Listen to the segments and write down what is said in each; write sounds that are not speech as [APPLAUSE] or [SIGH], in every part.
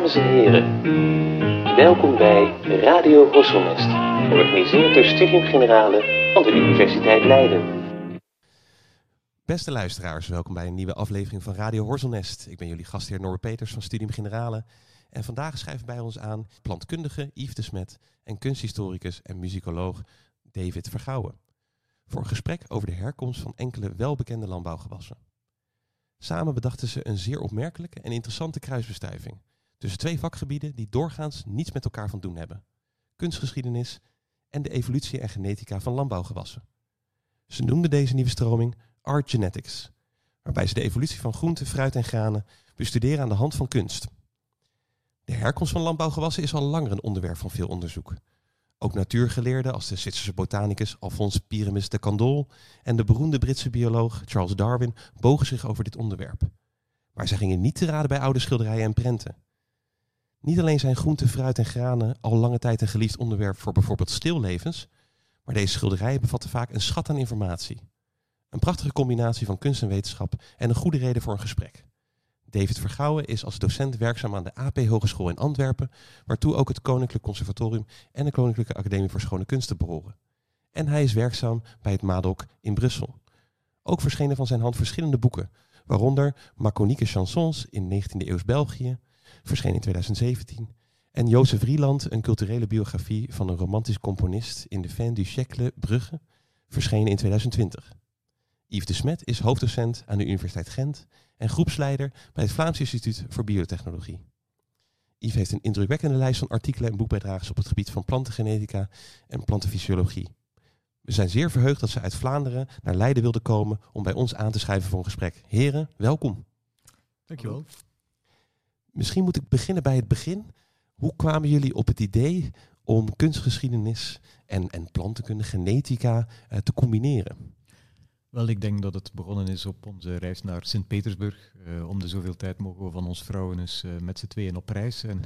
Dames en heren, welkom bij Radio Horselnest, georganiseerd door Studium Generale van de Universiteit Leiden. Beste luisteraars, welkom bij een nieuwe aflevering van Radio Horselnest. Ik ben jullie gastheer Norbert Peters van Studium Generale. En vandaag schrijven bij ons aan plantkundige Yves de Smet en kunsthistoricus en muzikoloog David Vergouwen. Voor een gesprek over de herkomst van enkele welbekende landbouwgewassen. Samen bedachten ze een zeer opmerkelijke en interessante kruisbestuiving tussen twee vakgebieden die doorgaans niets met elkaar van doen hebben: kunstgeschiedenis en de evolutie en genetica van landbouwgewassen. Ze noemden deze nieuwe stroming Art Genetics, waarbij ze de evolutie van groenten, fruit en granen bestuderen aan de hand van kunst. De herkomst van landbouwgewassen is al langer een onderwerp van veel onderzoek. Ook natuurgeleerden als de Zwitserse botanicus Alphonse Pyramus de Candolle en de beroemde Britse bioloog Charles Darwin bogen zich over dit onderwerp. Maar zij gingen niet te raden bij oude schilderijen en prenten. Niet alleen zijn groenten, fruit en granen al lange tijd een geliefd onderwerp voor bijvoorbeeld stillevens, maar deze schilderijen bevatten vaak een schat aan informatie. Een prachtige combinatie van kunst en wetenschap en een goede reden voor een gesprek. David Vergouwen is als docent werkzaam aan de AP Hogeschool in Antwerpen, waartoe ook het Koninklijk Conservatorium en de Koninklijke Academie voor Schone Kunsten behoren. En hij is werkzaam bij het MADOC in Brussel. Ook verschenen van zijn hand verschillende boeken, waaronder Maconieke chansons in 19e eeuws België, verscheen in 2017, en Jozef Rieland, een culturele biografie van een romantisch componist in de Fin du siècle Brugge, verschenen in 2020. Yves de Smet is hoofddocent aan de Universiteit Gent en groepsleider bij het Vlaams Instituut voor Biotechnologie. Yves heeft een indrukwekkende lijst van artikelen en boekbijdragers op het gebied van plantengenetica en plantenfysiologie. We zijn zeer verheugd dat ze uit Vlaanderen naar Leiden wilden komen om bij ons aan te schrijven voor een gesprek. Heren, welkom. Dankjewel. Misschien moet ik beginnen bij het begin. Hoe kwamen jullie op het idee om kunstgeschiedenis en, en plantenkunde, genetica uh, te combineren? Wel, ik denk dat het begonnen is op onze reis naar Sint-Petersburg. Uh, om de zoveel tijd mogen we van ons vrouwen eens uh, met z'n tweeën op reis. En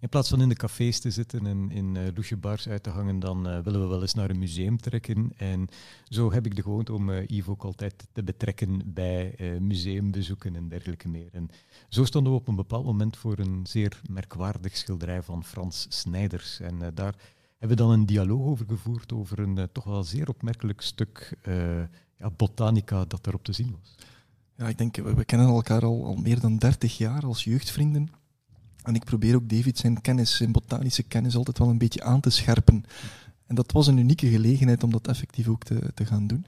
in plaats van in de cafés te zitten en in uh, douchebars uit te hangen, dan willen we wel eens naar een museum trekken. En zo heb ik de gewoonte om Yves ook altijd te betrekken bij museumbezoeken en dergelijke meer. En zo stonden we op een bepaald moment voor een zeer merkwaardig schilderij van Frans Snijders. En daar hebben we dan een dialoog over gevoerd over een toch wel zeer opmerkelijk stuk ja, botanica dat erop te zien was. Ja, ik denk, we, we kennen elkaar al, al meer dan 30 jaar als jeugdvrienden. En ik probeer ook David zijn kennis, zijn botanische kennis, altijd wel een beetje aan te scherpen. En dat was een unieke gelegenheid om dat effectief ook te, te gaan doen.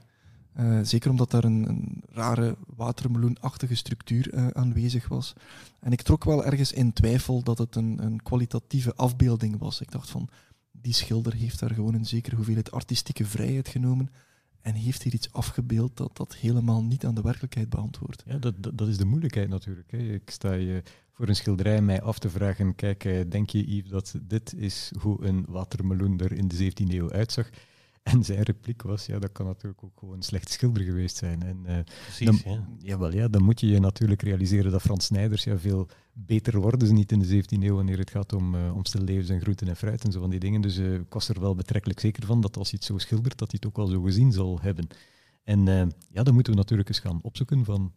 Uh, zeker omdat daar een, een rare watermeloenachtige structuur uh, aanwezig was. En ik trok wel ergens in twijfel dat het een, een kwalitatieve afbeelding was. Ik dacht van, die schilder heeft daar gewoon een zekere hoeveelheid artistieke vrijheid genomen en heeft hier iets afgebeeld dat dat helemaal niet aan de werkelijkheid beantwoordt. Ja, dat, dat, is de moeilijkheid natuurlijk. Hè. Ik sta je voor een schilderij mij af te vragen, kijk, eh, denk je Yves dat dit is hoe een watermeloen er in de 17e eeuw uitzag? [LAUGHS] En zijn repliek was, ja, dat kan natuurlijk ook gewoon een slecht schilder geweest zijn. En, uh, Precies, dan, ja. Jawel, ja, dan moet je je natuurlijk realiseren dat Frans Snijders, ja, veel beter worden ze niet in de 17e eeuw wanneer het gaat om, uh, om stillevens en groenten en fruit en zo van die dingen. Dus uh, ik was er wel betrekkelijk zeker van dat als hij het zo schildert, dat hij het ook wel zo gezien zal hebben. En ja, dan moeten we natuurlijk eens gaan opzoeken van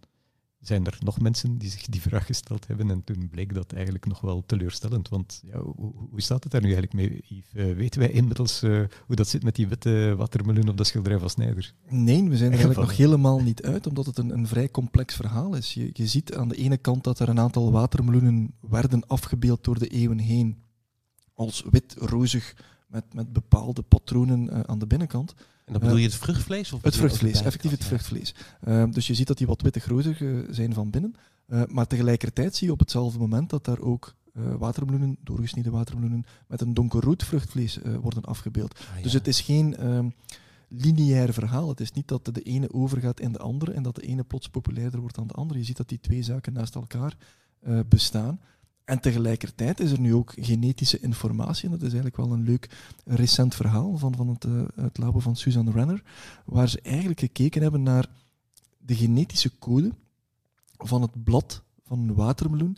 zijn er nog mensen die zich die vraag gesteld hebben. En toen bleek dat eigenlijk nog wel teleurstellend. Want ja, hoe, hoe staat het daar nu eigenlijk mee, Yves? Uh, weten wij inmiddels uh, hoe dat zit met die witte watermeloen op dat schilderij van Snijders? Nee, we zijn er [LAUGHS] eigenlijk nog helemaal niet uit, omdat het een, een vrij complex verhaal is. Je, je ziet aan de ene kant dat er een aantal watermeloenen werden afgebeeld door de eeuwen heen als wit-rozig met, met bepaalde patronen uh, aan de binnenkant. En dan bedoel je het vruchtvlees? Of het vruchtvlees, effectief het vruchtvlees. Uh, dus je ziet dat die wat wittig rozig uh, zijn van binnen. Uh, maar tegelijkertijd zie je op hetzelfde moment dat daar ook watermeloenen, doorgesneden watermeloenen, met een donkerrood vruchtvlees worden afgebeeld. Ah, ja. Dus het is geen ehm, lineair verhaal. Het is niet dat de ene overgaat in de andere en dat de ene plots populairder wordt dan de andere. Je ziet dat die twee zaken naast elkaar bestaan. En tegelijkertijd is er nu ook genetische informatie, en dat is eigenlijk wel een leuk recent verhaal van, van het, uh, labo van Suzanne Renner, waar ze eigenlijk gekeken hebben naar de genetische code van het blad van een watermeloen,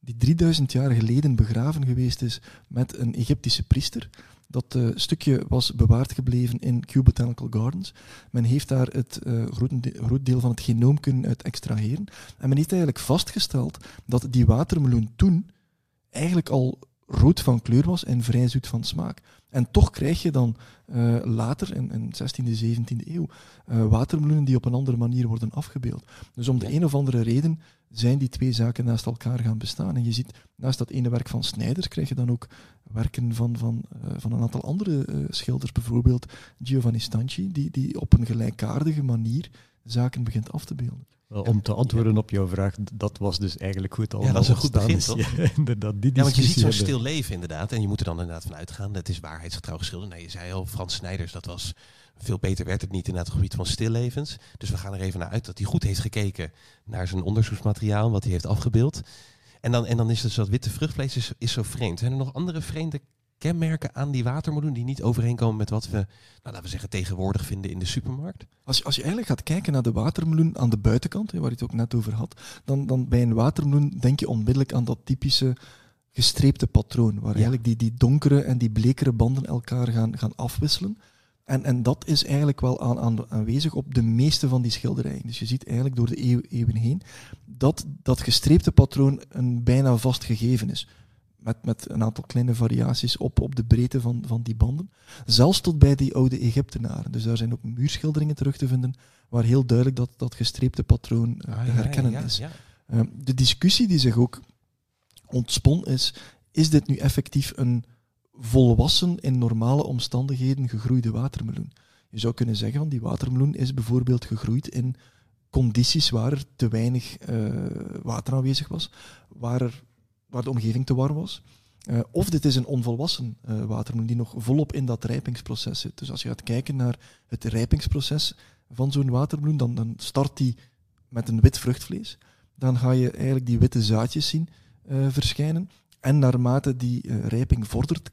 die 3000 jaar geleden begraven geweest is met een Egyptische priester. Dat uh, stukje was bewaard gebleven in Kew Botanical Gardens. Men heeft daar het uh, groot deel van het genoom kunnen uit extraheren. En men heeft eigenlijk vastgesteld dat die watermeloen toen eigenlijk al rood van kleur was en vrij zoet van smaak. En toch krijg je dan uh, later, in, in 16e, 17e eeuw, uh, watermeloenen die op een andere manier worden afgebeeld. Dus om de een of andere reden zijn die twee zaken naast elkaar gaan bestaan. En je ziet, naast dat ene werk van Snijders, krijg je dan ook werken van, van, uh, van een aantal andere schilders, bijvoorbeeld Giovanni Stanchi, die, die op een gelijkaardige manier zaken begint af te beelden. Wel, om te antwoorden op jouw vraag, dat was dus eigenlijk goed al. Ja, dat is een goed begin, is. toch? [LAUGHS] Ja, inderdaad, die ja, want je ziet zo'n stil leven inderdaad. En je moet er dan inderdaad van uitgaan. Het is waarheidsgetrouw geschilderd. Nou, je zei al, Frans Snijders, dat was... Veel beter werd het niet in het gebied van stillevens. Dus we gaan er even naar uit dat hij goed heeft gekeken naar zijn onderzoeksmateriaal, wat hij heeft afgebeeld. En dan, en dan is dus dat witte vruchtvlees is, is zo vreemd. Zijn er nog andere vreemde kenmerken aan die watermeloen die niet overeenkomen met wat we, nou, laten we zeggen, tegenwoordig vinden in de supermarkt? Als je, als je eigenlijk gaat kijken naar de watermeloen aan de buitenkant, hè, waar je het ook net over had, dan, dan bij een watermeloen denk je onmiddellijk aan dat typische gestreepte patroon, waar ja. eigenlijk die, die donkere en die blekere banden elkaar gaan, gaan afwisselen. En, en dat is eigenlijk wel aan, aan, aanwezig op de meeste van die schilderijen. Dus je ziet eigenlijk door de eeuw, eeuwen heen dat dat gestreepte patroon een bijna vast gegeven is met, met een aantal kleine variaties op, op de breedte van, van die banden. Zelfs tot bij die oude Egyptenaren. Dus daar zijn ook muurschilderingen terug te vinden waar heel duidelijk dat, dat gestreepte patroon Ah, te herkennen ja, ja, is. Uh, de discussie die zich ook ontspon is, is dit nu effectief een volwassen, in normale omstandigheden gegroeide watermeloen? Je zou kunnen zeggen, van die watermeloen is bijvoorbeeld gegroeid in condities waar er te weinig uh, water aanwezig was, waar waar de omgeving te warm was. Uh, of dit is een onvolwassen uh, watermeloen die nog volop in dat rijpingsproces zit. Dus als je gaat kijken naar het rijpingsproces van zo'n watermeloen, dan, dan start die met een wit vruchtvlees. Dan ga je eigenlijk die witte zaadjes zien verschijnen. En naarmate die rijping vordert,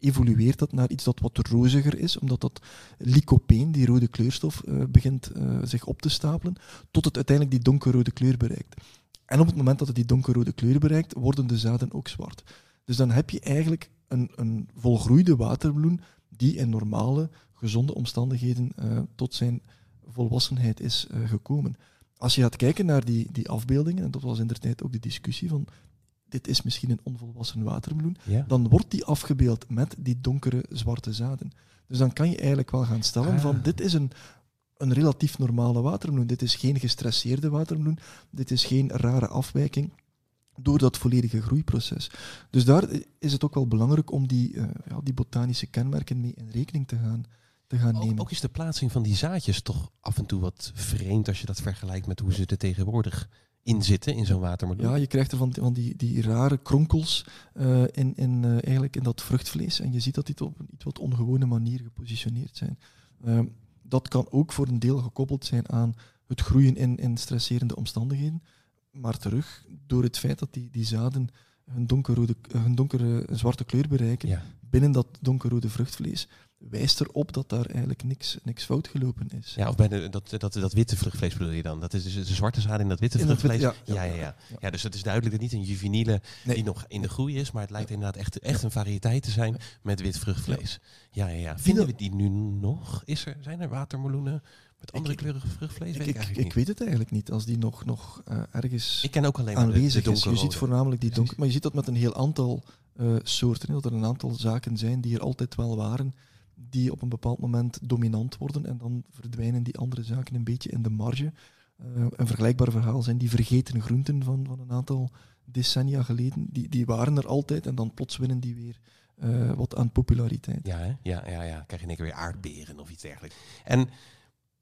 evolueert dat naar iets dat wat roziger is, omdat dat lycopeen, die rode kleurstof, begint zich op te stapelen, tot het uiteindelijk die donkerrode kleur bereikt. En op het moment dat het die donkerrode kleur bereikt, worden de zaden ook zwart. Dus dan heb je eigenlijk een, een volgroeide watermeloen die in normale, gezonde omstandigheden uh, tot zijn volwassenheid is gekomen. Als je gaat kijken naar die, die afbeeldingen, en dat was in ook de discussie van dit is misschien een onvolwassen watermeloen, Ja. dan wordt die afgebeeld met die donkere zwarte zaden. Dus dan kan je eigenlijk wel gaan stellen Ah. van dit is een, een relatief normale watermeloen. Dit is geen gestresseerde watermeloen. Dit is geen rare afwijking door dat volledige groeiproces. Dus daar is het ook wel belangrijk om die, uh, ja, die botanische kenmerken mee in rekening te gaan, te gaan nemen. Ook, ook is de plaatsing van die zaadjes toch af en toe wat vreemd als je dat vergelijkt met hoe ze er tegenwoordig in zitten in zo'n watermeloen. Ja, je krijgt er van, van die, die rare kronkels uh, in, in, uh, eigenlijk in dat vruchtvlees. En je ziet dat die op een iets wat ongewone manier gepositioneerd zijn. Uh, dat kan ook voor een deel gekoppeld zijn aan het groeien in, in stresserende omstandigheden. Maar terug, door het feit dat die, die zaden hun, donkerrode, hun donkere zwarte kleur bereiken Ja. binnen dat donkerrode vruchtvlees, wijst erop dat daar eigenlijk niks, niks fout gelopen is. Ja, of bij de, dat, dat, dat witte vruchtvlees bedoel je dan? Dat is dus de zwarte zaad in dat witte In dat vruchtvlees? wit- ja, ja, ja, ja, ja, ja. ja. dus het is duidelijk dat niet een juveniele Nee. die nog in de groei is, maar het lijkt inderdaad echt, echt een variëteit te zijn met wit vruchtvlees. Ja, ja, ja. Vinden we die nu nog? Is er, zijn er watermeloenen met andere kleurige vruchtvlees? Ik, Weet ik, weet het eigenlijk niet, als die nog, nog eh, ergens Ik ken ook alleen maar de, de aanwezig is. Je ziet voornamelijk die donker, maar je ziet dat met een heel aantal eh, soorten. Dat er een aantal zaken zijn die er altijd wel waren, die op een bepaald moment dominant worden en dan verdwijnen die andere zaken een beetje in de marge. Eh, een vergelijkbaar verhaal zijn die vergeten groenten van, van een aantal decennia geleden. Die, die waren er altijd en dan plots winnen die weer eh, wat aan populariteit. Ja, hè? ja, ja, ja. Krijg je in één keer weer aardberen of iets dergelijks. En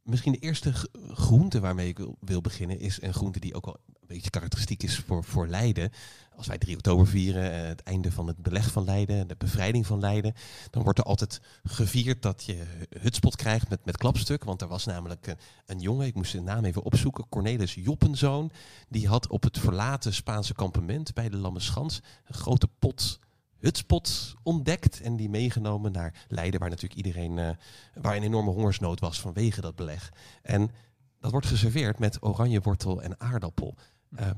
misschien de eerste groente waarmee ik wil, beginnen is een groente die ook wel een beetje karakteristiek is voor, voor Leiden. Als wij 3 oktober vieren, eh, het einde van het beleg van Leiden, de bevrijding van Leiden, dan wordt er altijd gevierd dat je hutspot krijgt met, met klapstuk. Want er was namelijk een, een jongen, ik moest zijn naam even opzoeken, Cornelis Joppenzoon. Die had op het verlaten Spaanse kampement bij de Lammeschans een grote pot hutspot ontdekt en die meegenomen naar Leiden, waar natuurlijk iedereen, eh, waar een enorme hongersnood was vanwege dat beleg. En dat wordt geserveerd met oranje wortel en aardappel. Eh,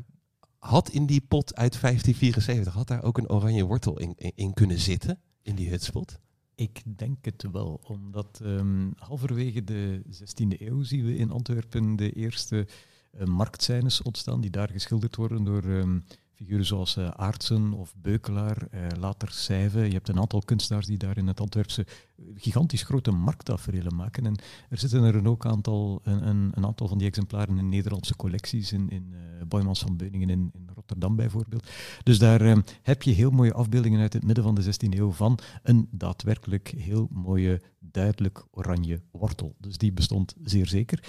had in die pot uit 1574, had daar ook een oranje wortel in, in, in kunnen zitten, in die hutspot? Ik denk het wel, omdat ehm, halverwege de 16e eeuw zien we in Antwerpen de eerste eh, marktscènes ontstaan, die daar geschilderd worden door ehm, figuren zoals uh, Aartsen of Beukelaar, uh, later Sijve. Je hebt een aantal kunstenaars die daar in het Antwerpse gigantisch grote marktaferelen maken. En er zitten er ook aantal, een, een, aantal van die exemplaren in Nederlandse collecties, in, in Boymans van Beuningen in, in, Rotterdam bijvoorbeeld. Dus daar heb je heel mooie afbeeldingen uit het midden van de 16e eeuw van een daadwerkelijk heel mooie, duidelijk oranje wortel. Dus die bestond zeer zeker.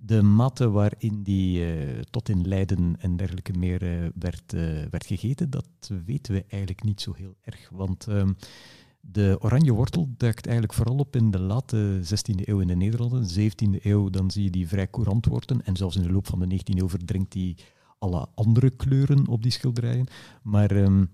De mate waarin die uh, tot in Leiden en dergelijke meer uh, werd, uh, werd gegeten, dat weten we eigenlijk niet zo heel erg. Want um, de oranje wortel duikt eigenlijk vooral op in de late 16e eeuw in de Nederlanden. 17e eeuw, dan zie je die vrij courant worden. En zelfs in de loop van de 19e eeuw verdrinkt die alle andere kleuren op die schilderijen. Maar um,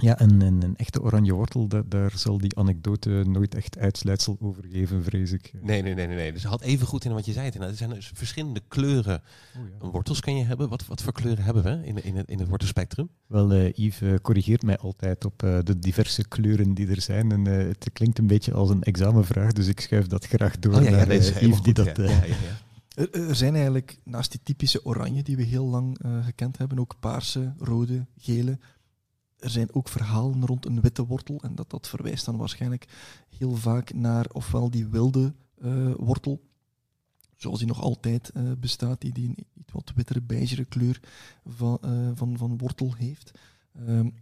ja, een, een, een, echte oranje wortel, da, daar zal die anekdote nooit echt uitsluitsel over geven, vrees ik. Nee, nee, nee, nee. nee. Dus had even goed in wat je zei. Er zijn dus verschillende kleuren oh, ja. wortels kan je hebben. Wat, wat voor kleuren hebben we in, in, het, in het wortelspectrum? Wel, uh, Yves uh, corrigeert mij altijd op uh, de diverse kleuren die er zijn. En het klinkt een beetje als een examenvraag, dus ik schuif dat graag door oh, ja, ja, naar Yves die goed, dat... Ja, er, er, zijn eigenlijk naast die typische oranje die we heel lang gekend hebben, ook paarse, rode, gele er zijn ook verhalen rond een witte wortel. En dat, dat verwijst dan waarschijnlijk heel vaak naar ofwel die wilde uh, wortel, zoals die nog altijd uh, bestaat, die, die een iets wat wittere, beigere kleur van, uh, van, van wortel heeft. Um,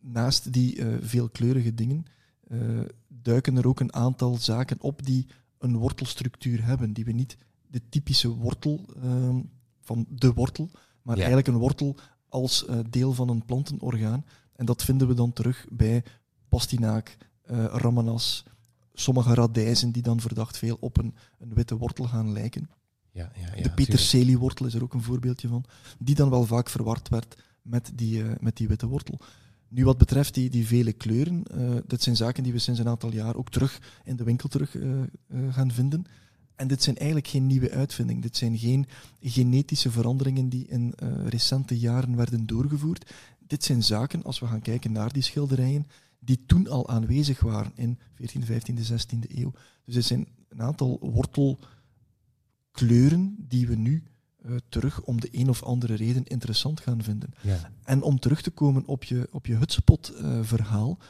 naast die veelkleurige dingen duiken er ook een aantal zaken op die een wortelstructuur hebben, die we niet de typische wortel um, van de wortel, maar ja. eigenlijk een wortel als deel van een plantenorgaan en dat vinden we dan terug bij pastinaak, uh, ramanas, sommige radijzen die dan verdacht veel op een, een witte wortel gaan lijken. Ja, ja, ja, de peterseliewortel is er ook een voorbeeldje van, die dan wel vaak verward werd met die, uh, met die witte wortel. Nu, wat betreft die, die vele kleuren, uh, dat zijn zaken die we sinds een aantal jaar ook terug in de winkel terug uh, gaan vinden. En dit zijn eigenlijk geen nieuwe uitvindingen. Dit zijn geen genetische veranderingen die in recente jaren werden doorgevoerd dit zijn zaken, als we gaan kijken naar die schilderijen, die toen al aanwezig waren in 14e, 15e, 16e eeuw. Dus dit zijn een aantal wortelkleuren die we nu uh, terug om de een of andere reden interessant gaan vinden. Ja. En om terug te komen op je, op je hutspot-verhaal. Uh,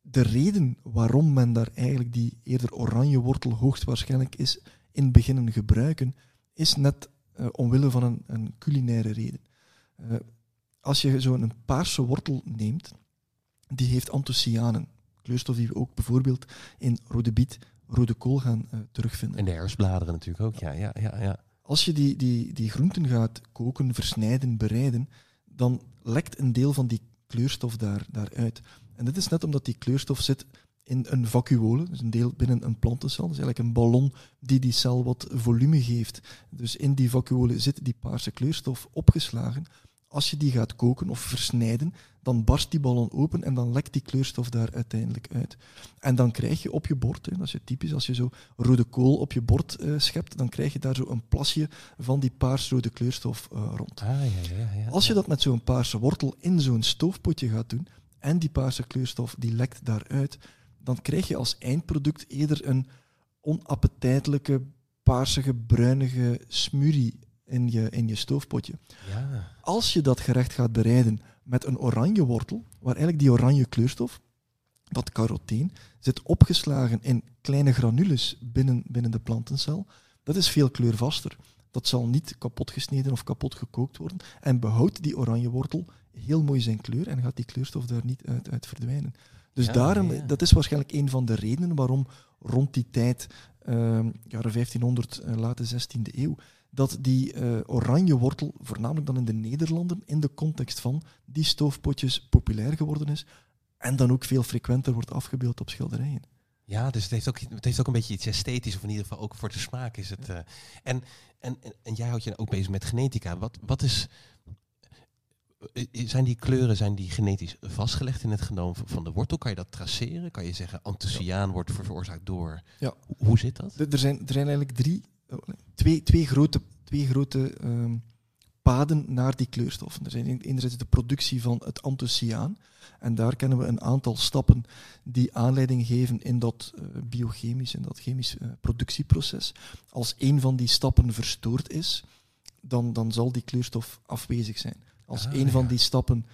de reden waarom men daar eigenlijk die eerder oranje wortel hoogstwaarschijnlijk is in beginnen gebruiken, is net uh, omwille van een, een culinaire reden als je zo'n paarse wortel neemt, die heeft anthocyanen. Kleurstof die we ook bijvoorbeeld in rode biet, rode kool gaan uh, terugvinden. En de herfstbladeren natuurlijk ook, ja. ja, ja, ja. Als je die, die, die groenten gaat koken, versnijden, bereiden, dan lekt een deel van die kleurstof daar, daaruit. En dit is net omdat die kleurstof zit in een vacuole, dus een deel binnen een plantencel. Dat is eigenlijk een ballon die die cel wat volume geeft. Dus in die vacuole zit die paarse kleurstof opgeslagen als je die gaat koken of versnijden, dan barst die ballon open en dan lekt die kleurstof daar uiteindelijk uit. En dan krijg je op je bord, hè, dat is typisch, als je zo rode kool op je bord uh, schept, dan krijg je daar zo een plasje van die paarsrode kleurstof uh, rond. Ah, ja, ja, ja, als je dat met zo'n paarse wortel in zo'n stoofpotje gaat doen, en die paarse kleurstof die lekt daaruit, dan krijg je als eindproduct eerder een onappetijtelijke, paarsige, bruinige smurrie in je, in je stoofpotje. Ja. Als je dat gerecht gaat bereiden met een oranje wortel, waar eigenlijk die oranje kleurstof, dat caroteen, zit opgeslagen in kleine granules binnen, binnen de plantencel, dat is veel kleurvaster. Dat zal niet kapot gesneden of kapot gekookt worden en behoudt die oranje wortel heel mooi zijn kleur en gaat die kleurstof daar niet uit, uit verdwijnen. Dus Ja, daarom, ja. dat is waarschijnlijk een van de redenen waarom rond die tijd, ehm, jaren 1500, eh, late 16e eeuw, dat die eh, oranje wortel, voornamelijk dan in de Nederlanden, in de context van die stoofpotjes populair geworden is en dan ook veel frequenter wordt afgebeeld op schilderijen. Ja, dus het heeft, ook, het heeft ook een beetje iets esthetisch, of in ieder geval ook voor de smaak is het. eh, en, en, en, jij houdt je ook bezig met genetica. Wat, wat is. eh, Zijn die kleuren zijn die genetisch vastgelegd in het genoom van- de wortel? Kan je dat traceren? Kan je zeggen anthocyan wordt veroorzaakt door. Ja. Hoe- zit dat? Er zijn, er zijn eigenlijk drie, twee, twee grote, twee grote ehm, paden naar die kleurstoffen. Er zijn en- enerzijds de productie van het anthocyaan. En daar kennen we een aantal stappen die aanleiding geven in dat eh, biochemisch, in dat chemisch eh, productieproces. Als een van die stappen verstoord is, dan, dan zal die kleurstof afwezig zijn. Als Ah, een van die stappen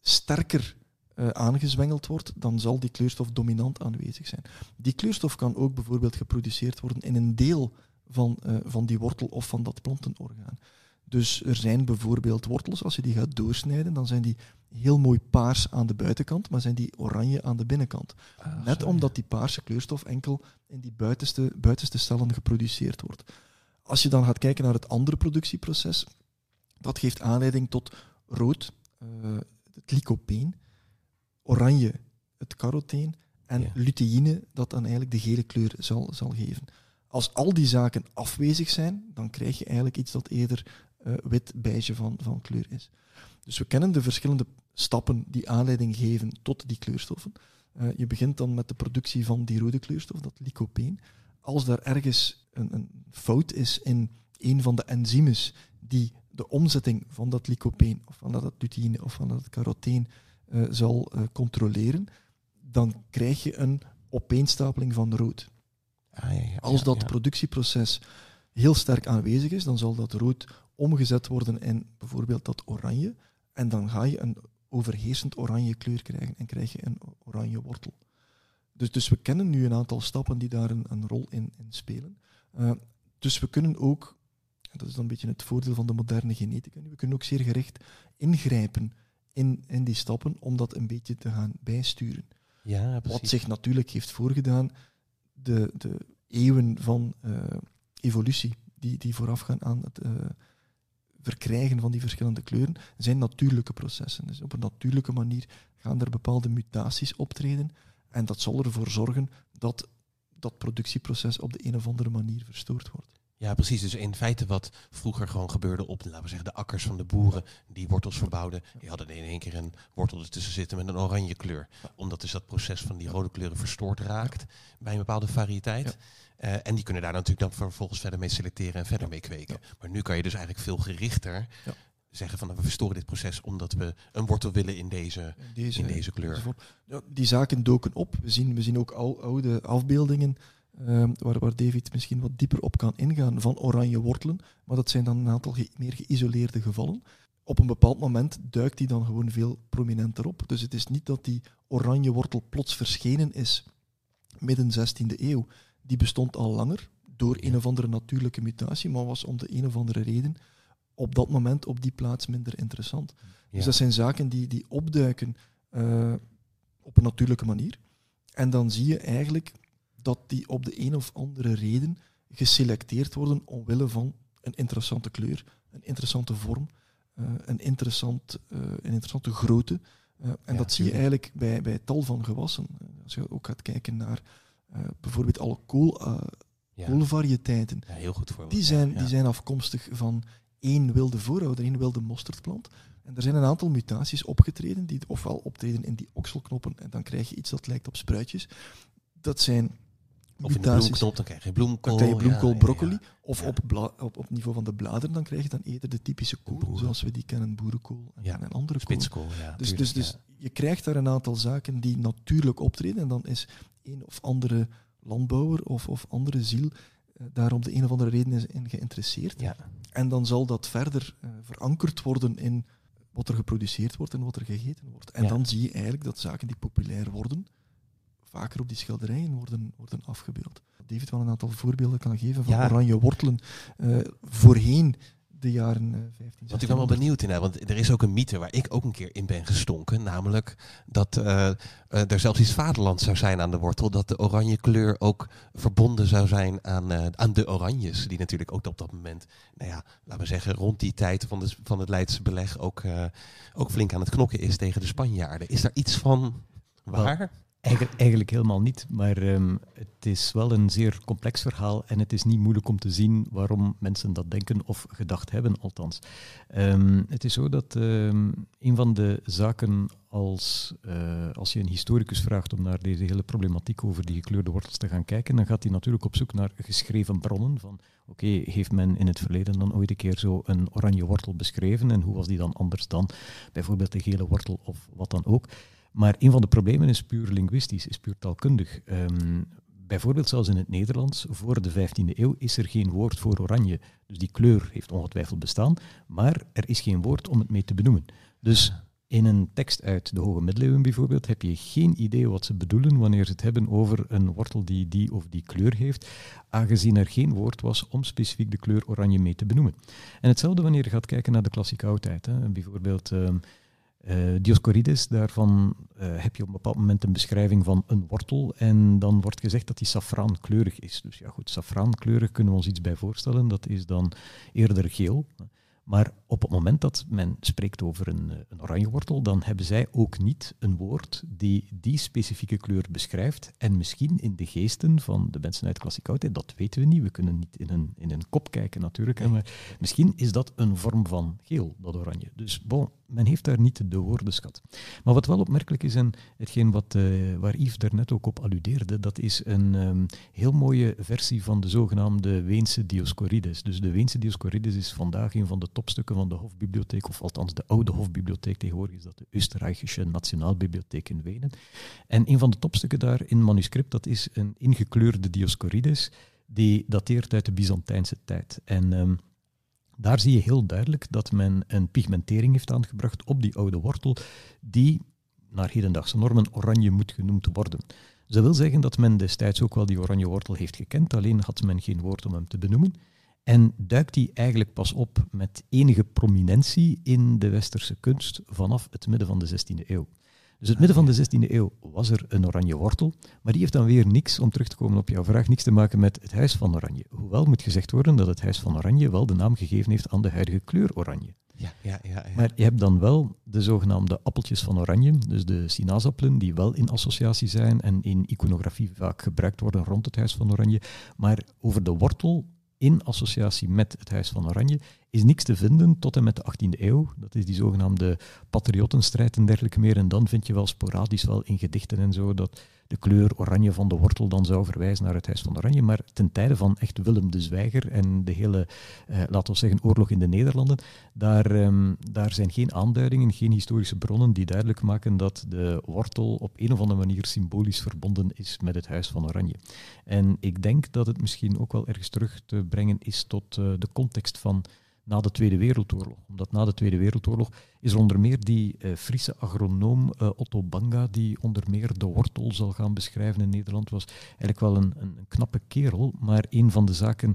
sterker eh, aangezwengeld wordt, dan zal die kleurstof dominant aanwezig zijn. Die kleurstof kan ook bijvoorbeeld geproduceerd worden in een deel van, eh, van die wortel of van dat plantenorgaan. Dus er zijn bijvoorbeeld wortels, als je die gaat doorsnijden, dan zijn die heel mooi paars aan de buitenkant, maar zijn die oranje aan de binnenkant. Ah, Net omdat die paarse kleurstof enkel in die buitenste, buitenste cellen geproduceerd wordt. Als je dan gaat kijken naar het andere productieproces, dat geeft aanleiding tot rood, eh, het lycopeen, oranje, het caroteen en Ja. luteïne, dat dan eigenlijk de gele kleur zal, zal geven. Als al die zaken afwezig zijn, dan krijg je eigenlijk iets dat eerder eh, wit-beige van, van kleur is. Dus we kennen de verschillende stappen die aanleiding geven tot die kleurstoffen. Eh, je begint dan met de productie van die rode kleurstof, dat lycopeen. Als daar ergens een, een fout is in een van de enzymes die de omzetting van dat lycopeen, of van dat luteïne, of van dat caroteen eh, zal controleren, dan krijg je een opeenstapeling van rood. Ah, ja, ja, Als dat productieproces heel sterk aanwezig is, dan zal dat rood omgezet worden in bijvoorbeeld dat oranje. En dan ga je een overheersend oranje kleur krijgen en krijg je een oranje wortel. Dus, dus we kennen nu een aantal stappen die daar een, een rol in, in spelen. Eh, dus we kunnen ook, en dat is dan een beetje het voordeel van de moderne genetica, we kunnen ook zeer gericht ingrijpen in, in die stappen om dat een beetje te gaan bijsturen. Ja, precies. Wat zich natuurlijk heeft voorgedaan, de, de eeuwen van eh, evolutie die, die voorafgaan aan het eh, verkrijgen van die verschillende kleuren, zijn natuurlijke processen. Dus op een natuurlijke manier gaan er bepaalde mutaties optreden en dat zal ervoor zorgen dat dat productieproces op de een of andere manier verstoord wordt. Ja, precies. Dus in feite wat vroeger gewoon gebeurde op, laten we zeggen, de akkers van de boeren die wortels verbouwden, die hadden in één keer een wortel ertussen zitten met een oranje kleur. Omdat dus dat proces van die rode kleuren verstoord raakt bij een bepaalde variëteit. Eh, en die kunnen daar natuurlijk dan vervolgens verder mee selecteren en verder mee kweken. Maar nu kan je dus eigenlijk veel gerichter Ja. zeggen van nou, we verstoren dit proces omdat we een wortel willen in deze, Deze, in deze kleur. die zaken doken op. We zien, we zien ook al, oude afbeeldingen ehm, waar, waar David misschien wat dieper op kan ingaan van oranje wortelen. Maar dat zijn dan een aantal ge- meer geïsoleerde gevallen. Op een bepaald moment duikt die dan gewoon veel prominenter op. Dus het is niet dat die oranje wortel plots verschenen is midden 16e eeuw. Die bestond al langer door een of andere natuurlijke mutatie, maar was om de een of andere reden op dat moment op die plaats minder interessant. Ja. Dus dat zijn zaken die, die opduiken eh, op een natuurlijke manier. En dan zie je eigenlijk dat die op de een of andere reden geselecteerd worden omwille van een interessante kleur, een interessante vorm, eh, een, interessant, eh, een interessante grootte. Eh, en Ja, dat zie je eigenlijk bij, bij tal van gewassen. Als je ook gaat kijken naar bijvoorbeeld alle kool, Ja, heel goed voor. die zijn, die zijn afkomstig van één wilde voorouder, één wilde mosterdplant. En er zijn een aantal mutaties opgetreden, die ofwel optreden in die okselknoppen, en dan krijg je iets dat lijkt op spruitjes. Dat zijn Of in de bloemknop, dan krijg je bloemkool. Dan krijg je bloemkool, ja, ja, ja. broccoli. Of. Op, op, op niveau van de bladeren, dan krijg je dan eerder de typische kool, boeren. zoals we die kennen, boerenkool en, Ja. en andere kool. Spitskool, ja. Dus, tuurlijk, dus, dus je krijgt daar een aantal zaken die natuurlijk optreden. En dan is een of andere landbouwer of, of andere ziel eh, daar om de een of andere reden is in geïnteresseerd. Ja. En dan zal dat verder eh, verankerd worden in wat er geproduceerd wordt en wat er gegeten wordt. En dan zie je eigenlijk dat zaken die populair worden, vaker op die schilderijen worden, worden afgebeeld. David wel een aantal voorbeelden kan geven van Ja. oranje wortelen eh, voorheen de jaren eh 15, Want ik ben wel 1600. benieuwd in, want er is ook een mythe waar ik ook een keer in ben gestonken. Namelijk dat eh, eh, er zelfs iets vaderland zou zijn aan de wortel. Dat de oranje kleur ook verbonden zou zijn aan, eh, aan de oranjes. Die natuurlijk ook op dat moment, nou ja, laten we zeggen, rond die tijd van, de, van het Leidse beleg ook, eh, ook flink aan het knokken is tegen de Spanjaarden. Is daar iets van waar? Eigenlijk, helemaal niet, maar ehm, het is wel een zeer complex verhaal en het is niet moeilijk om te zien waarom mensen dat denken of gedacht hebben, althans. Ehm, het is zo dat ehm, een van de zaken als, eh, als je een historicus vraagt om naar deze hele problematiek over die gekleurde wortels te gaan kijken, dan gaat hij natuurlijk op zoek naar geschreven bronnen van oké, heeft men in het verleden dan ooit een keer zo een oranje wortel beschreven en hoe was die dan anders dan bijvoorbeeld de gele wortel of wat dan ook. Maar een van de problemen is puur linguïstisch, is puur taalkundig. Ehm, bijvoorbeeld zelfs in het Nederlands, voor de 15e eeuw is er geen woord voor oranje. Dus die kleur heeft ongetwijfeld bestaan, maar er is geen woord om het mee te benoemen. Dus in een tekst uit de Hoge Middeleeuwen bijvoorbeeld heb je geen idee wat ze bedoelen wanneer ze het hebben over een wortel die die of die kleur heeft, aangezien er geen woord was om specifiek de kleur oranje mee te benoemen. En hetzelfde wanneer je gaat kijken naar de klassieke oudheid. Hè. Bijvoorbeeld uh, Dioscorides, daarvan uh, heb je op een bepaald moment een beschrijving van een wortel en dan wordt gezegd dat die safraankleurig is. Dus ja goed, safraankleurig kunnen we ons iets bij voorstellen, dat is dan eerder geel. Maar op het moment dat men spreekt over een, eh, een oranje wortel, dan hebben zij ook niet een woord die die specifieke kleur beschrijft. En misschien in de geesten van de mensen uit klassieke oudheid, dat weten we niet. We kunnen niet in een, in een kop kijken natuurlijk. Maar misschien is dat een vorm van geel, dat oranje. Dus bon, men heeft daar niet de woordenschat. Maar wat wel opmerkelijk is, en hetgeen wat, uh, waar Yves daarnet ook op alludeerde, dat is een um, heel mooie versie van de zogenaamde Weense Dioscorides. Dus de Weense Dioscorides is vandaag een van de topstukken van de Hofbibliotheek, of althans de oude Hofbibliotheek. Tegenwoordig is dat de Oostenrijkse Nationaalbibliotheek in Wenen. En een van de topstukken daar in manuscript, dat is een ingekleurde Dioscorides, die dateert uit de Byzantijnse tijd. En... Um, daar zie je heel duidelijk dat men een pigmentering heeft aangebracht op die oude wortel, die naar hedendaagse normen oranje moet genoemd worden. Dat wil zeggen dat men destijds ook wel die oranje wortel heeft gekend, alleen had men geen woord om hem te benoemen. En duikt die eigenlijk pas op met enige prominentie in de westerse kunst vanaf het midden van de 16e eeuw. Dus het midden van de 16e eeuw was er een oranje wortel, maar die heeft dan weer niks, om terug te komen op jouw vraag, niks te maken met het Huis van Oranje. Hoewel moet gezegd worden dat het Huis van Oranje wel de naam gegeven heeft aan de huidige kleur oranje. Ja, ja, ja, ja. Maar je hebt dan wel de zogenaamde appeltjes van oranje, dus de sinaasappelen, die wel in associatie zijn en in iconografie vaak gebruikt worden rond het Huis van Oranje. Maar over de wortel in associatie met het Huis van Oranje is niks te vinden tot en met de 18e eeuw. Dat is die zogenaamde patriottenstrijd en dergelijke meer. En dan vind je wel sporadisch wel in gedichten en zo dat de kleur oranje van de wortel dan zou verwijzen naar het Huis van Oranje. Maar ten tijde van echt Willem de Zwijger en de hele, eh, laten we zeggen, oorlog in de Nederlanden, daar, um, daar zijn geen aanduidingen, geen historische bronnen die duidelijk maken dat de wortel op een of andere manier symbolisch verbonden is met het Huis van Oranje. En ik denk dat het misschien ook wel ergens terug te brengen is tot uh, de context van na de Tweede Wereldoorlog. Omdat na de Tweede Wereldoorlog is er onder meer die uh, Friese agronoom uh, Otto Banga, die onder meer de wortel zal gaan beschrijven in Nederland, was eigenlijk wel een, een, een knappe kerel. Maar een van de zaken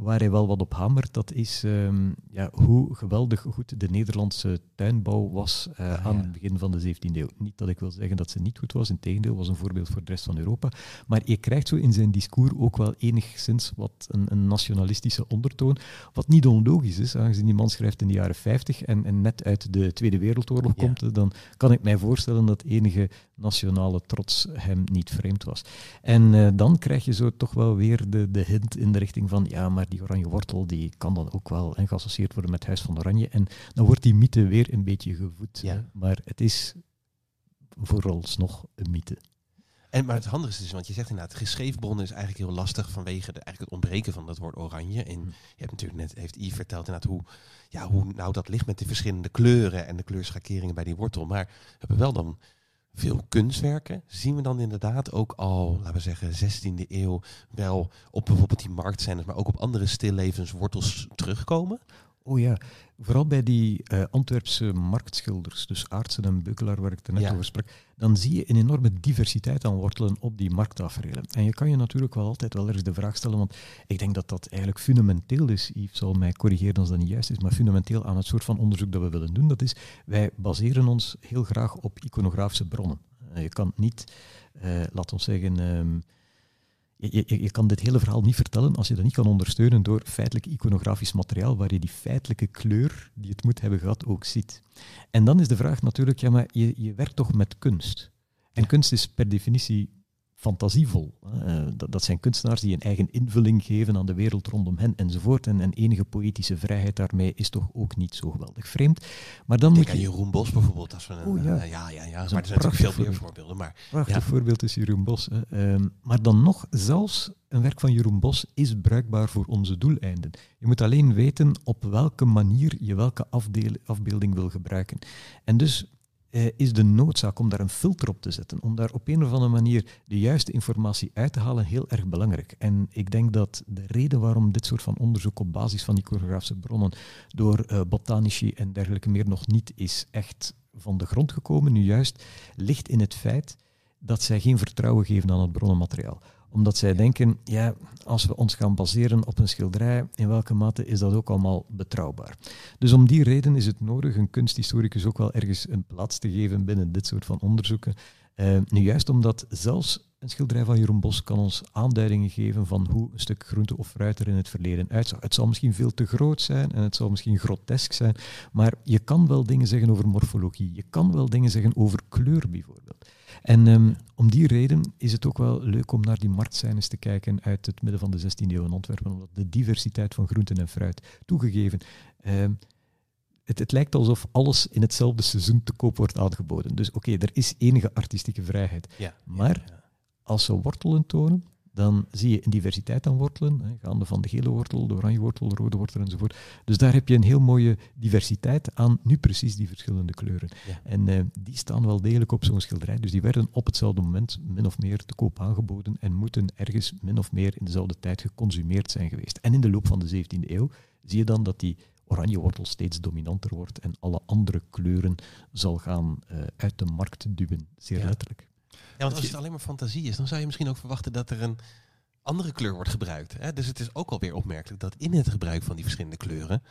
waar hij wel wat op hamert, dat is um, ja, hoe geweldig goed de Nederlandse tuinbouw was uh, ah, aan het begin van de 17e eeuw. Niet dat ik wil zeggen dat ze niet goed was, in tegendeel, was een voorbeeld voor de rest van Europa. Maar je krijgt zo in zijn discours ook wel enigszins wat een, een nationalistische ondertoon, wat niet onlogisch is, aangezien die man schrijft in de jaren 50 en, en net uit de Tweede Wereldoorlog ja. komt, dan kan ik mij voorstellen dat enige nationale trots hem niet vreemd was. En uh, dan krijg je zo toch wel weer de, de hint in de richting van, ja, maar die oranje wortel die kan dan ook wel en geassocieerd worden met Huis van Oranje. En dan wordt die mythe weer een beetje gevoed. Ja. Maar het is vooralsnog een mythe. En, maar het handige is dus, want je zegt inderdaad, geschreven is eigenlijk heel lastig vanwege de, eigenlijk het ontbreken van dat woord oranje. En je hebt natuurlijk net, heeft Yves verteld inderdaad hoe, ja, hoe nou dat ligt met de verschillende kleuren en de kleurschakeringen bij die wortel. Maar we hebben wel dan veel kunstwerken. Zien we dan inderdaad ook al, laten we zeggen, 16e eeuw wel op bijvoorbeeld die marktscènes, maar ook op andere stillevenswortels terugkomen? Oh ja, vooral bij die uh, Antwerpse marktschilders, dus Aartsen en Beukelaar, waar ik er net ja. over sprak, dan zie je een enorme diversiteit aan wortelen op die markttaferelen. En je kan je natuurlijk wel altijd wel ergens de vraag stellen, want ik denk dat dat eigenlijk fundamenteel is, Yves zal mij corrigeren als dat niet juist is, maar fundamenteel aan het soort van onderzoek dat we willen doen, dat is, wij baseren ons heel graag op iconografische bronnen. Uh, je kan niet, uh, laat ons zeggen... Um, je, je, je, kan dit hele verhaal niet vertellen als je dat niet kan ondersteunen door feitelijk iconografisch materiaal waar je die feitelijke kleur die het moet hebben gehad ook ziet. En dan is de vraag natuurlijk, ja, maar je, je werkt toch met kunst. En kunst is per definitie fantasievol. Uh, dat, dat, zijn kunstenaars die een eigen invulling geven aan de wereld rondom hen enzovoort. En, en enige poëtische vrijheid daarmee is toch ook niet zo geweldig vreemd. Maar dan Denk moet je... Jeroen Bos bijvoorbeeld. Als we een, oh, ja. Uh, ja, ja, ja. Maar er zijn natuurlijk veel meer voorbeelden. Maar, prachtig ja. voorbeeld is Jeroen Bos. Um, maar dan nog, zelfs een werk van Jeroen Bos is bruikbaar voor onze doeleinden. Je moet alleen weten op welke manier je welke afbeelding wil gebruiken. En dus eh, is de noodzaak om daar een filter op te zetten, om daar op een of andere manier de juiste informatie uit te halen, heel erg belangrijk. En ik denk dat de reden waarom dit soort van onderzoek op basis van iconografische bronnen door uh, botanici en dergelijke meer nog niet is echt van de grond gekomen, nu juist ligt in het feit dat zij geen vertrouwen geven aan het bronnenmateriaal omdat zij denken, ja, als we ons gaan baseren op een schilderij, in welke mate is dat ook allemaal betrouwbaar? Dus om die reden is het nodig een kunsthistoricus ook wel ergens een plaats te geven binnen dit soort van onderzoeken. Uh, nu juist omdat zelfs een schilderij van Jeroen Bos kan ons aanduidingen geven van hoe een stuk groente of fruit er in het verleden uitzag. Het zal misschien veel te groot zijn en het zal misschien grotesk zijn, maar je kan wel dingen zeggen over morfologie. Je kan wel dingen zeggen over kleur bijvoorbeeld. En um, om die reden is het ook wel leuk om naar die marktscènes te kijken uit het midden van de 16e eeuw in Antwerpen, omdat de diversiteit van groenten en fruit toegegeven. Um, het, het, lijkt alsof alles in hetzelfde seizoen te koop wordt aangeboden. Dus oké, er is enige artistieke vrijheid. Ja, maar ja, ja. als ze wortelen tonen, dan zie je een diversiteit aan wortelen, hè, gaande van de gele wortel, de oranje wortel, de rode wortel enzovoort. Dus daar heb je een heel mooie diversiteit aan nu precies die verschillende kleuren. Ja. En uh, die staan wel degelijk op zo'n schilderij, dus die werden op hetzelfde moment min of meer te koop aangeboden en moeten ergens min of meer in dezelfde tijd geconsumeerd zijn geweest. En in de loop van de 17e eeuw zie je dan dat die oranje wortel steeds dominanter wordt en alle andere kleuren zal gaan uh, uit de markt duwen, zeer ja. letterlijk. Ja, want als het alleen maar fantasie is, dan zou je misschien ook verwachten dat er een andere kleur wordt gebruikt. Hè? Dus het is ook alweer opmerkelijk dat in het gebruik van die verschillende kleuren,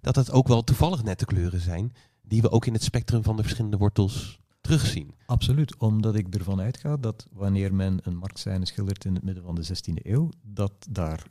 dat het ook wel toevallig nette kleuren zijn die we ook in het spectrum van de verschillende wortels terugzien. Absoluut, omdat ik ervan uitga dat wanneer men een marktscène schildert in het midden van de 16e eeuw, dat daar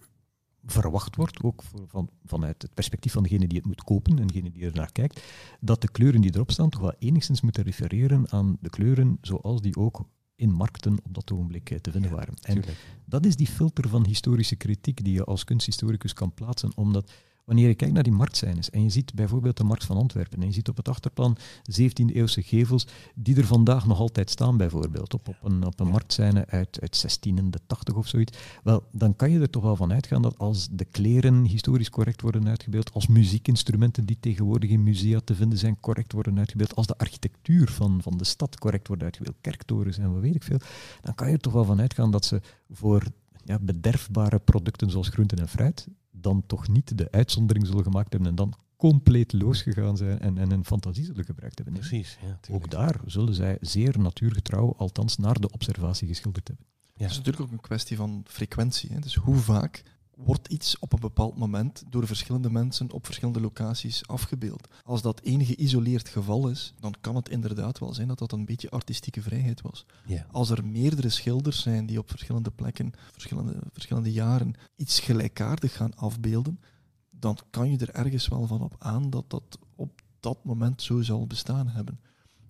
verwacht wordt, ook voor, van, vanuit het perspectief van degene die het moet kopen en degene die er naar kijkt, dat de kleuren die erop staan toch wel enigszins moeten refereren aan de kleuren zoals die ook in markten op dat ogenblik eh, te vinden ja, waren. En dat is die filter van historische kritiek die je als kunsthistoricus kan plaatsen, omdat wanneer je kijkt naar die marktscènes en je ziet bijvoorbeeld de markt van Antwerpen en je ziet op het achterplan 17e-eeuwse gevels die er vandaag nog altijd staan bijvoorbeeld, op, op een, op een marktscène uit, uit 1680 of zoiets, wel, dan kan je er toch wel van uitgaan dat als de kleren historisch correct worden uitgebeeld, als muziekinstrumenten die tegenwoordig in musea te vinden zijn correct worden uitgebeeld, als de architectuur van, van de stad correct wordt uitgebeeld, kerktorens en wat weet ik veel, dan kan je er toch wel van uitgaan dat ze voor ja, bederfbare producten zoals groenten en fruit dan toch niet de uitzondering zullen gemaakt hebben en dan compleet losgegaan zijn en, en een fantasie zullen gebruikt hebben. Precies. Ja, ook daar zullen zij zeer natuurgetrouw, althans naar de observatie geschilderd hebben. Ja. Het is natuurlijk ook een kwestie van frequentie. Hè? Dus hoe vaak wordt iets op een bepaald moment door verschillende mensen op verschillende locaties afgebeeld. Als dat één geïsoleerd geval is, dan kan het inderdaad wel zijn dat dat een beetje artistieke vrijheid was. Ja. Als er meerdere schilders zijn die op verschillende plekken, verschillende, verschillende jaren iets gelijkaardig gaan afbeelden, dan kan je er ergens wel van op aan dat dat op dat moment zo zal bestaan hebben.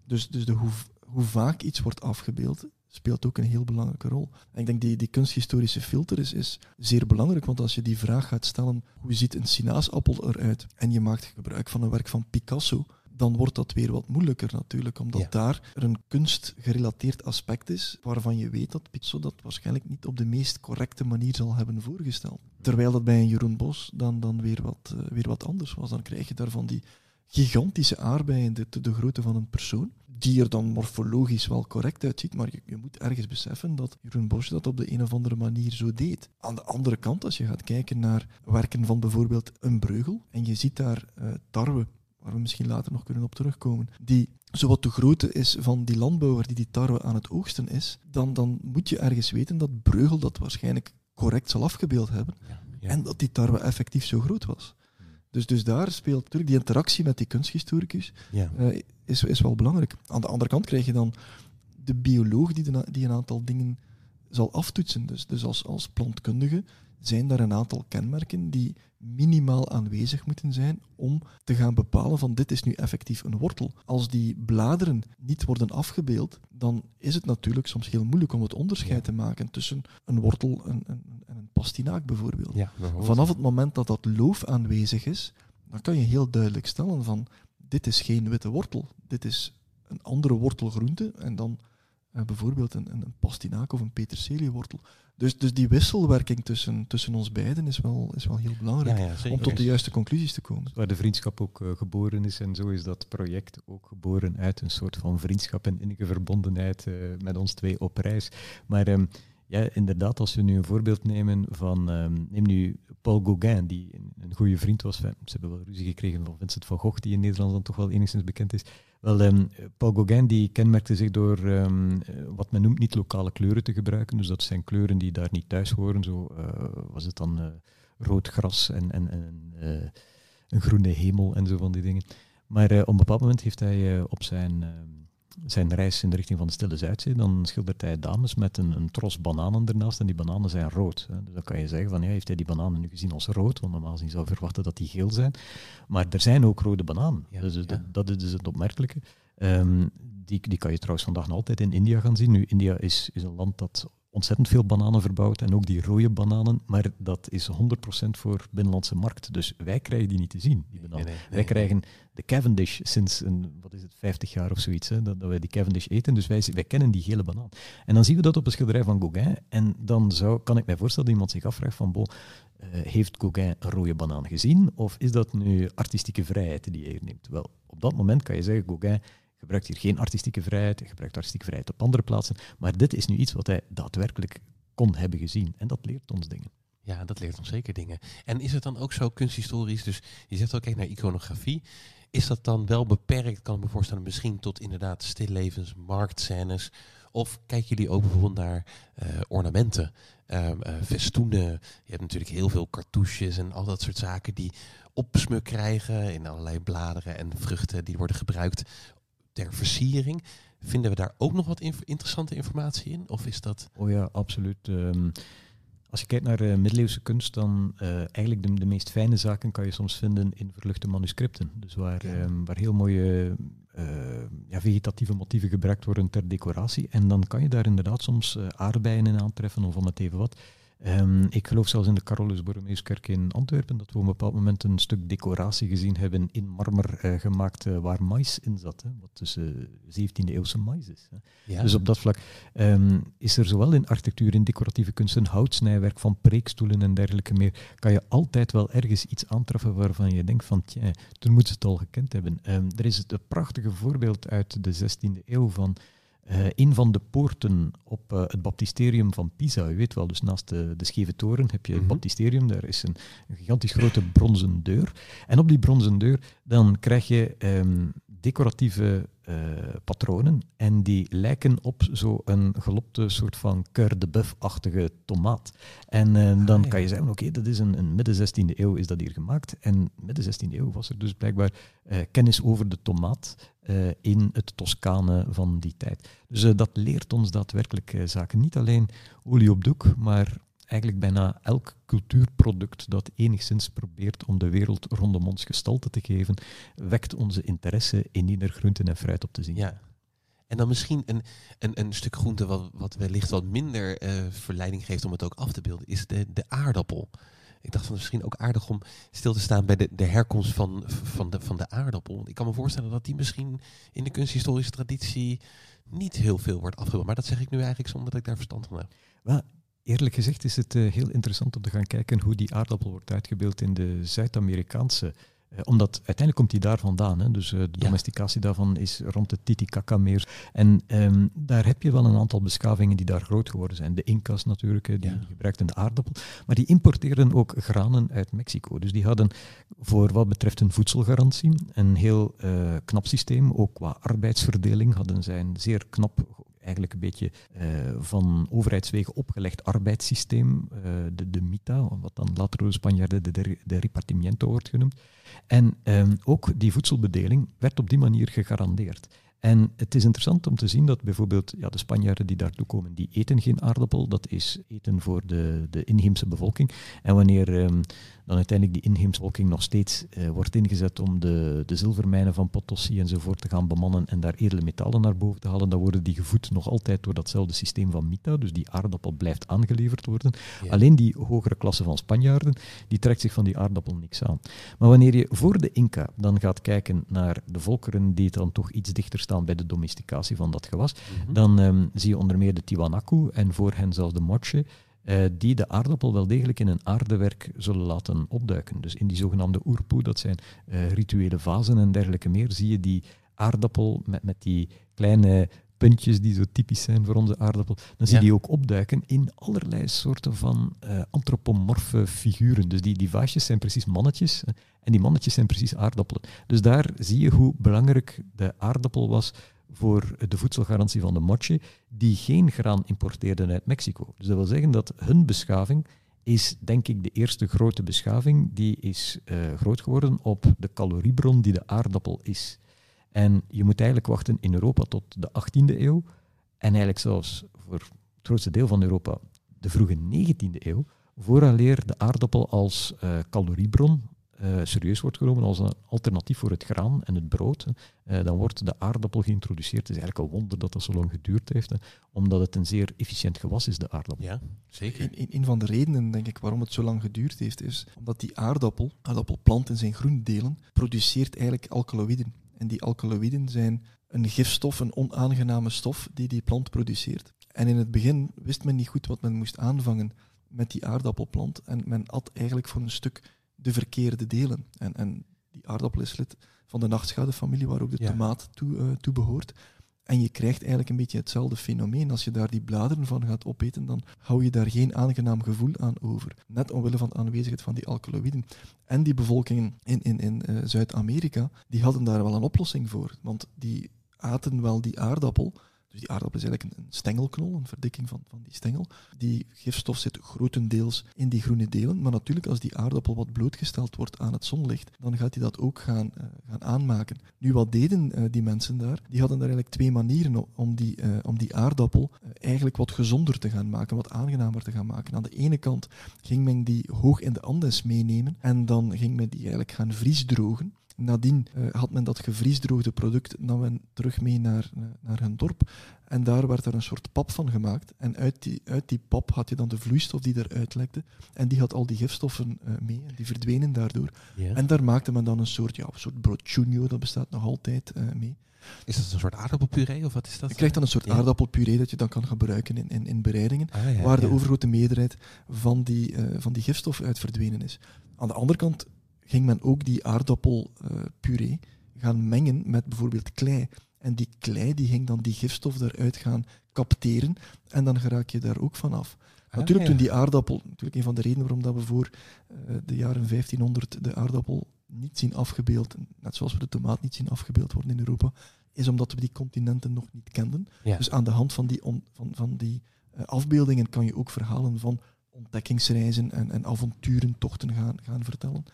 Dus, dus de hoe, hoe vaak iets wordt afgebeeld, speelt ook een heel belangrijke rol. En ik denk die, die kunsthistorische filter is, is zeer belangrijk, want als je die vraag gaat stellen, hoe ziet een sinaasappel eruit, en je maakt gebruik van een werk van Picasso, dan wordt dat weer wat moeilijker natuurlijk, omdat ja. daar een kunstgerelateerd aspect is waarvan je weet dat Picasso dat waarschijnlijk niet op de meest correcte manier zal hebben voorgesteld. Terwijl dat bij een Jeroen Bos dan, dan weer, wat, uh, weer wat anders was. Dan krijg je daarvan die gigantische aardbeien, de, de grootte van een persoon die er dan morfologisch wel correct uitziet, maar je, je, moet ergens beseffen dat Jeroen Bosch dat op de een of andere manier zo deed. Aan de andere kant, als je gaat kijken naar werken van bijvoorbeeld een breugel, en je ziet daar uh, tarwe, waar we misschien later nog kunnen op terugkomen, die zowat de grootte is van die landbouwer die die tarwe aan het oogsten is, dan, dan moet je ergens weten dat breugel dat waarschijnlijk correct zal afgebeeld hebben ja, ja. en dat die tarwe effectief zo groot was. Dus, dus daar speelt natuurlijk die interactie met die kunsthistoricus ja. uh, is, is wel belangrijk. Aan de andere kant krijg je dan de bioloog die, de, die een aantal dingen zal aftoetsen. Dus, dus als, als plantkundige zijn daar een aantal kenmerken die minimaal aanwezig moeten zijn om te gaan bepalen van dit is nu effectief een wortel. Als die bladeren niet worden afgebeeld, dan is het natuurlijk soms heel moeilijk om het onderscheid ja. te maken tussen een wortel en, en, en een pastinaak bijvoorbeeld. Ja, Vanaf het moment dat dat loof aanwezig is, dan kan je heel duidelijk stellen van dit is geen witte wortel, dit is een andere wortelgroente en dan eh, bijvoorbeeld een, een pastinaak of een peterseliewortel. Dus, dus die wisselwerking tussen, tussen ons beiden is wel, is wel heel belangrijk Ja, ja, zeker. om tot de juiste conclusies te komen. Waar de vriendschap ook eh, geboren is. En zo is dat project ook geboren uit een soort van vriendschap en innige verbondenheid eh, met ons twee op reis. Maar ehm, ja, inderdaad, als we nu een voorbeeld nemen van, ehm, neem nu Paul Gauguin, die een, goede vriend was. Ze hebben wel ruzie gekregen van Vincent van Gogh, die in Nederland dan toch wel enigszins bekend is. Wel, ehm, Paul Gauguin die kenmerkte zich door ehm, eh, wat men noemt niet lokale kleuren te gebruiken. Dus dat zijn kleuren die daar niet thuis horen. Zo eh, was het dan eh, rood gras en, en, en een groene hemel en zo van die dingen. Maar op een bepaald moment heeft hij op zijn, zijn reis in de richting van de Stille Zuidzee, dan schildert hij dames met een, een tros bananen ernaast en die bananen zijn rood. Hè. Dus dan kan je zeggen van ja, heeft hij die bananen nu gezien als rood? Want normaal gezien zou je verwachten dat die geel zijn. Maar er zijn ook rode bananen. Ja, dus ja. dat, dat is dus het opmerkelijke. Ehm, die, die kan je trouwens vandaag nog altijd in India gaan zien. Nu, India is, is een land dat ontzettend veel bananen verbouwt en ook die rode bananen, maar dat is 100% voor binnenlandse markt. Dus wij krijgen die niet te zien, die bananen. Nee, nee, Wij krijgen de Cavendish sinds een, wat is het, 50 jaar of zoiets, hè, dat, dat wij die Cavendish eten. Dus wij, wij kennen die gele banaan. En dan zien we dat op een schilderij van Gauguin. En dan zou, kan ik mij voorstellen dat iemand zich afvraagt van, bon, eh, heeft Gauguin een rode banaan gezien? Of is dat nu artistieke vrijheid die hij neemt? Wel, op dat moment kan je zeggen, Gauguin gebruikt hier geen artistieke vrijheid, gebruikt artistieke vrijheid op andere plaatsen. Maar dit is nu iets wat hij daadwerkelijk kon hebben gezien. En dat leert ons dingen. Ja, dat leert ons zeker dingen. En is het dan ook zo kunsthistorisch, dus je zegt ook, kijk naar iconografie. Is dat dan wel beperkt, kan ik me voorstellen, misschien tot inderdaad stillevens, marktscènes? Of kijken jullie ook bijvoorbeeld naar eh, ornamenten, eh, festoenen? Je hebt natuurlijk heel veel cartouches en al dat soort zaken die opsmuk krijgen in allerlei bladeren en vruchten die worden gebruikt ter versiering. Vinden we daar ook nog wat inf- interessante informatie in? Of is dat... Oh ja, absoluut. Ehm, als je kijkt naar eh, middeleeuwse kunst, dan eh, eigenlijk de, de meest fijne zaken kan je soms vinden in verluchte manuscripten. Dus waar, Ja. ehm, waar heel mooie eh, ja, vegetatieve motieven gebruikt worden ter decoratie. En dan kan je daar inderdaad soms aardbeien in aantreffen of om het even wat. Ehm, ik geloof zelfs in de Carolus Borromeuskerk in Antwerpen dat we op een bepaald moment een stuk decoratie gezien hebben in marmer eh, gemaakt eh, waar mais in zat. Hè, wat dus eh 17e eeuwse mais is. Hè. Ja, Dus op dat vlak ehm, is er zowel in architectuur, in decoratieve kunsten, houtsnijwerk van preekstoelen en dergelijke meer, kan je altijd wel ergens iets aantreffen waarvan je denkt van, tja, toen moeten ze het al gekend hebben. Ehm, er is het prachtige voorbeeld uit de 16e eeuw van eh, een van de poorten op eh, het baptisterium van Pisa. U weet wel, dus naast de, de scheve toren heb je het Mhm. baptisterium. Daar is een, een gigantisch grote bronzen deur. En op die bronzen deur dan krijg je ehm, decoratieve eh, patronen. En die lijken op zo'n gelopte soort van cœur de boeuf-achtige tomaat. En eh, dan ja. kan je zeggen, oké, dat is een, een midden 16e eeuw is dat hier gemaakt. En midden 16e eeuw was er dus blijkbaar eh, kennis over de tomaat in het Toscane van die tijd. Dus dat leert ons daadwerkelijk zaken. Niet alleen olie op doek, maar eigenlijk bijna elk cultuurproduct dat enigszins probeert om de wereld rondom ons gestalte te geven, wekt onze interesse in ieder groenten en fruit op te zien. Ja. En dan misschien een, een, een stuk groente wat, wat wellicht wat minder eh, verleiding geeft om het ook af te beelden, is de, de aardappel. Ik dacht van misschien ook aardig om stil te staan bij de, de herkomst van, van, de, van de aardappel. Ik kan me voorstellen dat die misschien in de kunsthistorische traditie niet heel veel wordt afgebeeld. Maar dat zeg ik nu eigenlijk zonder dat ik daar verstand van heb. Wel, eerlijk gezegd is het eh, heel interessant om te gaan kijken hoe die aardappel wordt uitgebeeld in de Zuid-Amerikaanse. eh, omdat uiteindelijk komt die daar vandaan. Hè? Dus eh, de Ja. domesticatie daarvan is rond het Titicaca-meer. En ehm, daar heb je wel een aantal beschavingen die daar groot geworden zijn. De Incas natuurlijk, die, Ja. gebruikten de aardappel. Maar die importeerden ook granen uit Mexico. Dus die hadden voor wat betreft een voedselgarantie een heel knap systeem. Ook qua arbeidsverdeling hadden zij een zeer knap eigenlijk een beetje eh, van overheidswegen opgelegd arbeidssysteem, eh, de, de MITA, wat dan later de Spanjaarden de, de, de repartimiento wordt genoemd. En ehm, ook die voedselbedeling werd op die manier gegarandeerd. En het is interessant om te zien dat bijvoorbeeld ja, de Spanjaarden die daartoe komen, die eten geen aardappel. Dat is eten voor de, de inheemse bevolking. En wanneer ehm, dan uiteindelijk die inheemse bevolking nog steeds eh, wordt ingezet om de, de zilvermijnen van Potosí enzovoort te gaan bemannen en daar edele metalen naar boven te halen, dan worden die gevoed nog altijd door datzelfde systeem van MITA. Dus die aardappel blijft aangeleverd worden. Ja. Alleen die hogere klasse van Spanjaarden, die trekt zich van die aardappel niks aan. Maar wanneer je voor de Inca dan gaat kijken naar de volkeren die dan toch iets dichter staan stilstaan bij de domesticatie van dat gewas, Mhm. dan ehm, zie je onder meer de Tiwanaku en voor hen zelfs de Moche, eh, die de aardappel wel degelijk in een aardewerk zullen laten opduiken. Dus in die zogenaamde oerpoe, dat zijn eh, rituele vazen en dergelijke meer, zie je die aardappel met, met die kleine puntjes die zo typisch zijn voor onze aardappel, dan zie je Ja. die ook opduiken in allerlei soorten van eh, antropomorfe figuren. Dus die, die vaasjes zijn precies mannetjes eh, en die mannetjes zijn precies aardappelen. Dus daar zie je hoe belangrijk de aardappel was voor de voedselgarantie van de moche, die geen graan importeerden uit Mexico. Dus dat wil zeggen dat hun beschaving is, denk ik, de eerste grote beschaving die is eh, groot geworden op de caloriebron die de aardappel is. En je moet eigenlijk wachten in Europa tot de 18e eeuw en eigenlijk zelfs voor het grootste deel van Europa de vroege 19e eeuw, vooraleer de aardappel als eh, caloriebron eh, serieus wordt genomen als een alternatief voor het graan en het brood. eh, dan wordt de aardappel geïntroduceerd. Het is eigenlijk een wonder dat dat zo lang geduurd heeft, hè, omdat het een zeer efficiënt gewas is, de aardappel. Ja, zeker. Een, een- een van de redenen, denk ik, waarom het zo lang geduurd heeft, is omdat die aardappel, aardappelplant in zijn groene delen, produceert eigenlijk alkaloïden. En die alkaloïden zijn een gifstof, een onaangename stof die die plant produceert. En in het begin wist men niet goed wat men moest aanvangen met die aardappelplant. En men at eigenlijk voor een stuk de verkeerde delen. En, en die aardappel is lid van de nachtschadefamilie, waar ook de Ja. tomaat toe, eh, toe behoort. En je krijgt eigenlijk een beetje hetzelfde fenomeen. Als je daar die bladeren van gaat opeten, dan hou je daar geen aangenaam gevoel aan over. Net omwille van de aanwezigheid van die alkaloïden. En die bevolkingen in, in, in eh, Zuid-Amerika, die hadden daar wel een oplossing voor. Want die aten wel die aardappel. Dus die aardappel is eigenlijk een, stengelknol, een verdikking van, van die stengel. Die gifstof zit grotendeels in die groene delen. Maar natuurlijk, als die aardappel wat blootgesteld wordt aan het zonlicht, dan gaat hij dat ook gaan, eh, gaan aanmaken. Nu, wat deden eh, die mensen daar? Die hadden daar eigenlijk twee manieren om die, eh, om die aardappel eigenlijk wat gezonder te gaan maken, wat aangenamer te gaan maken. Aan de ene kant ging men die hoog in de Andes meenemen en dan ging men die eigenlijk gaan vriesdrogen. Nadien eh, had men dat gevriesdroogde product nam men terug mee naar, eh, naar hun dorp. En daar werd er een soort pap van gemaakt. En uit die, uit die pap had je dan de vloeistof die eruit lekte. En die had al die gifstoffen eh, mee. En die verdwenen daardoor. En daar maakte men dan een soort, ja, een soort broodjunio, dat bestaat nog altijd mee. Is dat een soort aardappelpuree of wat is dat? Je krijgt dan een soort Ja. aardappelpuree dat je dan kan gebruiken in, in, in bereidingen. Ah, ja, waar de ja. overgrote meerderheid van die, van die gifstof uit verdwenen is. Aan de andere kant ging men ook die aardappelpuree gaan mengen met bijvoorbeeld klei. En die klei die ging dan die gifstof eruit gaan capteren en dan geraak je daar ook vanaf. Ah, natuurlijk ja. toen die aardappel, natuurlijk een van de redenen waarom dat we voor eh, de jaren 1500 de aardappel niet zien afgebeeld, net zoals we de tomaat niet zien afgebeeld worden in Europa, is omdat we die continenten nog niet kenden. Ja. Dus aan de hand van die, on- van, van die eh, afbeeldingen kan je ook verhalen van ontdekkingsreizen en, en avonturentochten gaan, gaan vertellen.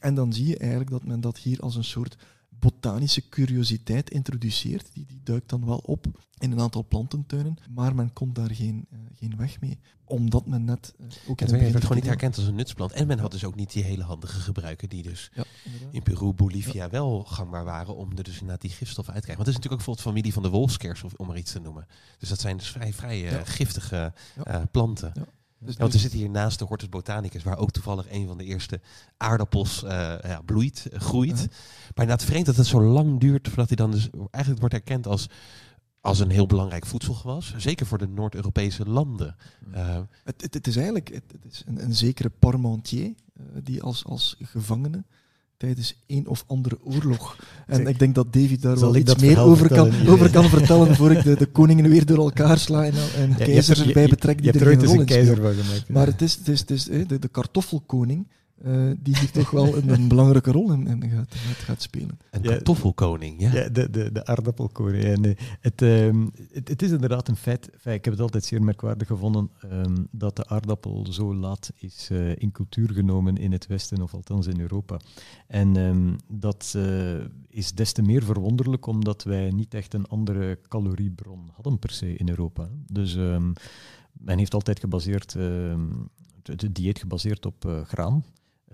En dan zie je eigenlijk dat men dat hier als een soort botanische curiositeit introduceert. Die, die duikt dan wel op in een aantal plantentuinen, maar men komt daar geen, eh, geen weg mee. Omdat men net eh, ook Ja, het werd gewoon niet herkend als een nutsplant. En men had dus ook niet die hele handige gebruiken die dus Ja, in Peru, Bolivia wel gangbaar waren om er dus inderdaad die gifstoffen uit te krijgen. Want het is natuurlijk ook bijvoorbeeld familie van de wolfskers, of- om maar iets te noemen. Dus dat zijn dus vrij, vrij eh, Ja. giftige planten. Dus, Ja, want we zitten hier naast de Hortus Botanicus, waar ook toevallig een van de eerste aardappels eh, ja, bloeit, eh, groeit. Uh-huh. Maar inderdaad vreemd dat het zo lang duurt voordat hij dan dus eigenlijk wordt erkend als, als een heel belangrijk voedselgewas. Zeker voor de Noord-Europese landen. Eh, Het, het, het is eigenlijk het, het is een, een zekere Parmentier, eh, die als, als gevangene tijdens een of andere oorlog. En ik denk dat David daar wel iets meer over kan, vertellen? over kan vertellen voor ik de, de koningen weer door elkaar sla en, [LAUGHS] en Ja, keizers er- erbij betrek die er geen rol in keizer spelen. van gemaakt. Maar het is, het is, het is de, de kartoffelkoning eh, die hier toch wel een, een belangrijke rol in, in gaat, spelen. een Ja. kartoffelkoning, ja. Ja, de, de, de aardappelkoning. Ja, nee. het, ehm, het, het is inderdaad een feit. Ik heb het altijd zeer merkwaardig gevonden ehm, dat de aardappel zo laat is eh, in cultuur genomen in het Westen, of althans in Europa. En ehm, dat eh, is des te meer verwonderlijk omdat wij niet echt een andere caloriebron hadden per se in Europa. Dus ehm, men heeft altijd gebaseerd, ehm, het, het dieet gebaseerd op eh, graan.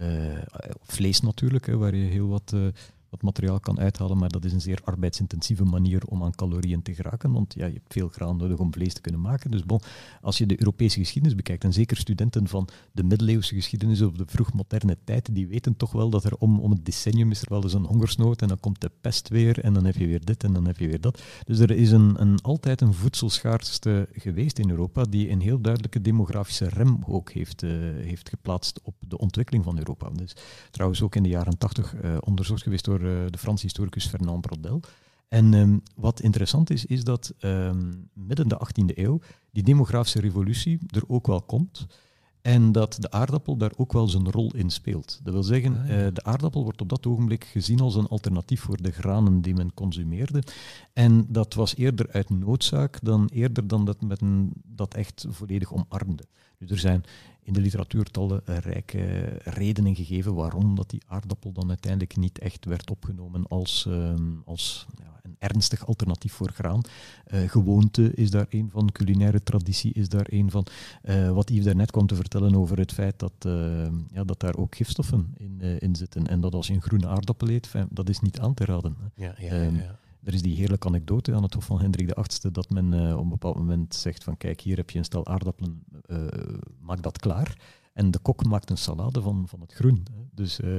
Eh, vlees natuurlijk, hè, waar je heel wat eh, wat materiaal kan uithalen, maar dat is een zeer arbeidsintensieve manier om aan calorieën te geraken, want ja, je hebt veel graan nodig om vlees te kunnen maken. Dus bon, als je de Europese geschiedenis bekijkt, en zeker studenten van de middeleeuwse geschiedenis of de vroegmoderne tijd, die weten toch wel dat er om, om het decennium is er wel eens een hongersnood en dan komt de pest weer en dan heb je weer dit en dan heb je weer dat. Dus er is een, een, altijd een voedselschaarste geweest in Europa die een heel duidelijke demografische rem ook heeft, uh, heeft geplaatst op de ontwikkeling van Europa. Dus trouwens ook in de jaren tachtig uh, onderzocht geweest door uh, de Franse historicus Fernand Brodel. En um, wat interessant is, is dat um, midden de 18e eeuw die demografische revolutie er ook wel komt. En dat de aardappel daar ook wel zijn rol in speelt. Dat wil zeggen, ah, ja. uh, de aardappel wordt op dat ogenblik gezien als een alternatief voor de granen die men consumeerde. En dat was eerder uit noodzaak dan eerder dan dat men dat echt volledig omarmde. Dus er zijn in de literatuur tallen rijke redenen gegeven waarom dat die aardappel dan uiteindelijk niet echt werd opgenomen als, um, als ja, een ernstig alternatief voor graan. Uh, gewoonte is daar een van, culinaire traditie is daar een van. Uh, wat Yves daarnet kwam te vertellen over het feit dat, uh, ja, dat daar ook gifstoffen in, in zitten. En dat als je een groene aardappel eet, dat is niet aan te raden. Ja, ja, ja, ja. Er is die heerlijke anekdote aan het Hof van Hendrik VIII dat men uh, op een bepaald moment zegt van kijk, hier heb je een stel aardappelen, uh, maak dat klaar. En de kok maakt een salade van, van het groen. Hè. Dus uh,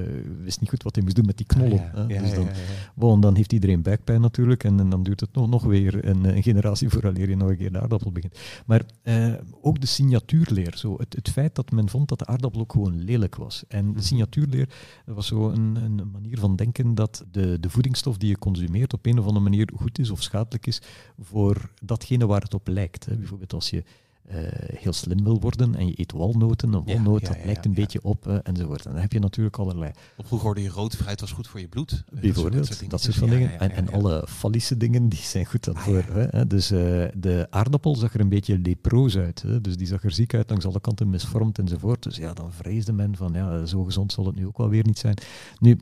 wist niet goed wat hij moest doen met die knollen. Ah, ja, ja, dus dan, bon, dan heeft iedereen buikpijn natuurlijk. En, en dan duurt het nog, nog weer een, een generatie [LAUGHS] vooraleer je nog een keer de aardappel begint. Maar uh, ook de signatuurleer. Zo, het, het feit dat men vond dat de aardappel ook gewoon lelijk was. En de signatuurleer was zo een, een manier van denken dat de, de voedingsstof die je consumeert op een of andere manier goed is of schadelijk is voor datgene waar het op lijkt. Hè. Bijvoorbeeld als je uh, heel slim wil worden en je eet walnoten, een walnoot, ja, ja, dat lijkt een beetje op uh, enzovoort. En dan heb je natuurlijk allerlei... Of vroeger hoorde je rood fruit was goed voor je bloed. Bijvoorbeeld, dat soort, dat soort van dingen. En, en alle fallische dingen, die zijn goed daarvoor. Ah, hè? Dus uh, de aardappel zag er een beetje leproos uit. Hè? Dus die zag er ziek uit, langs alle kanten misvormd enzovoort. Dus ja, dan vreesde men van, ja, zo gezond zal het nu ook wel weer niet zijn. Nu,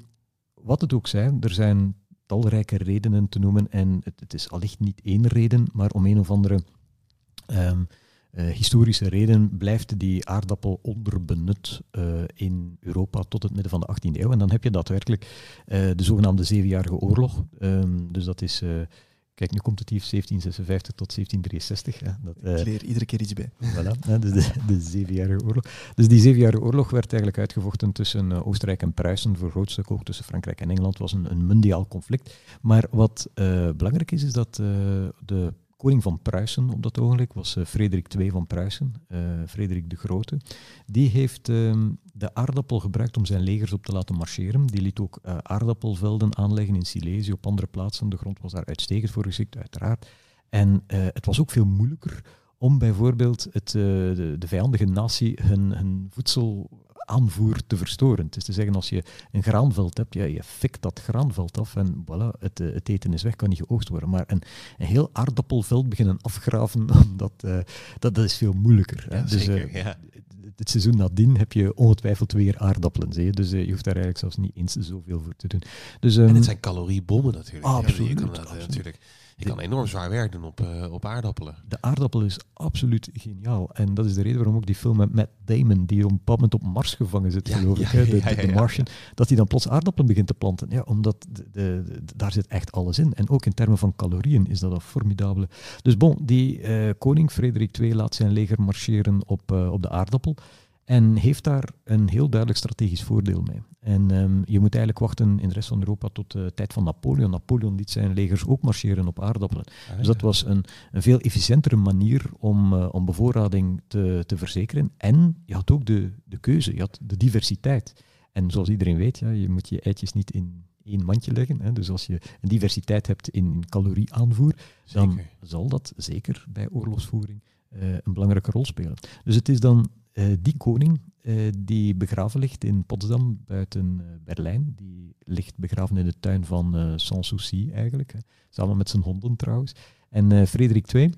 wat het ook zijn, er zijn talrijke redenen te noemen en het, het is allicht niet één reden, maar om een of andere... Um, uh, historische reden blijft die aardappel onderbenut uh, in Europa tot het midden van de 18e eeuw. En dan heb je daadwerkelijk uh, de zogenaamde Zevenjarige Oorlog. Um, dus dat is, kijk, nu komt het hier 1756 tot 1763. Hè, dat, Ik leer iedere keer iets bij. [LAUGHS] Voilà, hè, dus de, de Zevenjarige Oorlog. Dus die Zevenjarige Oorlog werd eigenlijk uitgevochten tussen Oostenrijk en Pruisen, voor groot stuk ook tussen Frankrijk en Engeland. was een, een mondiaal conflict. Maar wat belangrijk is, is dat de koning van Pruisen op dat ogenblik was uh, Frederik II van Pruisen, uh, Frederik de Grote. Die heeft uh, de aardappel gebruikt om zijn legers op te laten marcheren. Die liet ook uh, aardappelvelden aanleggen in Silesië, op andere plaatsen. De grond was daar uitstekend voor geschikt, uiteraard. En het was ook veel moeilijker om bijvoorbeeld het, de, de, vijandige natie hun, hun voedsel aanvoer te verstoren. Het is te zeggen, als je een graanveld hebt, ja, je fikt dat graanveld af en voilà, het, het eten is weg, kan niet geoogst worden. Maar een, een heel aardappelveld beginnen afgraven, [LAUGHS] dat, uh, dat, dat is veel moeilijker. Ja, dus, zeker, ja. Het seizoen nadien heb je ongetwijfeld weer aardappelen. Zie je? Dus uh, je hoeft daar eigenlijk zelfs niet eens zoveel voor te doen. Dus, um, en het zijn caloriebommen natuurlijk. Absoluut, je kan dat, absoluut. natuurlijk je kan enorm zwaar werk doen op, uh, op aardappelen. De aardappel is absoluut geniaal. En dat is de reden waarom ook die film met Damon, die op een bepaald moment op Mars gevangen zit, ja, geloof ik, de, ja, de, de Martian, dat hij dan plots aardappelen begint te planten. Ja, omdat de, daar zit echt alles in. En ook in termen van calorieën is dat een formidabele. Dus bon, die uh, koning Frederik II laat zijn leger marcheren op, uh, op de aardappel. En heeft daar een heel duidelijk strategisch voordeel mee. En um, je moet eigenlijk wachten in de rest van Europa tot de tijd van Napoleon. Napoleon liet zijn legers ook marcheren op aardappelen. Ah, dus dat was een, een, veel efficiëntere manier om, uh, om bevoorrading te, te verzekeren. En je had ook de, de keuze, je had de diversiteit. En zoals iedereen weet, ja, je moet je eitjes niet in één mandje leggen. Hè. Dus als je een diversiteit hebt in calorieaanvoer, dan Zeker. zal dat zeker bij oorlogsvoering uh, een belangrijke rol spelen. Dus het is dan die koning uh, die begraven ligt in Potsdam buiten uh, Berlijn. Die ligt begraven in de tuin van uh, Sanssouci eigenlijk, samen met zijn honden trouwens. En Frederik II,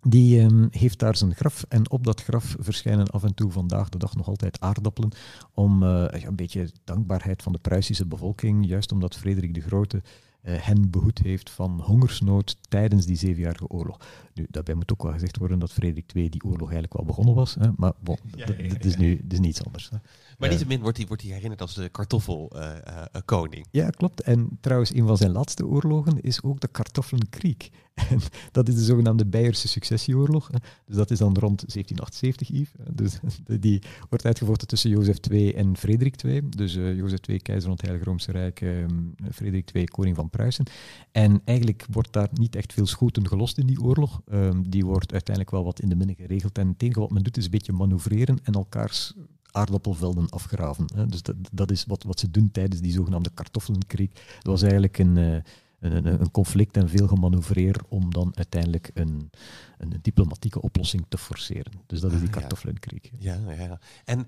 die um, heeft daar zijn graf en op dat graf verschijnen af en toe vandaag de dag nog altijd aardappelen om een beetje dankbaarheid van de Pruisische bevolking, juist omdat Frederik de Grote hen behoed heeft van hongersnood tijdens die zevenjarige oorlog. Nu, daarbij moet ook wel gezegd worden dat Frederik II die oorlog eigenlijk wel begonnen was, hè, maar bon, Ja, dat- ja, ja, dat is nu dat is niets anders. Hè. Maar niettemin wordt hij, wordt hij herinnerd als de kartoffelkoning. Ja, klopt. En trouwens, een van zijn laatste oorlogen is ook de Kartoffelkrieg. [LAUGHS] En dat is de zogenaamde Beierse successieoorlog. Dus dat is dan rond 1778, Yves. [LAUGHS] Dus die wordt uitgevochten tussen Jozef II en Frederik II. Dus eh, Jozef II, keizer van het Heilige Roomse Rijk, ehm, Frederik II, koning van Pruisen. En eigenlijk wordt daar niet echt veel schoten gelost in die oorlog. Ehm, die wordt uiteindelijk wel wat in de minne geregeld. En het enige wat men doet is een beetje manoeuvreren en elkaars aardappelvelden afgraven. Hè. Dus dat, dat is wat, wat ze doen tijdens die zogenaamde kartoffelkrieg. Dat was eigenlijk een, eh, een, een, een conflict en veel gemanoeuvreer om dan uiteindelijk een, een, diplomatieke oplossing te forceren. Dus dat is die Ah, ja. kartoffelkrieg. Ja, ja, ja. En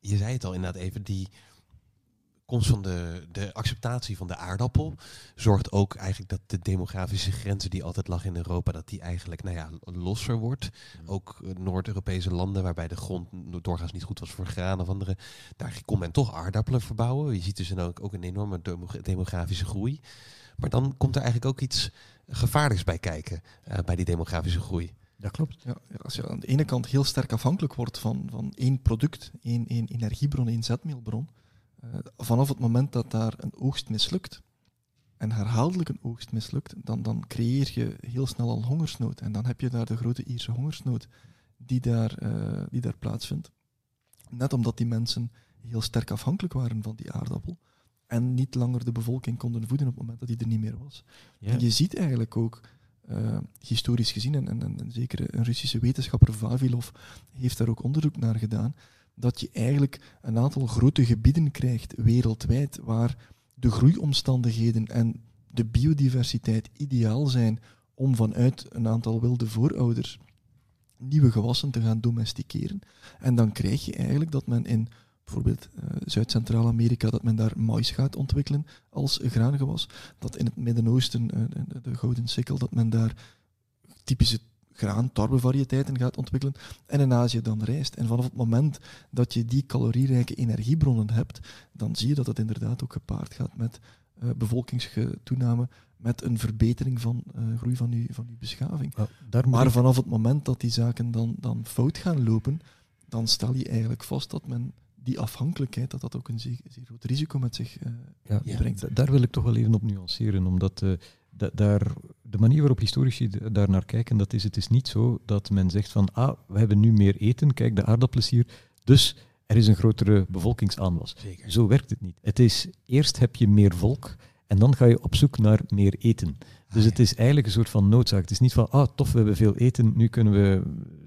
je zei het al inderdaad even, die komst van de, de acceptatie van de aardappel zorgt ook eigenlijk dat de demografische grenzen die altijd lag in Europa, dat die eigenlijk nou ja, losser wordt. Ook eh, Noord-Europese landen waarbij de grond doorgaans niet goed was voor graan of andere, daar kon men toch aardappelen verbouwen. Je ziet dus dan ook, ook een enorme demo- demografische groei. Maar dan komt er eigenlijk ook iets gevaarlijks bij kijken, eh, bij die demografische groei. Dat klopt. Ja, ja, als je aan de ene kant heel sterk afhankelijk wordt van, van één product, één, één energiebron, één zetmeelbron, vanaf het moment dat daar een oogst mislukt, en herhaaldelijk een oogst mislukt, dan, dan creëer je heel snel al hongersnood. En dan heb je daar de grote Ierse hongersnood die daar, eh, die daar plaatsvindt. Net omdat die mensen heel sterk afhankelijk waren van die aardappel en niet langer de bevolking konden voeden op het moment dat die er niet meer was. Ja. En je ziet eigenlijk ook, eh, historisch gezien, en, en, en zeker een Russische wetenschapper, Vavilov, heeft daar ook onderzoek naar gedaan, dat je eigenlijk een aantal grote gebieden krijgt wereldwijd waar de groeiomstandigheden en de biodiversiteit ideaal zijn om vanuit een aantal wilde voorouders nieuwe gewassen te gaan domesticeren. En dan krijg je eigenlijk dat men in bijvoorbeeld eh, Zuid-Centraal-Amerika, dat men daar mais gaat ontwikkelen als graangewas. Dat in het Midden-Oosten, eh, de- de gouden sikkel, dat men daar typische graan, tarwevariëteiten gaat ontwikkelen. En in Azië dan rijst. En vanaf het moment dat je die calorierijke energiebronnen hebt, dan zie je dat het inderdaad ook gepaard gaat met eh bevolkingstoename, met een verbetering van eh, groei van je, van uw beschaving. Maar vanaf het moment dat die zaken dan, dan fout gaan lopen, dan stel je eigenlijk vast dat men die afhankelijkheid, dat dat ook een zeer, zeer groot risico met zich eh, Ja, brengt. da- daar wil ik toch wel even op nuanceren, omdat da- daar, de manier waarop historici daar naar kijken, dat is, het is niet zo dat men zegt van, ah, we hebben nu meer eten, kijk, de aardappelen is hier, dus er is een grotere bevolkingsaanwas. Zeker. Zo werkt het niet. Het is, eerst heb je meer volk en dan ga je op zoek naar meer eten. Dus het is eigenlijk een soort van noodzaak. Het is niet van, ah, tof, we hebben veel eten, nu kunnen we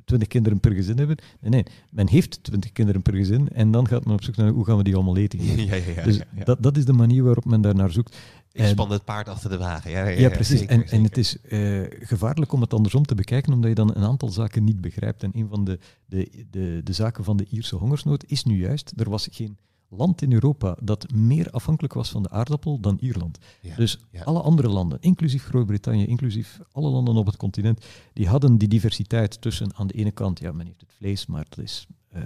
twintig kinderen per gezin hebben. Nee, nee, men heeft twintig kinderen per gezin en dan gaat men op zoek naar hoe gaan we die allemaal eten. [LAUGHS] Ja, geven. ja, ja. dus. Dat, dat is de manier waarop men daar naar zoekt. Ik span het paard achter de wagen. Ja, ja, ja, precies. zeker, en, en het is eh, gevaarlijk om het andersom te bekijken, omdat je dan een aantal zaken niet begrijpt. En een van de, de, de, de zaken van de Ierse hongersnood is nu juist, er was geen land in Europa dat meer afhankelijk was van de aardappel dan Ierland. Ja, Dus ja. alle andere landen, inclusief Groot-Brittannië, inclusief alle landen op het continent, die hadden die diversiteit tussen aan de ene kant, ja, men heeft het vlees, maar dat is eh,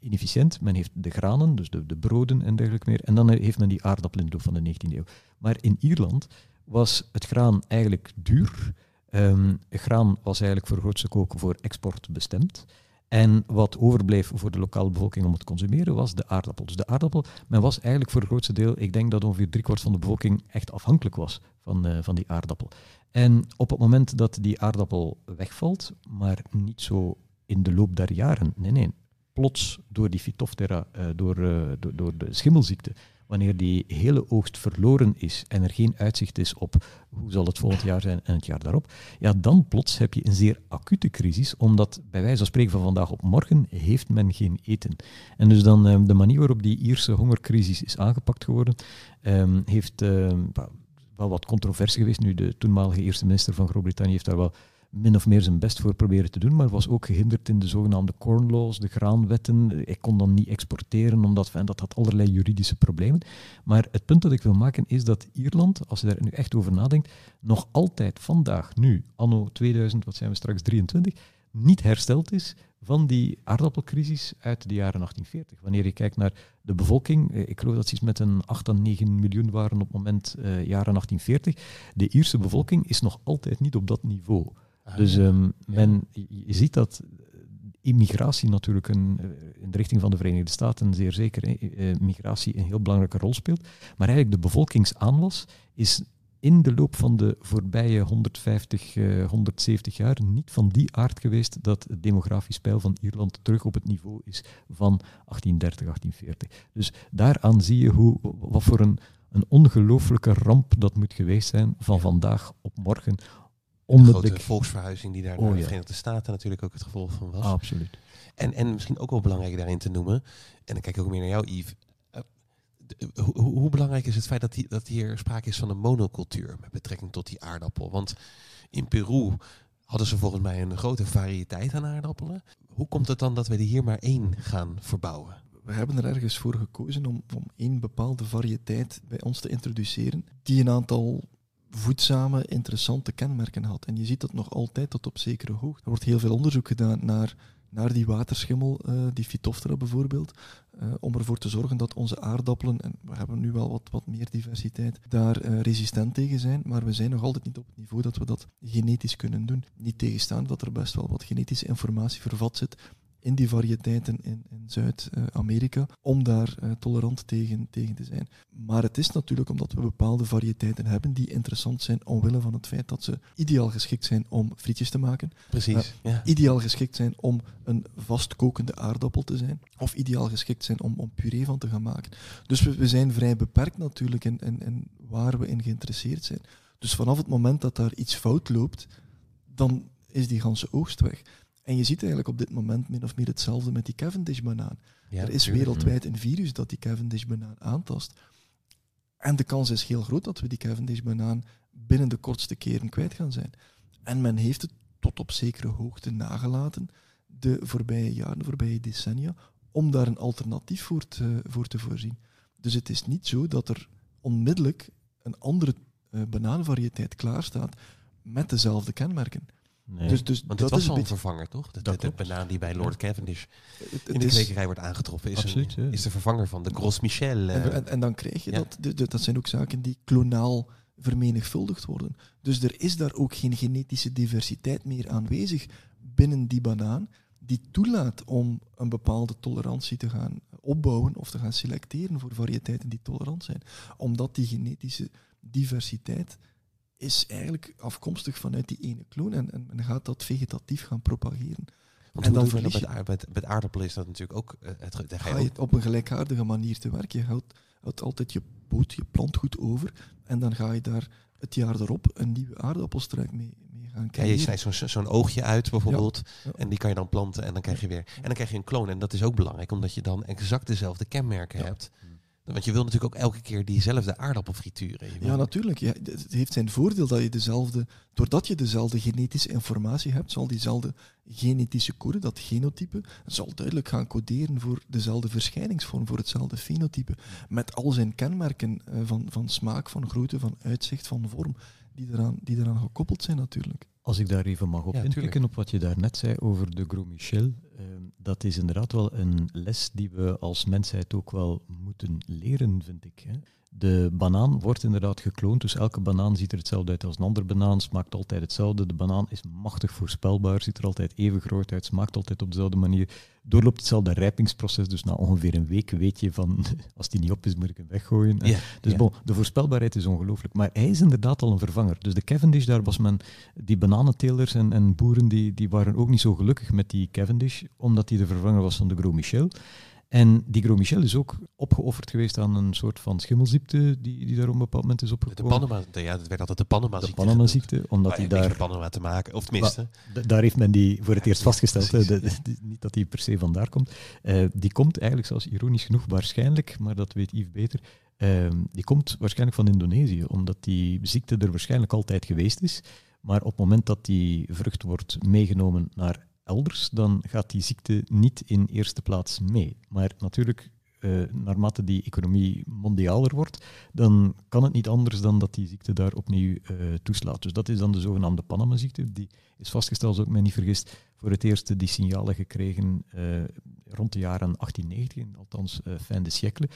inefficiënt. Men heeft de granen, dus de, de broden en dergelijke meer. En dan heeft men die aardappel in de loop van de 19e eeuw. Maar in Ierland was het graan eigenlijk duur. Ehm, graan was eigenlijk voor grootste ook voor export bestemd. En wat overbleef voor de lokale bevolking om het te consumeren was de aardappel. Dus de aardappel, men was eigenlijk voor het grootste deel, ik denk dat ongeveer driekwart van de bevolking echt afhankelijk was van, eh, van die aardappel. En op het moment dat die aardappel wegvalt, maar niet zo in de loop der jaren, nee, nee, plots door die Phytophthora, eh, door, eh, door, door de schimmelziekte, wanneer die hele oogst verloren is en er geen uitzicht is op hoe zal het volgend jaar zijn en het jaar daarop, ja, dan plots heb je een zeer acute crisis, omdat bij wijze van spreken van vandaag op morgen heeft men geen eten. En dus dan eh, de manier waarop die Ierse hongercrisis is aangepakt geworden, ehm, heeft eh, wel- wel wat controversie geweest. Nu, de toenmalige eerste minister van Groot-Brittannië heeft daar wel min of meer zijn best voor proberen te doen, maar was ook gehinderd in de zogenaamde corn laws, de graanwetten. Hij kon dan niet exporteren, omdat en dat had allerlei juridische problemen. Maar het punt dat ik wil maken is dat Ierland, als je daar nu echt over nadenkt, nog altijd vandaag, nu, anno 2000, wat zijn we straks, 23, niet hersteld is van die aardappelcrisis uit de jaren 1840. Wanneer je kijkt naar de bevolking, eh, ik geloof dat ze iets met een 8 à 9 miljoen waren op het moment uh, jaren 1840. De Ierse bevolking is nog altijd niet op dat niveau. Ah, dus um, men, je ziet dat immigratie natuurlijk een, in de richting van de Verenigde Staten zeer zeker migratie een heel belangrijke rol speelt. Maar eigenlijk de bevolkingsaanwas is in de loop van de voorbije 150, uh, 170 jaar niet van die aard geweest dat het demografisch peil van Ierland terug op het niveau is van 1830, 1840. Dus daaraan zie je hoe, wat voor een, een ongelooflijke ramp dat moet geweest zijn van vandaag op morgen. Om de grote volksverhuizing die daar oh, naar de Verenigde Staten natuurlijk ook het gevolg van was. Absoluut. En, en misschien ook wel belangrijk daarin te noemen, en dan kijk ik ook meer naar jou Yves, hoe, hoe, belangrijk is het feit dat, die, dat hier sprake is van een monocultuur met betrekking tot die aardappel? Want in Peru hadden ze volgens mij een grote variëteit aan aardappelen. Hoe komt het dan dat we er hier maar één gaan verbouwen? We hebben er ergens voor gekozen om, om één bepaalde variëteit bij ons te introduceren, die een aantal voedzame, interessante kenmerken had. En je ziet dat nog altijd tot op zekere hoogte. Er wordt heel veel onderzoek gedaan naar naar die waterschimmel, uh, die Phytophthora bijvoorbeeld, uh, om ervoor te zorgen dat onze aardappelen, en we hebben nu wel wat, wat meer diversiteit, daar uh, resistent tegen zijn, maar we zijn nog altijd niet op het niveau dat we dat genetisch kunnen doen. Niet tegenstaan dat er best wel wat genetische informatie vervat zit in die variëteiten in, in Zuid-Amerika, om daar uh, tolerant tegen, tegen te zijn. Maar het is natuurlijk omdat we bepaalde variëteiten hebben die interessant zijn omwille van het feit dat ze ideaal geschikt zijn om frietjes te maken. Precies. Uh, ja. Ideaal geschikt zijn om een vastkokende aardappel te zijn. Of ideaal geschikt zijn om, om puree van te gaan maken. Dus we, we zijn vrij beperkt natuurlijk in, in, in waar we in geïnteresseerd zijn. Dus vanaf het moment dat daar iets fout loopt, dan is die ganse oogst weg. En je ziet eigenlijk op dit moment min of meer hetzelfde met die Cavendish-banaan. er is wereldwijd een virus dat die Cavendish-banaan aantast. En de kans is heel groot dat we die Cavendish-banaan binnen de kortste keren kwijt gaan zijn. En men heeft het tot op zekere hoogte nagelaten de voorbije jaren, de voorbije decennia, om daar een alternatief voor te, voor te voorzien. Dus het is niet zo dat er onmiddellijk een andere uh, banaanvariëteit klaarstaat met dezelfde kenmerken. Nee. Dus, dus Want dit was al een vervanger, toch? De, de, de, banaan die bij Lord Cavendish in de kwekerij wordt aangetroffen, is, absoluut, een, is de vervanger van de Gros Michel. Uh, en, en, en, dan krijg je ja. dat, dat zijn ook zaken die klonaal vermenigvuldigd worden. Dus er is daar ook geen genetische diversiteit meer aanwezig binnen die banaan, die toelaat om een bepaalde tolerantie te gaan opbouwen of te gaan selecteren voor variëteiten die tolerant zijn. Omdat die genetische diversiteit is eigenlijk afkomstig vanuit die ene kloon en, en men gaat dat vegetatief gaan propageren. Want en dan met, met, met aardappelen is dat natuurlijk ook... Uh, het, ga je op een gelijkaardige manier te werk. Je houdt, houdt altijd je boot, je plantgoed over en dan ga je daar het jaar erop een nieuwe aardappelstruik mee, mee gaan krijgen. Ja, je snijdt zo'n zo'n oogje uit bijvoorbeeld en die kan je dan planten en dan krijg je weer... En dan krijg je een kloon en dat is ook belangrijk omdat je dan exact dezelfde kenmerken hebt. Want je wil natuurlijk ook elke keer diezelfde aardappel frituren. Ja, natuurlijk. Ja, het heeft zijn voordeel dat je dezelfde, doordat je dezelfde genetische informatie hebt, zal diezelfde genetische code, dat genotype, zal duidelijk gaan coderen voor dezelfde verschijningsvorm, voor hetzelfde fenotype. Met al zijn kenmerken eh, van, van smaak, van grootte, van uitzicht, van vorm, die eraan, die eraan gekoppeld zijn natuurlijk. Als ik daar even mag op ja, inpikken op wat je daarnet zei over de Gros Michel, uh, dat is inderdaad wel een les die we als mensheid ook wel moeten leren, vind ik. Hè. De banaan wordt inderdaad gekloond, dus elke banaan ziet er hetzelfde uit als een andere banaan, smaakt altijd hetzelfde. De banaan is machtig voorspelbaar, ziet er altijd even groot uit, smaakt altijd op dezelfde manier, doorloopt hetzelfde rijpingsproces, dus na ongeveer een week weet je van, [LAUGHS] als die niet op is, moet ik hem weggooien. Ja, dus Bon, de voorspelbaarheid is ongelooflijk, maar hij is inderdaad al een vervanger. Dus de Cavendish, daar was men, die bananentelers en, en boeren, die, die waren ook niet zo gelukkig met die Cavendish, omdat hij de vervanger was van de Gros Michel. En die Gros Michel is ook opgeofferd geweest aan een soort van schimmelziekte die, die daar op een bepaald moment is opgekomen. De Panama, ja, dat werd altijd de Panama-ziekte. De Panama-ziekte, omdat hij daar... Panama te maken, of tenminste... daar heeft men die voor het eerst vastgesteld. niet dat hij per se vandaar komt. Uh, die komt eigenlijk, zoals ironisch genoeg, waarschijnlijk, maar dat weet Yves beter, uh, die komt waarschijnlijk van Indonesië, omdat die ziekte er waarschijnlijk altijd geweest is. Maar op het moment dat die vrucht wordt meegenomen naar elders, dan gaat die ziekte niet in eerste plaats mee. Maar natuurlijk, uh, naarmate die economie mondialer wordt, dan kan het niet anders dan dat die ziekte daar opnieuw uh, toeslaat. Dus dat is dan de zogenaamde Panama-ziekte. Die is vastgesteld, als ik me niet vergis, voor het eerst die signalen gekregen uh, rond de jaren 1890, althans fin de siècle.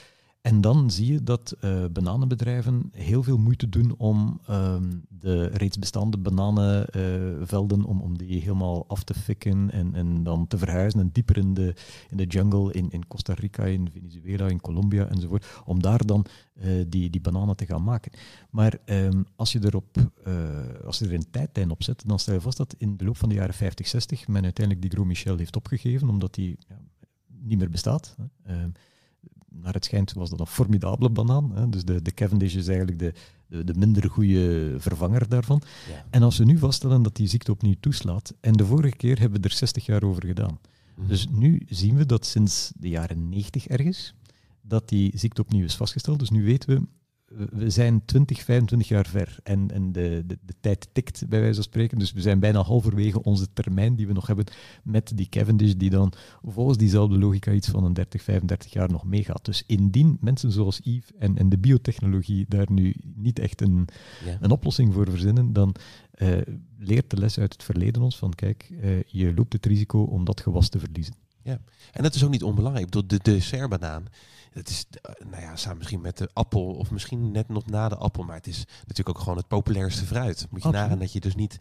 En dan zie je dat uh, bananenbedrijven heel veel moeite doen om um, de reeds bestaande bananenvelden, uh, om, om die helemaal af te fikken en, en dan te verhuizen en dieper in de, in de jungle in, in Costa Rica, in Venezuela, in Colombia enzovoort, om daar dan uh, die, die bananen te gaan maken. Maar um, als, je erop, als je er een tijdlijn op zet, dan stel je vast dat in de loop van de jaren 50, 60 men uiteindelijk die Gros Michel heeft opgegeven, omdat die ja, niet meer bestaat. Hè naar het schijnt was dat een formidabele banaan. Hè. Dus de, de Cavendish is eigenlijk de, de, de minder goede vervanger daarvan. Ja. En als we nu vaststellen dat die ziekte opnieuw toeslaat, en de vorige keer hebben we er 60 jaar over gedaan. Mm-hmm. Dus nu zien we dat sinds de jaren 90 ergens, dat die ziekte opnieuw is vastgesteld. Dus nu weten we, we zijn 20, 25 jaar ver en, en de, de, de, tijd tikt, bij wijze van spreken. Dus we zijn bijna halverwege onze termijn die we nog hebben met die Cavendish, die dan volgens diezelfde logica iets van een 30, 35 jaar nog meegaat. Dus indien mensen zoals Yves en, en de biotechnologie daar nu niet echt een, ja. een oplossing voor verzinnen, dan uh, leert de les uit het verleden ons van, kijk, uh, je loopt het risico om dat gewas te verliezen. Ja, en dat is ook niet onbelangrijk. Ik bedoel, de dessertbanaan, het is, nou ja, samen misschien met de appel of misschien net nog na de appel, maar het is natuurlijk ook gewoon het populairste fruit. Moet je nagaan dat je dus niet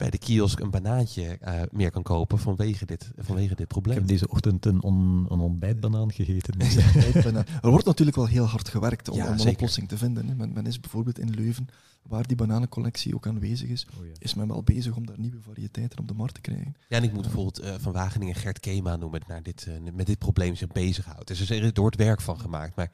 bij de kiosk een banaantje uh, meer kan kopen vanwege dit, vanwege dit probleem. Ik heb deze ochtend een, on, een ontbijtbanaan gegeten. [LAUGHS] er wordt natuurlijk wel heel hard gewerkt om, ja, om een oplossing te vinden. Men, men, is bijvoorbeeld in Leuven, waar die bananencollectie ook aanwezig is, oh, ja. is men wel bezig om daar nieuwe variëteiten op de markt te krijgen. Ja, en ik moet bijvoorbeeld uh, van Wageningen Gert Kema noemen, naar dit, uh, met dit probleem zich bezighoudt. Dus er is door het werk van gemaakt. Maar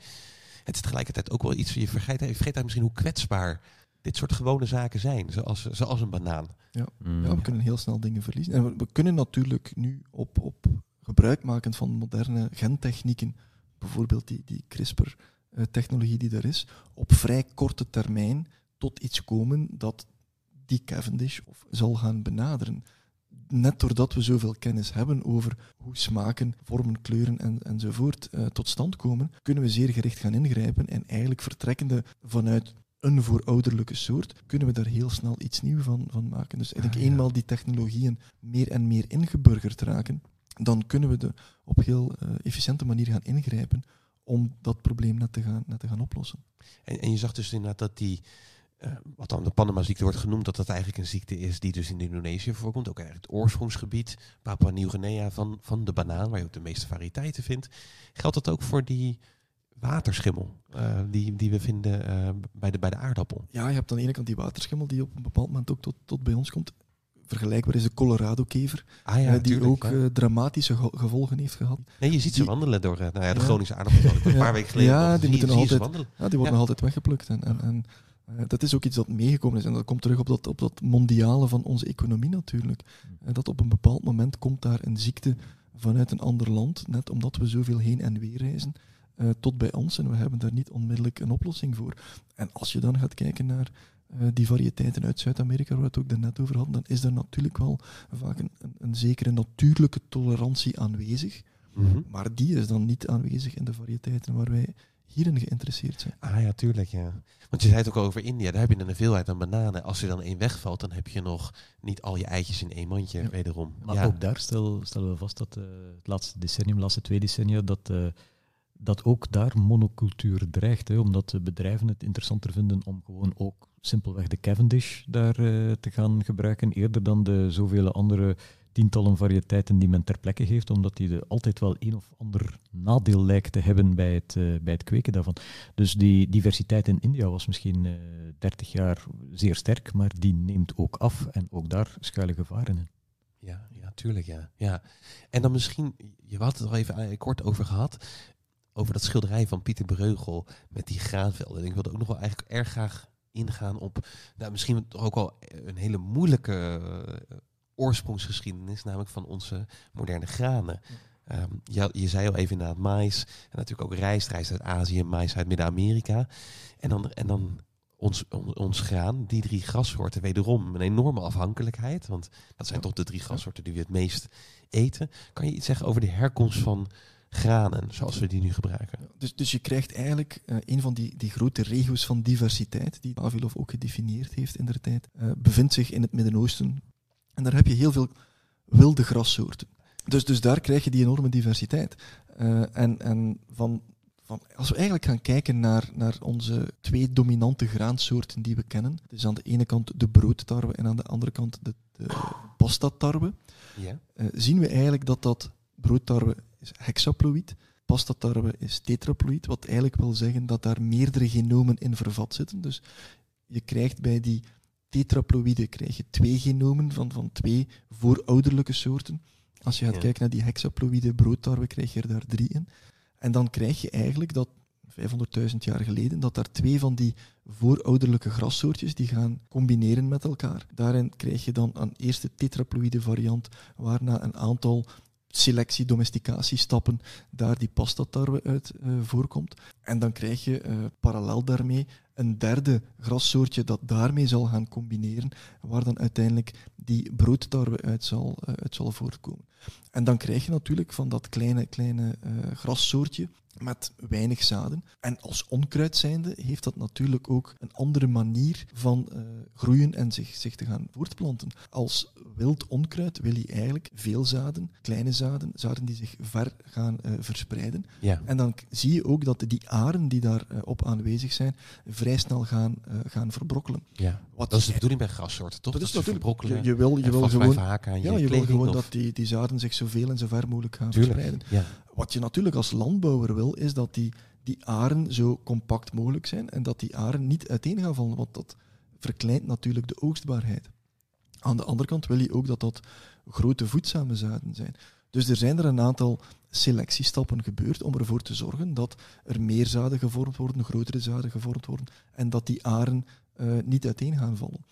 het is tegelijkertijd ook wel iets, je vergeet, je vergeet misschien hoe kwetsbaar dit soort gewone zaken zijn, zoals, zoals een banaan. Ja. Mm. ja, we kunnen heel snel dingen verliezen. En we, we kunnen natuurlijk nu op, op gebruik maken van moderne gentechnieken, bijvoorbeeld die, die CRISPR-technologie die er is, op vrij korte termijn tot iets komen dat die Cavendish of zal gaan benaderen. Net doordat we zoveel kennis hebben over hoe smaken, vormen, kleuren en, enzovoort uh, tot stand komen, kunnen we zeer gericht gaan ingrijpen en eigenlijk vertrekkende vanuit een voorouderlijke soort, kunnen we daar heel snel iets nieuws van, van maken. Dus ik denk, ah, ja. eenmaal die technologieën meer en meer ingeburgerd raken, dan kunnen we de op heel uh, efficiënte manier gaan ingrijpen om dat probleem net te gaan, net te gaan oplossen. En, en je zag dus inderdaad dat die, uh, wat dan de Panama-ziekte wordt genoemd, dat dat eigenlijk een ziekte is die dus in Indonesië voorkomt. Ook eigenlijk het oorsprongsgebied, Papua Nieuw-Guinea van, van de banaan, waar je ook de meeste variëteiten vindt. Geldt dat ook voor die waterschimmel uh, die, die we vinden uh, bij, de, bij de aardappel. Ja, je hebt aan de ene kant die waterschimmel die op een bepaald moment ook tot, tot bij ons komt. Vergelijkbaar is de Colorado-kever, ah, ja, uh, die tuurlijk, ook ja. dramatische gevolgen heeft gehad. Nee, je ziet die, ze wandelen door nou ja, de Groningse aardappel. Een [LAUGHS] paar weken geleden. Ja, die, moeten nog altijd, ja, die worden nog altijd weggeplukt. En, en, en dat is ook iets dat meegekomen is. En dat komt terug op dat, op dat mondiale van onze economie natuurlijk. En dat op een bepaald moment komt daar een ziekte vanuit een ander land, net omdat we zoveel heen en weer reizen uh, tot bij ons en we hebben daar niet onmiddellijk een oplossing voor. En als je dan gaat kijken naar uh, die variëteiten uit Zuid-Amerika, waar we het ook daarnet over hadden, dan is er natuurlijk wel vaak een, een, een zekere natuurlijke tolerantie aanwezig. Mm -hmm. Maar die is dan niet aanwezig in de variëteiten waar wij hierin geïnteresseerd zijn. Ah ja, tuurlijk, ja. Want je zei het ook over India, daar heb je een veelheid aan bananen. Als er dan één wegvalt, dan heb je nog niet al je eitjes in één mandje, ja. wederom. Maar ja. ook daar stel, stellen we vast dat uh, het laatste decennium, de laatste twee decennia, dat... Uh, dat ook daar monocultuur dreigt. Hè, omdat de bedrijven het interessanter vinden om gewoon ook simpelweg de Cavendish daar uh, te gaan gebruiken, eerder dan de zoveel andere tientallen variëteiten die men ter plekke heeft, omdat die de altijd wel een of ander nadeel lijkt te hebben bij het, uh, bij het kweken daarvan. Dus die diversiteit in India was misschien uh, 30 jaar zeer sterk, maar die neemt ook af en ook daar schuilen gevaren in. Ja, ja, tuurlijk, ja. ja. En dan misschien, je had het er al even kort over gehad, over dat schilderij van Pieter Breugel met die graanvelden. ik wilde ook nog wel eigenlijk erg graag ingaan op, nou, misschien toch ook wel een hele moeilijke uh, oorsprongsgeschiedenis, namelijk van onze moderne granen. Um, je, je, zei al even inderdaad mais, en natuurlijk ook rijst, rijst uit Azië, mais uit Midden-Amerika. En dan, en dan ons, on, ons graan, die drie grassoorten, wederom een enorme afhankelijkheid. Want dat zijn toch de drie grassoorten die we het meest eten. Kan je iets zeggen over de herkomst van granen, zoals we die nu gebruiken. Dus, dus je krijgt eigenlijk uh, een van die, die grote regio's van diversiteit, die Avilov ook gedefinieerd heeft in der tijd, uh, bevindt zich in het Midden-Oosten. En daar heb je heel veel wilde grassoorten. Dus, dus daar krijg je die enorme diversiteit. Uh, en en van, van, als we eigenlijk gaan kijken naar, naar onze twee dominante graansoorten die we kennen, dus aan de ene kant de broodtarwe en aan de andere kant de, de pastatarwe, Ja. zien we eigenlijk dat dat broodtarwe is hexaploïd, pastatarwe is tetraploïd, wat eigenlijk wil zeggen dat daar meerdere genomen in vervat zitten. Dus je krijgt bij die tetraploïden krijg je twee genomen van, van twee voorouderlijke soorten. Als je gaat Ja. kijken naar die hexaploïde broodtarwe, krijg je er daar drie in. En dan krijg je eigenlijk dat 500.000 jaar geleden, dat daar twee van die voorouderlijke grassoortjes die gaan combineren met elkaar. Daarin krijg je dan een eerste tetraploïde variant, waarna een aantal selectie, domesticatiestappen daar die pastatarwe uit eh, voorkomt. En dan krijg je eh, parallel daarmee een derde grassoortje dat daarmee zal gaan combineren, waar dan uiteindelijk die broodtarwe uit zal, eh, uit zal voortkomen. En dan krijg je natuurlijk van dat kleine, kleine grassoortje met weinig zaden. En als onkruid zijnde heeft dat natuurlijk ook een andere manier van eh, groeien en zich, zich te gaan voortplanten. Als wild onkruid wil je eigenlijk veel zaden, kleine zaden, zaden die zich ver gaan eh, verspreiden. Ja. En dan zie je ook dat die aren die daarop op aanwezig zijn, vrij snel gaan, eh, gaan verbrokkelen. ja. Wat Dat is de bedoeling bij grassoorten, toch? dat is natuurlijk, verbrokkelen je, je wil, je wil gewoon, haken aan ja, je je wil gewoon of- dat die, die zaden zich zoveel en zo ver mogelijk gaan Tuurlijk, verspreiden. ja. Wat je natuurlijk als landbouwer wil, is dat die, die aren zo compact mogelijk zijn en dat die aren niet uiteen gaan vallen, want dat verkleint natuurlijk de oogstbaarheid. Aan de andere kant wil je ook dat dat grote voedzame zaden zijn. Dus er zijn er een aantal selectiestappen gebeurd om ervoor te zorgen dat er meer zaden gevormd worden, grotere zaden gevormd worden en dat die aren eh, niet uiteen gaan vallen.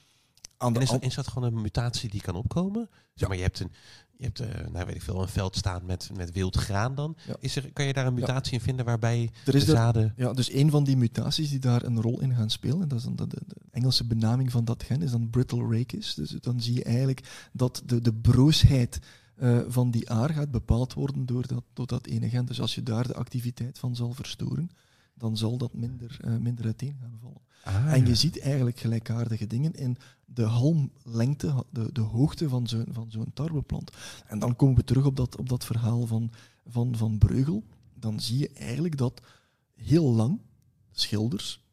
Aan de En is, dat- is dat gewoon een mutatie die kan opkomen? Zeg Ja. maar, je hebt een, je hebt, eh, nou weet ik veel, een veld staan met, met wild graan dan. Ja. Is er, kan je daar een mutatie in vinden waarbij er is de zaden... Ja, dus een van die mutaties die daar een rol in gaan spelen, en dat is dan de, de, de Engelse benaming van dat gen, is dan brittle rachis. Dus dan zie je eigenlijk dat de, de broosheid eh, van die aar gaat bepaald worden door dat, door dat ene gen. Dus als je daar de activiteit van zal verstoren, dan zal dat minder, eh, minder uiteen gaan vallen. Ah, En je ja. ziet eigenlijk gelijkaardige dingen in de halmlengte, de, de hoogte van zo'n van zo'n tarweplant. En dan komen we terug op dat, op dat verhaal van, van, van Breugel. Dan zie je eigenlijk dat heel lang schilders,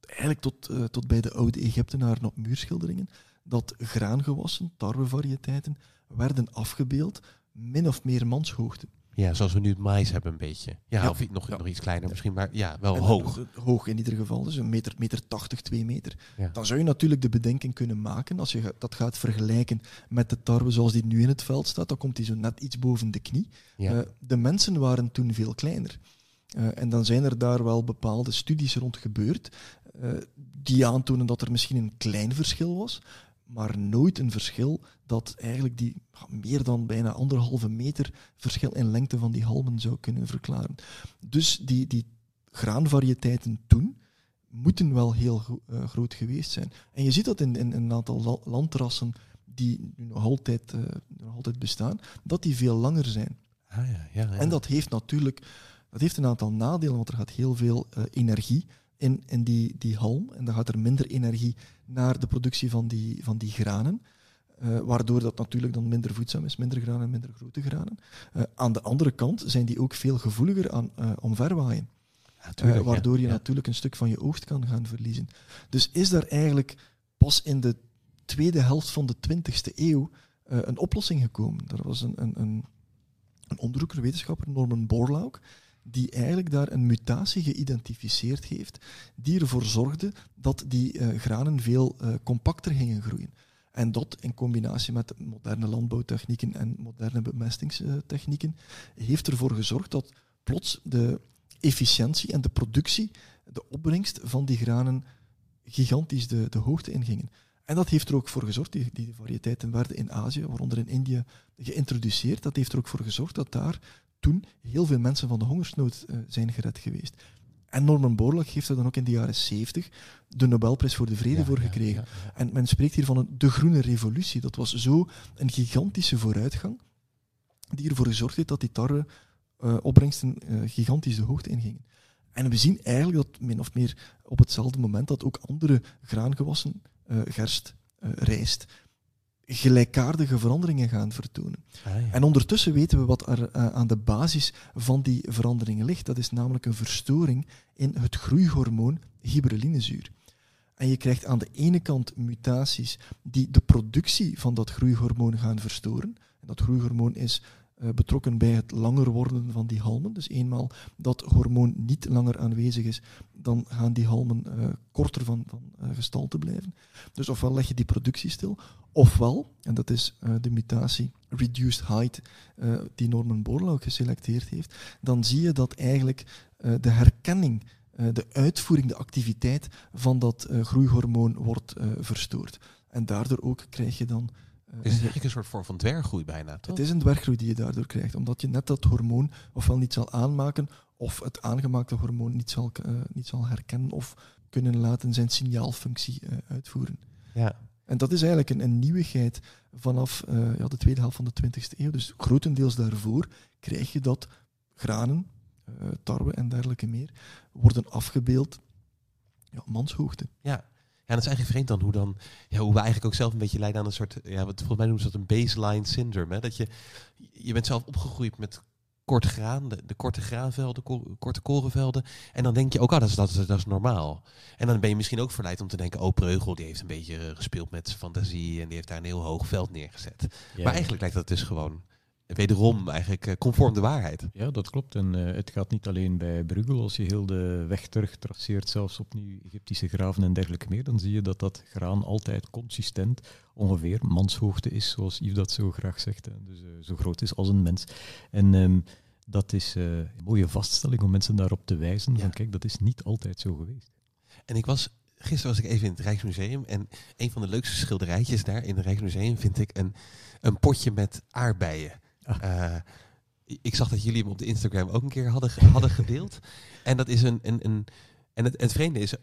eigenlijk tot, eh, tot bij de oude Egyptenaren op muurschilderingen, dat graangewassen, tarwevariëteiten, werden afgebeeld min of meer manshoogte. Ja, zoals we nu het mais hebben een beetje. Ja, Ja. of nog, Ja. nog iets kleiner misschien, maar ja, wel En, hoog. hoog in ieder geval, dus een meter, meter 80, twee meter. Ja. Dan zou je natuurlijk de bedenking kunnen maken, als je dat gaat vergelijken met de tarwe zoals die nu in het veld staat, dan komt die zo net iets boven de knie. Eh, de mensen waren toen veel kleiner. Eh, en dan zijn er daar wel bepaalde studies rond gebeurd eh, die aantonen dat er misschien een klein verschil was, maar nooit een verschil dat eigenlijk die meer dan bijna anderhalve meter verschil in lengte van die halmen zou kunnen verklaren. Dus die, die graanvariëteiten toen moeten wel heel gro- eh, groot geweest zijn. En je ziet dat in, in een aantal la- landrassen die nu nog altijd, eh, nog altijd bestaan, dat die veel langer zijn. Ah, ja, ja, ja. En dat heeft natuurlijk dat heeft een aantal nadelen, want er gaat heel veel eh, energie in, in die, die halm. En dan gaat er minder energie naar de productie van die, van die granen. eh, waardoor dat natuurlijk dan minder voedzaam is, minder granen, minder grote granen. Eh, aan de andere kant zijn die ook veel gevoeliger aan eh, omverwaaien. Ja, tuurlijk, waardoor ja. je Ja. natuurlijk een stuk van je oogst kan gaan verliezen. Dus is daar eigenlijk pas in de tweede helft van de 20e eeuw een oplossing gekomen. Er was een, een, een, een onderzoeker, wetenschapper, Norman Borlaug, die eigenlijk daar een mutatie geïdentificeerd heeft, die ervoor zorgde dat die eh, granen veel eh, compacter gingen groeien. En dat in combinatie met moderne landbouwtechnieken en moderne bemestingstechnieken heeft ervoor gezorgd dat plots de efficiëntie en de productie, de opbrengst van die granen gigantisch de, de hoogte ingingen. En dat heeft er ook voor gezorgd, die, die variëteiten werden in Azië, waaronder in India, geïntroduceerd. Dat heeft er ook voor gezorgd dat daar toen heel veel mensen van de hongersnood eh, zijn gered geweest. En Norman Borlaug heeft er dan ook in de jaren 70 de Nobelprijs voor de Vrede Ja, voor gekregen. ja, ja. En men spreekt hier van een, de groene revolutie. Dat was zo een gigantische vooruitgang die ervoor gezorgd heeft dat die tarwe uh, opbrengsten uh, gigantisch de hoogte ingingen. En we zien eigenlijk dat min of meer op hetzelfde moment dat ook andere graangewassen, uh, gerst, rijst, gelijkaardige veranderingen gaan vertonen. Ah, ja. En ondertussen weten we wat er aan de basis van die veranderingen ligt. Dat is namelijk een verstoring in het groeihormoon gibberellinezuur. En je krijgt aan de ene kant mutaties die de productie van dat groeihormoon gaan verstoren. En dat groeihormoon is betrokken bij het langer worden van die halmen. Dus eenmaal dat hormoon niet langer aanwezig is, dan gaan die halmen uh, korter van, van uh, gestalte blijven. Dus ofwel leg je die productie stil, ofwel, en dat is de mutatie reduced height die Norman Borlaug geselecteerd heeft, dan zie je dat eigenlijk de herkenning de uitvoering, de activiteit van dat groeihormoon wordt verstoord. En daardoor ook krijg je dan het is eigenlijk een soort vorm van dwerggroei bijna, toch? Het is een dwerggroei die je daardoor krijgt, omdat je net dat hormoon ofwel niet zal aanmaken, of het aangemaakte hormoon niet zal, uh, niet zal herkennen of kunnen laten zijn signaalfunctie uh, uitvoeren. Ja. En dat is eigenlijk een, een nieuwigheid vanaf uh, ja, de tweede helft van de 20e eeuw. Dus grotendeels daarvoor krijg je dat granen, tarwe en dergelijke meer worden afgebeeld ja, manshoogte. Ja, ja, dat is eigenlijk vreemd dan hoe, dan, ja, hoe we eigenlijk ook zelf een beetje leiden aan een soort, ja, wat volgens mij noemen ze dat een baseline syndrome. Hè? Dat je, je bent zelf opgegroeid met korte graan, de, de korte graanvelden, ko korte korenvelden. En dan denk je ook, ah, dat is, dat, is, dat is normaal. En dan ben je misschien ook verleid om te denken, oh, Preugel, die heeft een beetje eh, gespeeld met fantasie en die heeft daar een heel hoog veld neergezet. Maar eigenlijk lijkt dat dus gewoon wederom eigenlijk eh, conform de waarheid. Ja, dat klopt. En uh, het gaat niet alleen bij Bruegel. Als je heel de weg terug traceert, zelfs opnieuw Egyptische graven en dergelijke meer, dan zie je dat dat graan altijd consistent ongeveer manshoogte is, zoals Yves dat zo graag zegt. Hè. Dus uh, zo groot is als een mens. En um, dat is een mooie vaststelling om mensen daarop te wijzen. Ja. Van kijk, dat is niet altijd zo geweest. En ik was gisteren was ik even in het Rijksmuseum en een van de leukste schilderijtjes daar in het Rijksmuseum vind ik een, een potje met aardbeien. [LAUGHS] Uh, ik zag dat jullie hem op de Instagram ook een keer hadden, hadden gedeeld. [LAUGHS] En dat is een. een, een en het, het vreemde is,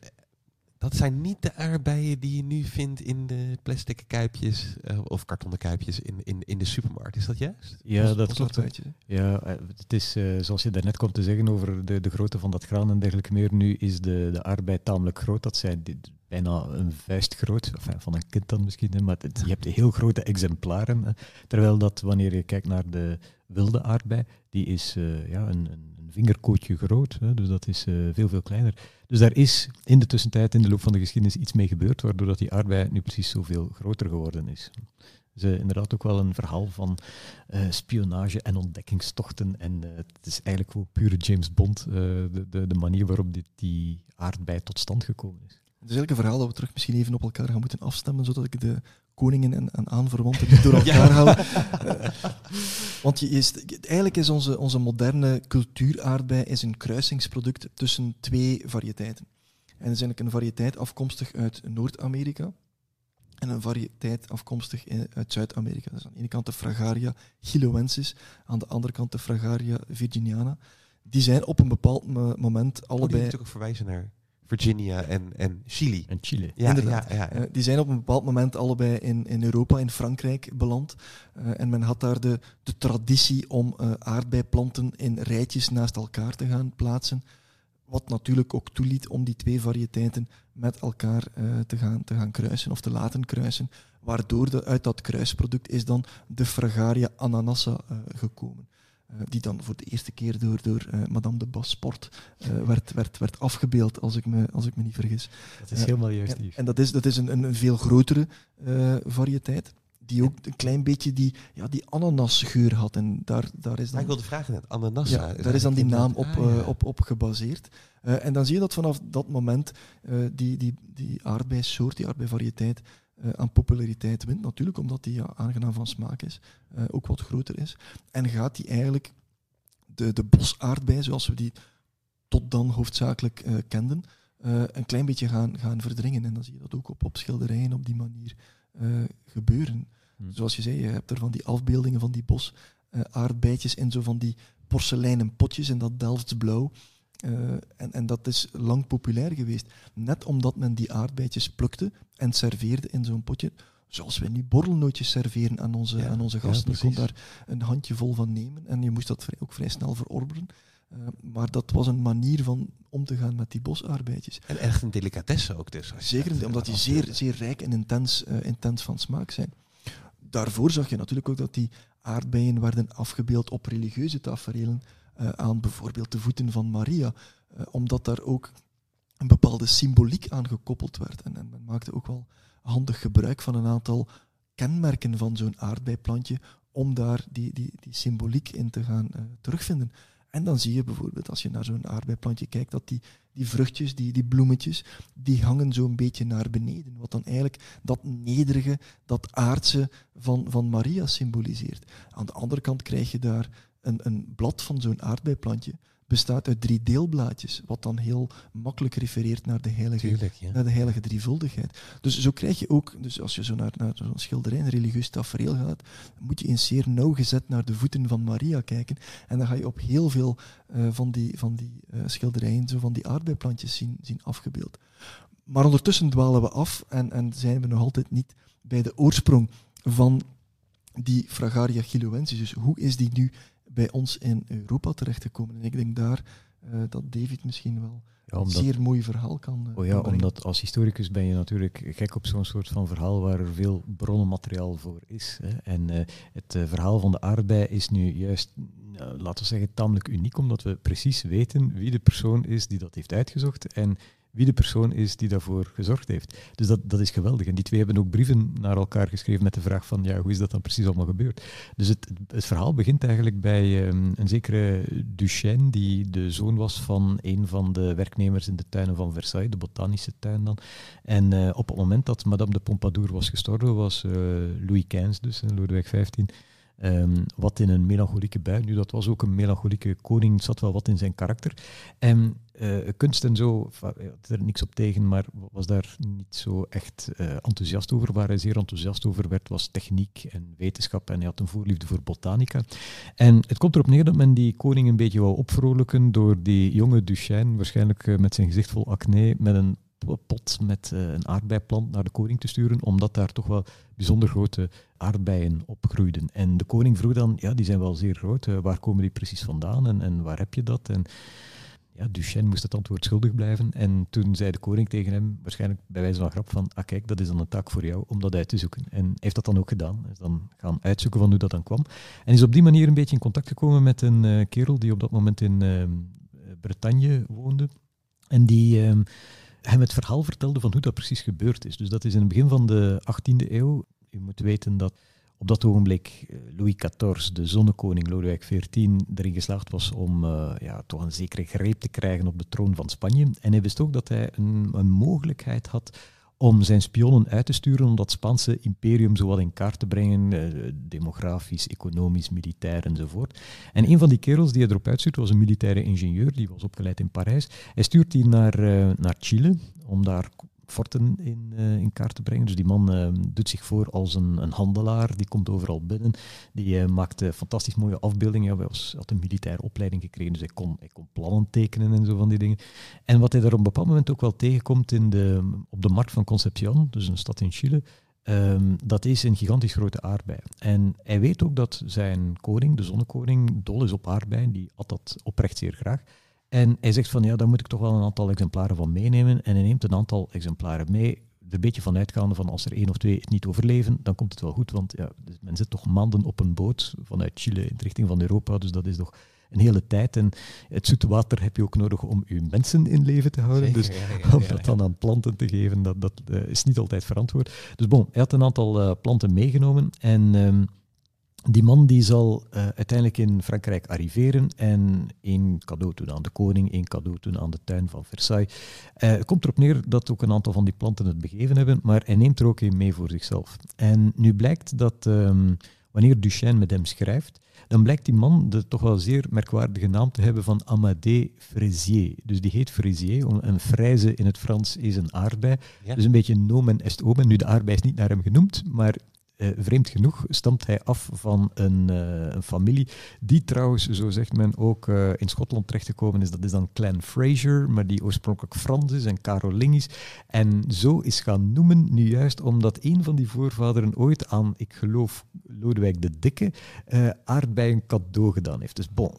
dat zijn niet de aardbeien die je nu vindt in de plastic kuipjes uh, of kartonnen kuipjes in, in, in de supermarkt. Is dat juist? Ja, dat klopt. Ja, eh, het is zoals je daarnet kwam te zeggen over de, de grootte van dat graan en dergelijke meer. Nu is de, de aardbei tamelijk groot. Dat zijn bijna een vuist groot, van een kind dan misschien, maar het, je hebt heel grote exemplaren. Terwijl dat, wanneer je kijkt naar de wilde aardbei, die is uh, ja, een, een, vingerkootje groot, hè, dus dat is veel, veel kleiner. Dus daar is in de tussentijd, in de loop van de geschiedenis, iets mee gebeurd, waardoor dat die aardbei nu precies zoveel groter geworden is. Dus uh, inderdaad ook wel een verhaal van spionage en ontdekkingstochten. En het is eigenlijk gewoon pure James Bond, de, de, de, manier waarop dit, die aardbei tot stand gekomen is. Het is eigenlijk een verhaal dat we terug misschien even op elkaar gaan moeten afstemmen, zodat ik de koningen en, en aanverwanten niet door elkaar hou. Uh, want je is, eigenlijk is onze, onze moderne cultuuraardbei is een kruisingsproduct tussen twee variëteiten. En dat is eigenlijk een variëteit afkomstig uit Noord-Amerika en een variëteit afkomstig uit Zuid-Amerika. Dus aan de ene kant de Fragaria chiloensis, aan de andere kant de Fragaria virginiana. Die zijn op een bepaald moment allebei... Oh, die natuurlijk verwijzen naar Virginia en, en Chili. En Chile. Ja, ja, ja, uh, die zijn op een bepaald moment allebei in, in Europa, in Frankrijk beland. Uh, en men had daar de, de traditie om uh, aardbeiplanten in rijtjes naast elkaar te gaan plaatsen. Wat natuurlijk ook toeliet om die twee variëteiten met elkaar te, gaan, te gaan kruisen of te laten kruisen. Waardoor de, uit dat kruisproduct is dan de Fragaria ananassa gekomen. Eh, die dan voor de eerste keer door, door uh, Madame de Basport eh, werd, werd, werd afgebeeld, als ik me, als ik me niet vergis. Dat is helemaal juist. En, en, dat is, dat is een, een, een veel grotere variëteit die ook een klein beetje die, ja, die ananasgeur had. En daar, daar is dan, ik wilde vragen net, ananas. Ja, daar is dan die naam op, ah, op, op gebaseerd. Uh, en dan zie je dat vanaf dat moment uh, die, die, die aardbeisoort, die aardbeivariëteit, uh, aan populariteit wint. Natuurlijk omdat die ja, aangenaam van smaak is, uh, ook wat groter is. En gaat die eigenlijk de, de bosaardbei, zoals we die tot dan hoofdzakelijk uh, kenden, een klein beetje gaan, gaan verdringen. En dan zie je dat ook op, op schilderijen op die manier gebeuren. Hmm. Zoals je zei, je hebt er van die afbeeldingen van die bosaardbeidjes in zo van die porseleinen potjes en dat Delfts blauw. Uh, en, en, dat is lang populair geweest. Net omdat men die aardbeidjes plukte en serveerde in zo'n potje, zoals wij nu borrelnootjes serveren aan onze, Ja, aan onze ja, gasten. je kon daar een handjevol van nemen en je moest dat vrij- ook vrij snel verorberen. Eh, maar dat was een manier van om te gaan met die bosarbeidjes. En echt een delicatesse ook dus. Zeker het, omdat die eh, zeer, zeer rijk en intens, eh, intens van smaak zijn. Daarvoor zag je natuurlijk ook dat die aardbeien werden afgebeeld op religieuze taferelen eh, aan bijvoorbeeld de voeten van Maria, eh, omdat daar ook een bepaalde symboliek aan gekoppeld werd. En, en men maakte ook wel handig gebruik van een aantal kenmerken van zo'n aardbeiplantje om daar die, die, die symboliek in te gaan eh, terugvinden. En dan zie je bijvoorbeeld, als je naar zo'n aardbeiplantje kijkt, dat die, die vruchtjes, die, die bloemetjes, die hangen zo'n beetje naar beneden. Wat dan eigenlijk dat nederige, dat aardse van, van Maria symboliseert. Aan de andere kant krijg je daar een, een blad van zo'n aardbeiplantje, bestaat uit drie deelblaadjes, wat dan heel makkelijk refereert naar de heilige Tuurlijk, ja. naar de heilige drievuldigheid. Dus zo krijg je ook, dus als je zo naar, naar zo'n schilderij, een religieus tafereel gaat, moet je eens zeer nauwgezet naar de voeten van Maria kijken. En dan ga je op heel veel eh, van die, van die eh, schilderijen, zo van die aardbeiplantjes zien, zien afgebeeld. Maar ondertussen dwalen we af en, en zijn we nog altijd niet bij de oorsprong van die Fragaria chiloensis. Dus hoe is die nu bij ons in Europa terechtgekomen? En ik denk daar eh, dat David misschien wel Ja, een zeer mooi verhaal kan eh, oh ja, kan omdat als historicus ben je natuurlijk gek op zo'n soort van verhaal waar er veel bronnenmateriaal voor is. Hè. En eh, het verhaal van de aardbei is nu juist, laten we zeggen, tamelijk uniek, omdat we precies weten wie de persoon is die dat heeft uitgezocht en wie de persoon is die daarvoor gezorgd heeft. Dus dat, dat is geweldig. En die twee hebben ook brieven naar elkaar geschreven met de vraag van, ja, hoe is dat dan precies allemaal gebeurd? Dus het, het verhaal begint eigenlijk bij ehm, een zekere Duchesne, die de zoon was van een van de werknemers in de tuinen van Versailles, de botanische tuin dan. En eh, op het moment dat Madame de Pompadour was gestorven, was eh, Louis XV dus, Lodewijk XV, ehm, wat in een melancholieke bui. Nu, dat was ook een melancholieke koning, zat wel wat in zijn karakter. En eh, kunst en zo, hij had er niks op tegen, maar was daar niet zo echt eh, enthousiast over. Waar hij zeer enthousiast over werd, was techniek en wetenschap. En hij had een voorliefde voor botanica. En het komt erop neer dat men die koning een beetje wou opvrolijken door die jonge Duchesne, waarschijnlijk eh, met zijn gezicht vol acne, met een pot met eh, een aardbeiplant naar de koning te sturen, omdat daar toch wel bijzonder grote aardbeien op groeiden. En de koning vroeg dan, ja, die zijn wel zeer groot, eh, waar komen die precies vandaan en, en waar heb je dat? En ja, Duchesne moest het antwoord schuldig blijven. En toen zei de koning tegen hem, waarschijnlijk bij wijze van grap, van ah kijk, dat is dan een taak voor jou om dat uit te zoeken. En heeft dat dan ook gedaan. Is dan gaan uitzoeken van hoe dat dan kwam. En is op die manier een beetje in contact gekomen met een eh, kerel die op dat moment in ehm, Bretagne woonde. En die ehm, hem het verhaal vertelde van hoe dat precies gebeurd is. Dus dat is in het begin van de 18e eeuw. U moet weten dat op dat ogenblik eh, Louis XIV, de zonnekoning Lodewijk XIV, erin geslaagd was om eh, ja, toch een zekere greep te krijgen op de troon van Spanje. En hij wist ook dat hij een, een mogelijkheid had om zijn spionnen uit te sturen om dat Spaanse imperium zowat in kaart te brengen, eh, demografisch, economisch, militair enzovoort. En een van die kerels die hij erop uitstuurt was een militaire ingenieur, die was opgeleid in Parijs. Hij stuurt die naar, eh, naar Chile om daar forten in, eh, in kaart te brengen. Dus die man eh, doet zich voor als een, een handelaar, die komt overal binnen, die eh, maakt eh, fantastisch mooie afbeeldingen. Hij was, had een militaire opleiding gekregen, dus hij kon, hij kon plannen tekenen en zo van die dingen. En wat hij daar op een bepaald moment ook wel tegenkomt in de, op de markt van Concepción, dus een stad in Chile, ehm, dat is een gigantisch grote aardbei. En hij weet ook dat zijn koning, de zonnekoning, dol is op aardbeien, die at dat oprecht zeer graag. En hij zegt van ja, daar moet ik toch wel een aantal exemplaren van meenemen. En hij neemt een aantal exemplaren mee. Er een beetje van uitgaande van als er één of twee het niet overleven, dan komt het wel goed. Want ja, dus men zit toch maanden op een boot vanuit Chile in de richting van Europa. Dus dat is toch een hele tijd. En het zoete water heb je ook nodig om je mensen in leven te houden. Dus Zeker, ja, ja, om dat dan aan planten te geven, dat, dat eh, is niet altijd verantwoord. Dus bon, hij had een aantal eh, planten meegenomen en ehm, die man die zal eh, uiteindelijk in Frankrijk arriveren en één cadeau doen aan de koning, één cadeau doen aan de tuin van Versailles. Eh, het komt erop neer dat ook een aantal van die planten het begeven hebben, maar hij neemt er ook een mee voor zichzelf. En nu blijkt dat ehm, wanneer Duchesne met hem schrijft, dan blijkt die man de toch wel zeer merkwaardige naam te hebben van Amadé Fraisier. Dus die heet Fraisier, om- een fraise in het Frans is een aardbei. Ja. Dus een beetje nomen est omen. Nu, de aardbei is niet naar hem genoemd, maar eh, vreemd genoeg stamt hij af van een, eh, een familie die trouwens, zo zegt men, ook eh, in Schotland terechtgekomen is. Dat is dan Clan Fraser, maar die oorspronkelijk Frans is en Carolingisch. En zo is gaan noemen, nu juist omdat een van die voorvaderen ooit aan, ik geloof, Lodewijk de Dikke, aardbeien cadeau gedaan heeft. Dus bon,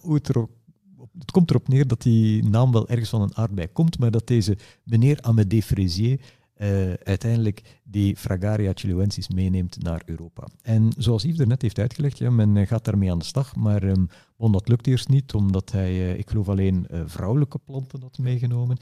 het komt erop neer dat die naam wel ergens van een aardbei komt, maar dat deze meneer Amédée Fraisier uh, uiteindelijk die Fragaria chiluensis meeneemt naar Europa. En zoals Yves er net heeft uitgelegd, ja, men gaat daarmee aan de slag, maar um, bon, dat lukt eerst niet, omdat hij, uh, ik geloof alleen uh, vrouwelijke planten had meegenomen.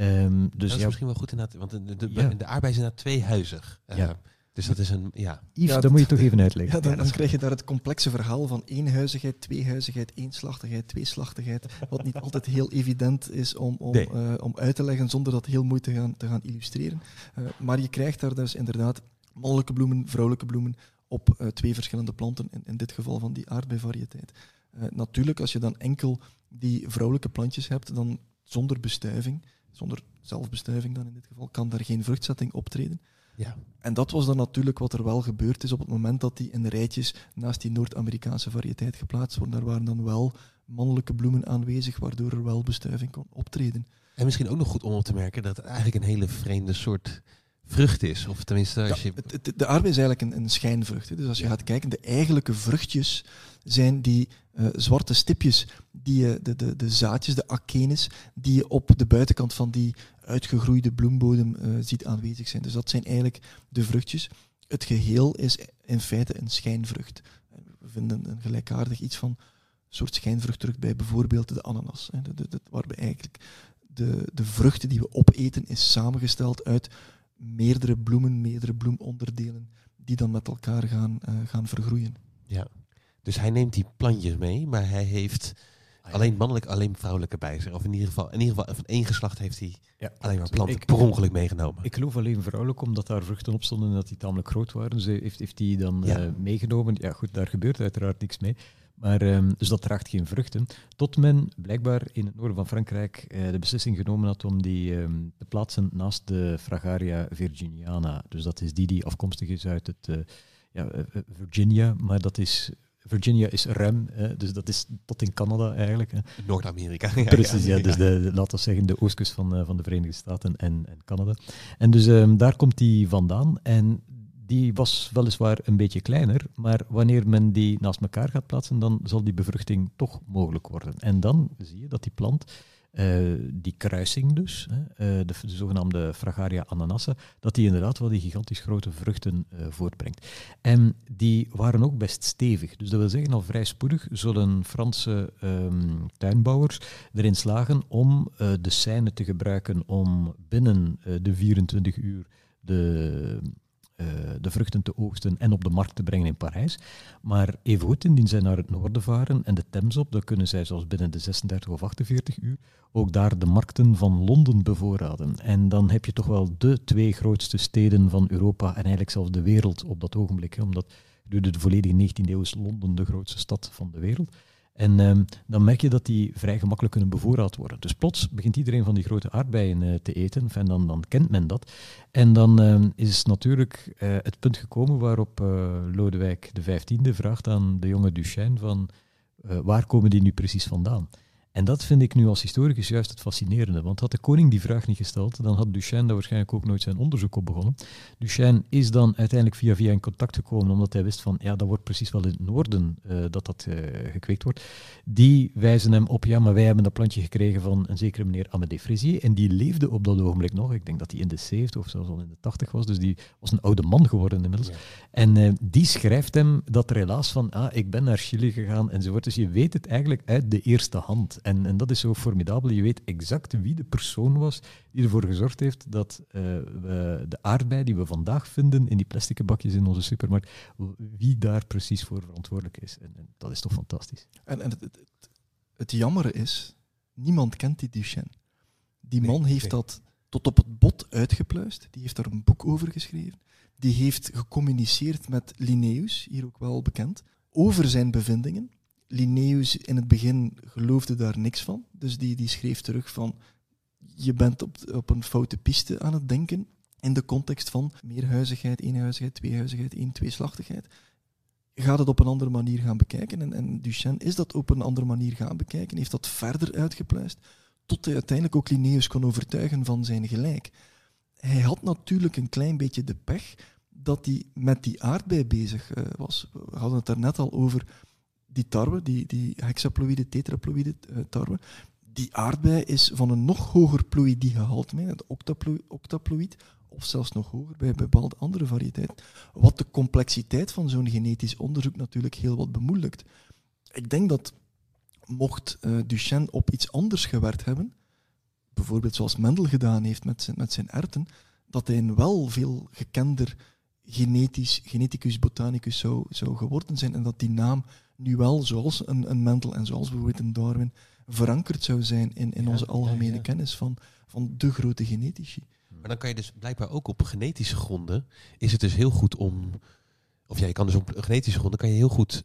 Um, dus dat is ja, misschien wel goed inderdaad, want de, de, Ja. de aardbei is inderdaad tweehuizig. Ja. Dus dat is een, ja. Yves, Ja, dat dat- moet je toch even uitleggen. Ja, dan, krijg je daar het complexe verhaal van eenhuizigheid, tweehuizigheid, eenslachtigheid, tweeslachtigheid, wat niet altijd heel evident is om, om, Nee. eh, om uit te leggen zonder dat heel mooi te gaan, te gaan illustreren. Eh, maar je krijgt daar dus inderdaad mannelijke bloemen, vrouwelijke bloemen op eh, twee verschillende planten, in, in dit geval van die aardbeivariëteit. Eh, natuurlijk, als je dan enkel die vrouwelijke plantjes hebt, dan zonder bestuiving, zonder zelfbestuiving dan in dit geval, kan daar geen vruchtzetting optreden. Ja. En dat was dan natuurlijk wat er wel gebeurd is op het moment dat die in rijtjes naast die Noord-Amerikaanse variëteit geplaatst worden. Daar waren dan wel mannelijke bloemen aanwezig, waardoor er wel bestuiving kon optreden. En misschien ook nog goed om op te merken dat het eigenlijk een hele vreemde soort vrucht is. Of tenminste, als je... de aardbei is eigenlijk een, een schijnvrucht. Hè. Dus als je Ja. gaat kijken, de eigenlijke vruchtjes zijn die eh, zwarte stipjes, die je, de, de, de zaadjes, de akenes, die je op de buitenkant van die uitgegroeide bloembodem eh, ziet aanwezig zijn. Dus dat zijn eigenlijk de vruchtjes. Het geheel is in feite een schijnvrucht. We vinden een gelijkaardig iets van een soort schijnvrucht terug bij bijvoorbeeld de ananas. Hè. De, de, de- waarbij eigenlijk de, de vruchten die we opeten is samengesteld uit meerdere bloemen, meerdere bloemonderdelen, die dan met elkaar gaan, eh, gaan vergroeien. Ja. Dus hij neemt die plantjes mee, maar hij heeft alleen mannelijk, alleen vrouwelijke bij zich. Of in ieder geval, in ieder geval van één geslacht heeft hij Ja, alleen maar planten Ik- per ongeluk meegenomen. Ik geloof alleen vrouwelijk, omdat daar vruchten op stonden en dat die tamelijk groot waren. Dus heeft, heeft die dan Ja. eh, meegenomen. Ja, goed, daar gebeurt uiteraard niks mee. Maar, ehm, dus dat draagt geen vruchten. Tot men blijkbaar in het noorden van Frankrijk eh, de beslissing genomen had om die ehm, te plaatsen naast de Fragaria virginiana. Dus dat is die die afkomstig is uit het eh, ja, eh, Virginia, maar dat is... Virginia is ruim, eh, dus dat is tot in Canada eigenlijk. hè. Noord-Amerika. [LAUGHS] Ja, Precies, ja. Dus de, de- laten we zeggen de oostkust van, van de Verenigde Staten en, en Canada. En dus ehm, daar komt die vandaan. En die was weliswaar een beetje kleiner, maar wanneer men die naast elkaar gaat plaatsen, dan zal die bevruchting toch mogelijk worden. En dan zie je dat die plant, eh, die kruising dus, eh, de, de zogenaamde Fragaria ananassa, dat die inderdaad wel die gigantisch grote vruchten eh, voortbrengt. En die waren ook best stevig. Dus dat wil zeggen, al vrij spoedig zullen Franse ehm, tuinbouwers erin slagen om de scène te gebruiken om binnen de 24 uur de, eh, de vruchten te oogsten en op de markt te brengen in Parijs. Maar evengoed, indien zij naar het noorden varen en de Thames op, dan kunnen zij zoals binnen de 36 of 48 uur ook daar de markten van Londen bevoorraden. En dan heb je toch wel de twee grootste steden van Europa en eigenlijk zelfs de wereld op dat ogenblik. Omdat gedurende de volledige 19e eeuw is Londen de grootste stad van de wereld. En ehm, dan merk je dat die vrij gemakkelijk kunnen bevoorraad worden. Dus plots begint iedereen van die grote aardbeien eh, te eten. En dan, dan kent men dat. En dan ehm, is natuurlijk eh, het punt gekomen waarop eh, Lodewijk XV vraagt aan de jonge Duchesne van waar komen die nu precies vandaan? En dat vind ik nu als historicus juist het fascinerende. Want had de koning die vraag niet gesteld, dan had Duchesne daar waarschijnlijk ook nooit zijn onderzoek op begonnen. Duchesne is dan uiteindelijk via via in contact gekomen, omdat hij wist van, ja, dat wordt precies wel in het noorden eh, dat dat eh, gekweekt wordt. Die wijzen hem op, ja, maar wij hebben dat plantje gekregen van een zekere meneer Amédée Fraisier, en die leefde op dat ogenblik nog. Ik denk dat hij in de 70 of zelfs al in de 80 was, dus die was een oude man geworden inmiddels. Ja. En eh, die schrijft hem dat er helaas van, ah, ik ben naar Chili gegaan enzovoort. Dus je weet het eigenlijk uit de eerste hand. En, en dat is zo formidabel. Je weet exact wie de persoon was die ervoor gezorgd heeft dat eh, we de aardbei die we vandaag vinden in die plastic bakjes in onze supermarkt, wie daar precies voor verantwoordelijk is. En, en dat is toch fantastisch. En, en het, het, het, het jammere is, niemand kent die Duchenne. Die Nee, man heeft nee. dat tot op het bot uitgepluist. Die heeft daar een boek over geschreven. Die heeft gecommuniceerd met Linnaeus, hier ook wel bekend, over zijn bevindingen. Linnaeus in het begin geloofde daar niks van. Dus die, die schreef terug van, je bent op, op een foute piste aan het denken. in de context van meerhuizigheid, eenhuizigheid, tweehuizigheid, één, tweeslachtigheid, gaat het op een andere manier gaan bekijken. En, en Duchenne is dat op een andere manier gaan bekijken, heeft dat verder uitgepluist, tot hij uiteindelijk ook Linnaeus kon overtuigen van zijn gelijk. Hij had natuurlijk een klein beetje de pech dat hij met die aardbei bezig uh, was. We hadden het daarnet al over die tarwe, die, die hexaploïde, tetraploïde uh, tarwe. Die aardbei is van een nog hoger ploïdiegehalte, het octaploïd, of zelfs nog hoger bij bepaalde andere variëteiten. Wat de complexiteit van zo'n genetisch onderzoek natuurlijk heel wat bemoeilijkt. Ik denk dat mocht uh, Duchenne op iets anders gewerkt hebben, bijvoorbeeld zoals Mendel gedaan heeft met zijn, met zijn erten, dat hij een wel veel gekender genetisch, geneticus botanicus zou, zou geworden zijn en dat die naam nu wel, zoals een, een Mendel en zoals bijvoorbeeld een Darwin, verankerd zou zijn in, in onze algemene kennis van, van de grote genetici. Maar dan kan je dus blijkbaar ook op genetische gronden, is het dus heel goed om, of ja, je kan dus op genetische gronden, kan je heel goed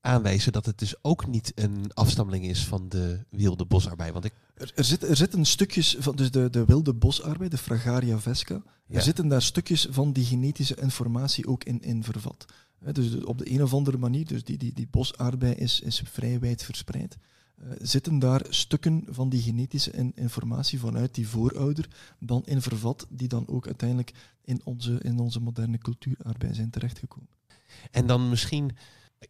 aanwijzen dat het dus ook niet een afstammeling is van de wilde bosarbeid. Want ik... er, er, zit, er zitten stukjes van dus de, de wilde bosarbeid, de Fragaria vesca, er zitten daar stukjes van die genetische informatie ook in, in vervat. Dus op de een of andere manier, dus die, die, die is, is vrij wijd verspreid. Uh, zitten daar stukken van die genetische informatie vanuit die voorouder dan in vervat, die dan ook uiteindelijk in onze, in onze moderne cultuurarbeid zijn terechtgekomen. En dan misschien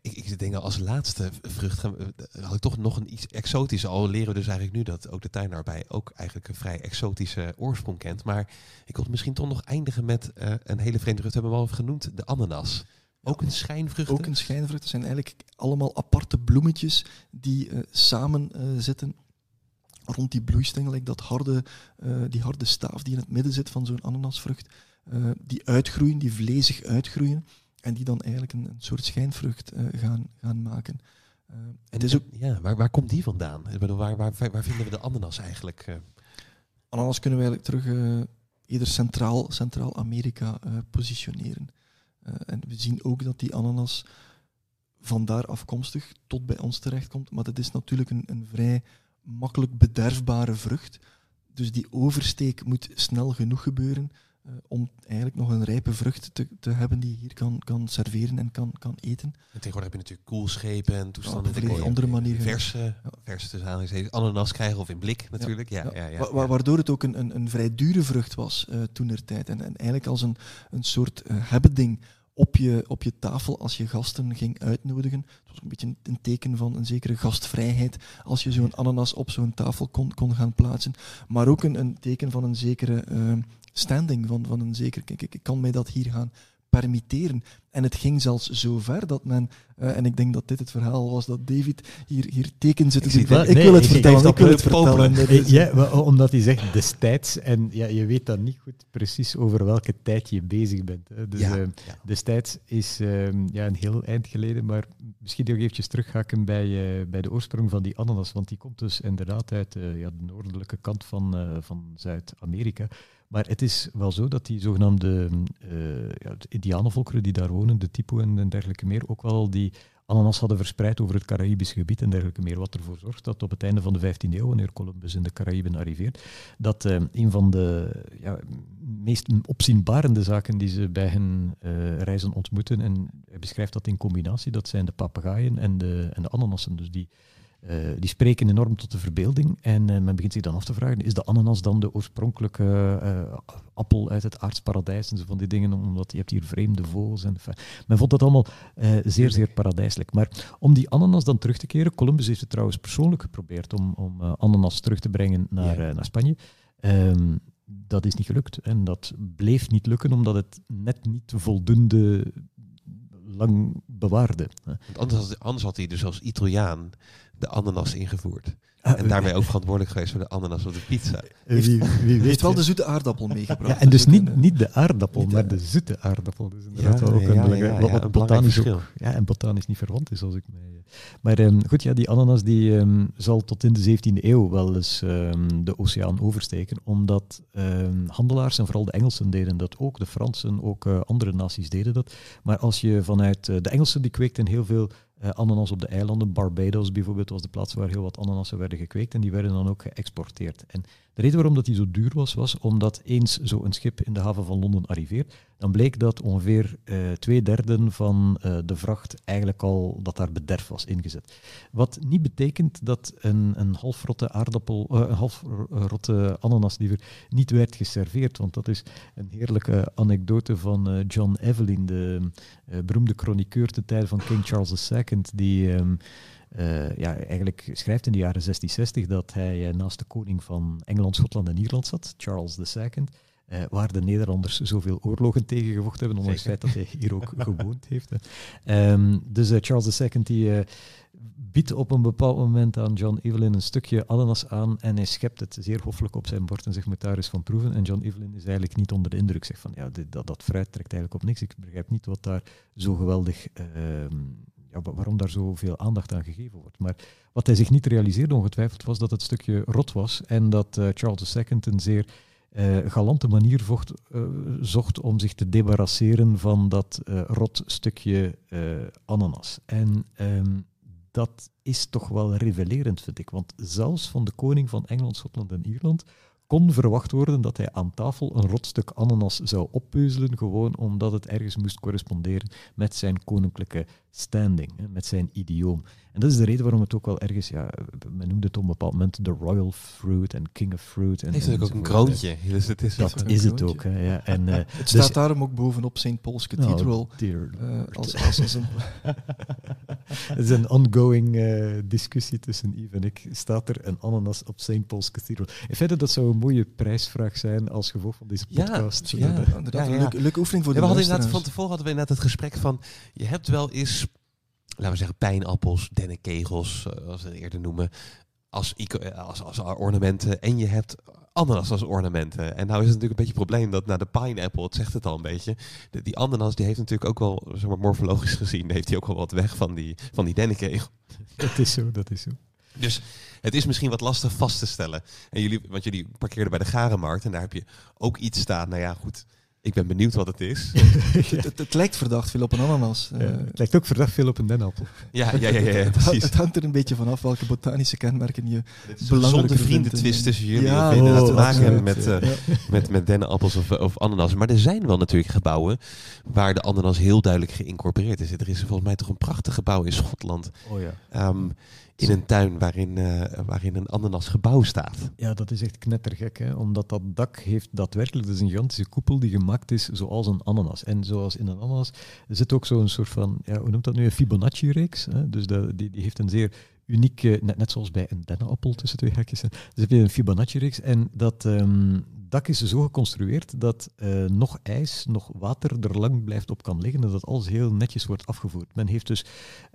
ik, ik denk als laatste vrucht gaan, had ik toch nog een iets exotische. Al leren we dus eigenlijk nu dat ook de tuinarbij ook eigenlijk een vrij exotische oorsprong kent. Maar ik wil misschien toch nog eindigen met uh, een hele vreemde vrucht, hebben we al genoemd, de ananas. Ook een schijnvrucht. Ook een schijnvrucht. Het zijn eigenlijk allemaal aparte bloemetjes die uh, samen uh, zitten rond die bloeistengel. Dat harde, die harde staaf die in het midden zit van zo'n ananasvrucht. die uitgroeien, die vlezig uitgroeien. En die dan eigenlijk een, een soort schijnvrucht gaan, gaan maken. En is ook, ja, waar, waar komt die vandaan? Ik bedoel, waar, waar, waar vinden we de ananas eigenlijk? Ananas kunnen we eigenlijk terug eerder centraal, Centraal-Amerika positioneren. en we zien ook dat die ananas vandaar afkomstig tot bij ons terechtkomt. Maar dat is natuurlijk een, een vrij makkelijk bederfbare vrucht. Dus die oversteek moet snel genoeg gebeuren uh, om eigenlijk nog een rijpe vrucht te, te hebben die je hier kan, kan serveren en kan, kan eten. En tegenwoordig heb je natuurlijk koelschepen en toestanden. Ja, op een andere manier. Verse, ja. verse tussen ananas krijgen of in blik natuurlijk. Ja. Ja, ja, Wa waardoor het ook een, een, een vrij dure vrucht was uh, toen er tijd. En, en eigenlijk als een, een soort uh, hebbeding op je, op je tafel als je gasten ging uitnodigen. Het was een beetje een teken van een zekere gastvrijheid als je zo'n ananas op zo'n tafel kon, kon gaan plaatsen. Maar ook een, een teken van een zekere uh, standing, van, van een zeker, kijk, ik, ik kan mij dat hier gaan permitteren. En het ging zelfs zo ver dat men, uh, en ik denk dat dit het verhaal was, dat David hier, hier tekens zit. Ik, ik, wil het vertellen, ik wil het vertellen. Ja, omdat hij zegt destijds, en ja, je weet dan niet goed precies over welke tijd je bezig bent. Hè. Dus ja, uh, ja. destijds is uh, ja, een heel eind geleden, maar misschien nog eventjes terughaken bij, uh, bij de oorsprong van die ananas, want die komt dus inderdaad uit ja, de noordelijke kant van, van Zuid-Amerika. Maar het is wel zo dat die zogenaamde uh, ja, indianenvolkeren die daar wonen, de Tipo en, dergelijke meer, ook wel die ananas hadden verspreid over het Caraïbische gebied en dergelijke meer. Wat ervoor zorgt dat op het einde van de 15e eeuw, wanneer Columbus in de Caraïben arriveert, dat uh, een van de ja, meest opzienbarende zaken die ze bij hun uh, reizen ontmoeten, en hij beschrijft dat in combinatie, dat zijn de papegaaien en de, en de ananassen. Dus die uh, die spreken enorm tot de verbeelding. En uh, men begint zich dan af te vragen, is de ananas dan de oorspronkelijke uh, appel uit het aardsparadijs en zo van die dingen, omdat je hebt hier vreemde vogels. En, men vond dat allemaal zeer, zeer paradijselijk. Maar om die ananas dan terug te keren, Columbus heeft het trouwens persoonlijk geprobeerd om, om ananas terug te brengen naar, ja. naar Spanje. Um, dat is niet gelukt. En dat bleef niet lukken, omdat het net niet voldoende lang bewaarde. Anders, anders had hij dus als Italiaan de ananas ingevoerd. Ah, en daarmee ook verantwoordelijk geweest voor de ananas op de pizza. Wie, wie weet wel de zoete aardappel meegebracht. Ja, en dus niet, niet de aardappel, niet maar de zoete aardappel. Dus inderdaad ja, ook een belangrijk, ja, wat botanisch ook, ja, en botanisch niet verwant is, als ik mij... Maar um, goed, ja, die ananas die um, zal tot in de 17e eeuw wel eens um, de oceaan oversteken, omdat handelaars, en vooral de Engelsen deden dat ook, de Fransen, ook uh, andere naties deden dat. Maar als je vanuit uh, de Engelsen, die kweekten heel veel uh, ananas op de eilanden. Barbados bijvoorbeeld was de plaats waar heel wat ananassen werden gekweekt en die werden dan ook geëxporteerd. En de reden waarom dat die zo duur was, was omdat eens zo'n schip in de haven van Londen arriveert, dan bleek dat ongeveer uh, twee derde van uh, de vracht eigenlijk al dat daar bederf was ingezet. Wat niet betekent dat een, een halfrotte aardappel, uh, een halfrotte ananas liever, niet werd geserveerd, want dat is een heerlijke anekdote van John Evelyn, de beroemde chroniqueur ten tijde van King Charles II, die... Um, uh, ja, eigenlijk schrijft in de jaren 1660 dat hij uh, naast de koning van Engeland, Schotland en Ierland zat, Charles II, uh, waar de Nederlanders zoveel oorlogen tegen gevochten hebben, ondanks het feit dat hij hier ook [LAUGHS] gewoond heeft. Um, dus Charles II die biedt op een bepaald moment aan John Evelyn een stukje ananas aan en hij schept het zeer hoffelijk op zijn bord en zegt, moet daar eens van proeven. En John Evelyn is eigenlijk niet onder de indruk, zegt van, ja, dit, dat, dat fruit trekt eigenlijk op niks. Ik begrijp niet wat daar zo geweldig ehm, ja, waarom daar zoveel aandacht aan gegeven wordt. Maar wat hij zich niet realiseerde ongetwijfeld was dat het stukje rot was en dat uh, Charles II een zeer uh, galante manier vocht, uh, zocht om zich te debarrasseren van dat rot stukje ananas. En um, dat is toch wel revelerend, vind ik. Want zelfs van de koning van Engeland, Schotland en Ierland kon verwacht worden dat hij aan tafel een rotstuk ananas zou oppeuzelen, gewoon omdat het ergens moest corresponderen met zijn koninklijke standing, met zijn idioom. En dat is de reden waarom het ook wel ergens, ja, men noemde het op een bepaald moment de royal fruit en king of fruit. En, Heeft het ook een kroontje? Dus het is dat is het ook. Hè, ja. [LAUGHS] En, uh, het dus staat daarom ook bovenop St. Paul's Cathedral. Oh, uh, als, als, als een [LAUGHS] het is een ongoing uh, discussie tussen Yves en ik. Staat er een ananas op St. Paul's Cathedral? In feite, dat zou een mooie prijsvraag zijn als gevolg van deze podcast. Ja, [LAUGHS] ja, inderdaad. Een leuke, leuke oefening voor de we hadden inderdaad Van tevoren hadden we inderdaad het gesprek van... Je hebt wel eens laten we zeggen, pijnappels, dennenkegels, eh, zoals we het eerder noemen, als, eh, als, als ornamenten. En je hebt ananas als ornamenten. En nou is het natuurlijk een beetje het probleem dat naar de pineapple, het zegt het al een beetje, de, die ananas die heeft natuurlijk ook wel, zeg maar, morfologisch gezien, heeft hij ook wel wat weg van die, van die dennenkegel. [LAUGHS] Dat is zo, dat is zo. Dus het is misschien wat lastig vast te stellen. En jullie, want jullie parkeerden bij de Garenmarkt en daar heb je ook iets staan. Nou ja, goed. Ik ben benieuwd wat het is. [LAUGHS] het, het, lijkt verdacht veel op een ananas. Ja, het lijkt ook verdacht veel op een dennenappel. Ja, ja, ja, ja, [LAUGHS] precies. Het hangt er een beetje vanaf welke botanische kenmerken je belangrijk vindt. vrienden twist tussen jullie ja, of oh, te maken hebben met, uh, met, met dennenappels of, of ananas. Maar er zijn wel natuurlijk gebouwen waar de ananas heel duidelijk geïncorporeerd is. Er is volgens mij toch een prachtig gebouw in Schotland. Oh ja. Um, in een tuin waarin, uh, waarin een ananas gebouw staat. Ja, dat is echt knettergek, hè? omdat dat dak heeft daadwerkelijk, dat is een gigantische koepel die gemaakt is zoals een ananas. En zoals in een ananas zit ook zo'n soort van, ja, hoe noemt dat nu, een Fibonacci-reeks. Dus die, die heeft een zeer unieke, net, net zoals bij een dennenappel tussen twee hakjes. Dus heb je een Fibonacci-reeks en dat um, dak is zo geconstrueerd dat uh, nog ijs, nog water er lang blijft op kan liggen en dat alles heel netjes wordt afgevoerd. Men heeft dus...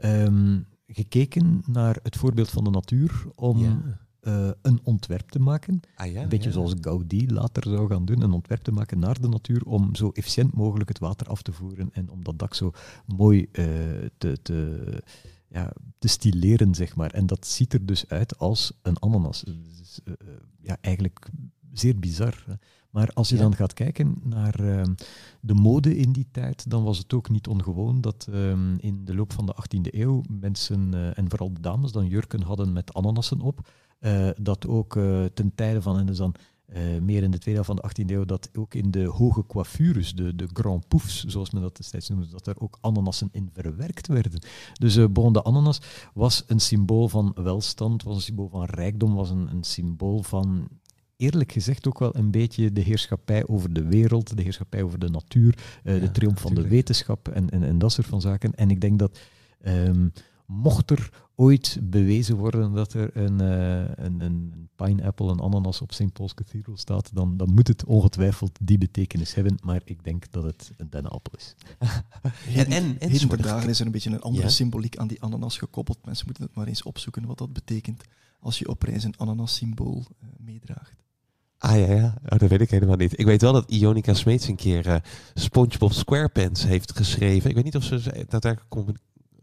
Um, gekeken naar het voorbeeld van de natuur om eh, een ontwerp te maken. Ah, ja, een beetje zoals Gaudi later zou gaan doen, een ontwerp te maken naar de natuur om zo efficiënt mogelijk het water af te voeren en om dat dak zo mooi uh, te, te, ja, te stileren, zeg maar. En dat ziet er dus uit als een ananas. Dus, uh, ja, eigenlijk zeer bizar. Maar als je dan gaat kijken naar ehm, de mode in die tijd, dan was het ook niet ongewoon dat ehm, in de loop van de 18e eeuw mensen, uh, en vooral de dames, dan jurken hadden met ananassen op. Uh, dat ook uh, ten tijde van, en dus dan meer in de tweede helft van de 18e eeuw, dat ook in de hoge coiffures, de, de grand poufs, zoals men dat destijds noemde, dat er ook ananassen in verwerkt werden. Dus uh, bon, de ananas was een symbool van welstand, was een symbool van rijkdom, was een, een symbool van eerlijk gezegd ook wel een beetje de heerschappij over de wereld, de heerschappij over de natuur, uh, de triomf van de wetenschap en, en, en, dat soort van zaken. En ik denk dat um, mocht er ooit bewezen worden dat er een, uh, een, een pineapple, een ananas op St. Paul's Cathedral staat, dan, dan moet het ongetwijfeld die betekenis hebben, maar ik denk dat het een dennenappel is. [LAUGHS] en, en, en dagen is er een beetje een andere ja? symboliek aan die ananas gekoppeld. Mensen moeten het maar eens opzoeken wat dat betekent als je op reis een ananas-symbool uh, meedraagt. Ah ja, ja. Oh, dat weet ik helemaal niet. Ik weet wel dat Ionica Smeets een keer uh, SpongeBob SquarePants heeft geschreven. Ik weet niet of ze daadwerkelijk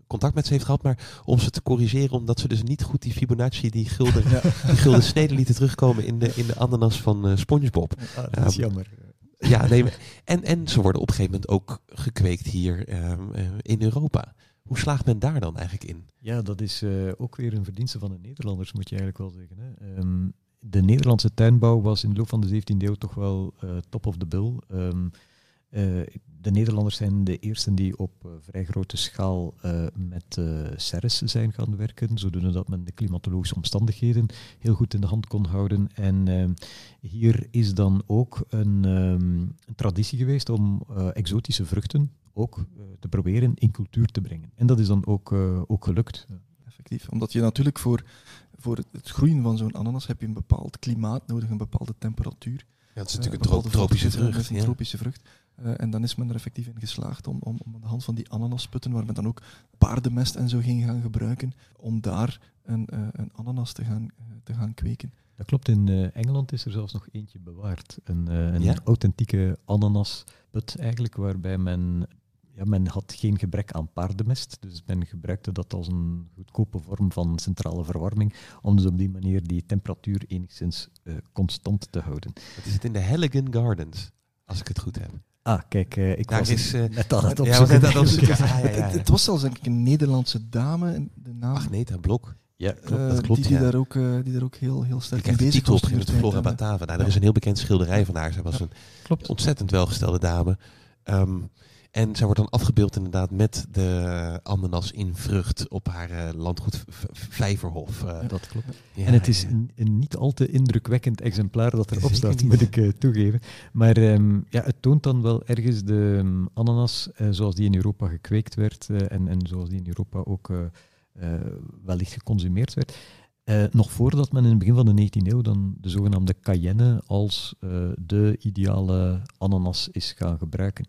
contact met ze heeft gehad, maar om ze te corrigeren, omdat ze dus niet goed die Fibonacci, die gulden, [LAUGHS] ja. die gulden sneden lieten terugkomen in de, in de ananas van uh, SpongeBob. Ah, dat is jammer. Ja, nee, en, en ze worden op een gegeven moment ook gekweekt hier um, uh, in Europa. Hoe slaagt men daar dan eigenlijk in? Ja, dat is ook weer een verdienste van de Nederlanders, moet je eigenlijk wel zeggen. Hè. Um, de Nederlandse tuinbouw was in de loop van de 17e eeuw toch wel uh, top of the bill. Um, uh, de Nederlanders zijn de eersten die op uh, vrij grote schaal met serres zijn gaan werken, zodoende dat men de klimatologische omstandigheden heel goed in de hand kon houden. En hier is dan ook een, um, een traditie geweest om exotische vruchten ook te proberen in cultuur te brengen. En dat is dan ook, ook gelukt. Effectief, omdat je natuurlijk voor, voor het groeien van zo'n ananas heb je een bepaald klimaat nodig, een bepaalde temperatuur. Ja, het is natuurlijk een tro tropische vrucht. Een ja. tropische vrucht. Uh, en dan is men er effectief in geslaagd om, om, om aan de hand van die ananasputten, waar men dan ook paardenmest en zo ging gaan gebruiken, om daar een, uh, een ananas te gaan, uh, te gaan kweken. Dat klopt, in Engeland is er zelfs nog eentje bewaard. Een, een ja? authentieke ananasput eigenlijk, waarbij men ja, men had geen gebrek aan paardenmest, dus men gebruikte dat als een goedkope vorm van centrale verwarming, om dus op die manier die temperatuur enigszins uh, constant te houden. Het is het in de Halligan Gardens, als ik het goed heb. Ah, kijk, uh, ik Daar was is, uh, net aan het [LAUGHS] ja, opzoeken. opzoeken. Ah, ja, ja, het, het, was zelfs denk ik een Nederlandse dame, de naam... Agneta Blok. Ja, klopt, dat klopt. Die, die, daar ook, uh, die daar ook heel, heel sterk mee bezig titel was. op in het Flora Batava. Nou, er is een heel bekend schilderij van haar. Zij was een klopt. ontzettend welgestelde dame. Um, en zij wordt dan afgebeeld inderdaad met de ananas in vrucht op haar uh, landgoed Vijverhof. Uh, dat klopt. Ja, en het is ja. een, een, niet al te indrukwekkend exemplaar dat erop staat, moet ik uh, toegeven. Maar um, ja, het toont dan wel ergens de um, ananas zoals die in Europa gekweekt werd en, en zoals die in Europa ook wellicht geconsumeerd werd. Uh, nog voordat men in het begin van de 19e eeuw dan de zogenaamde Cayenne als uh, de ideale ananas is gaan gebruiken.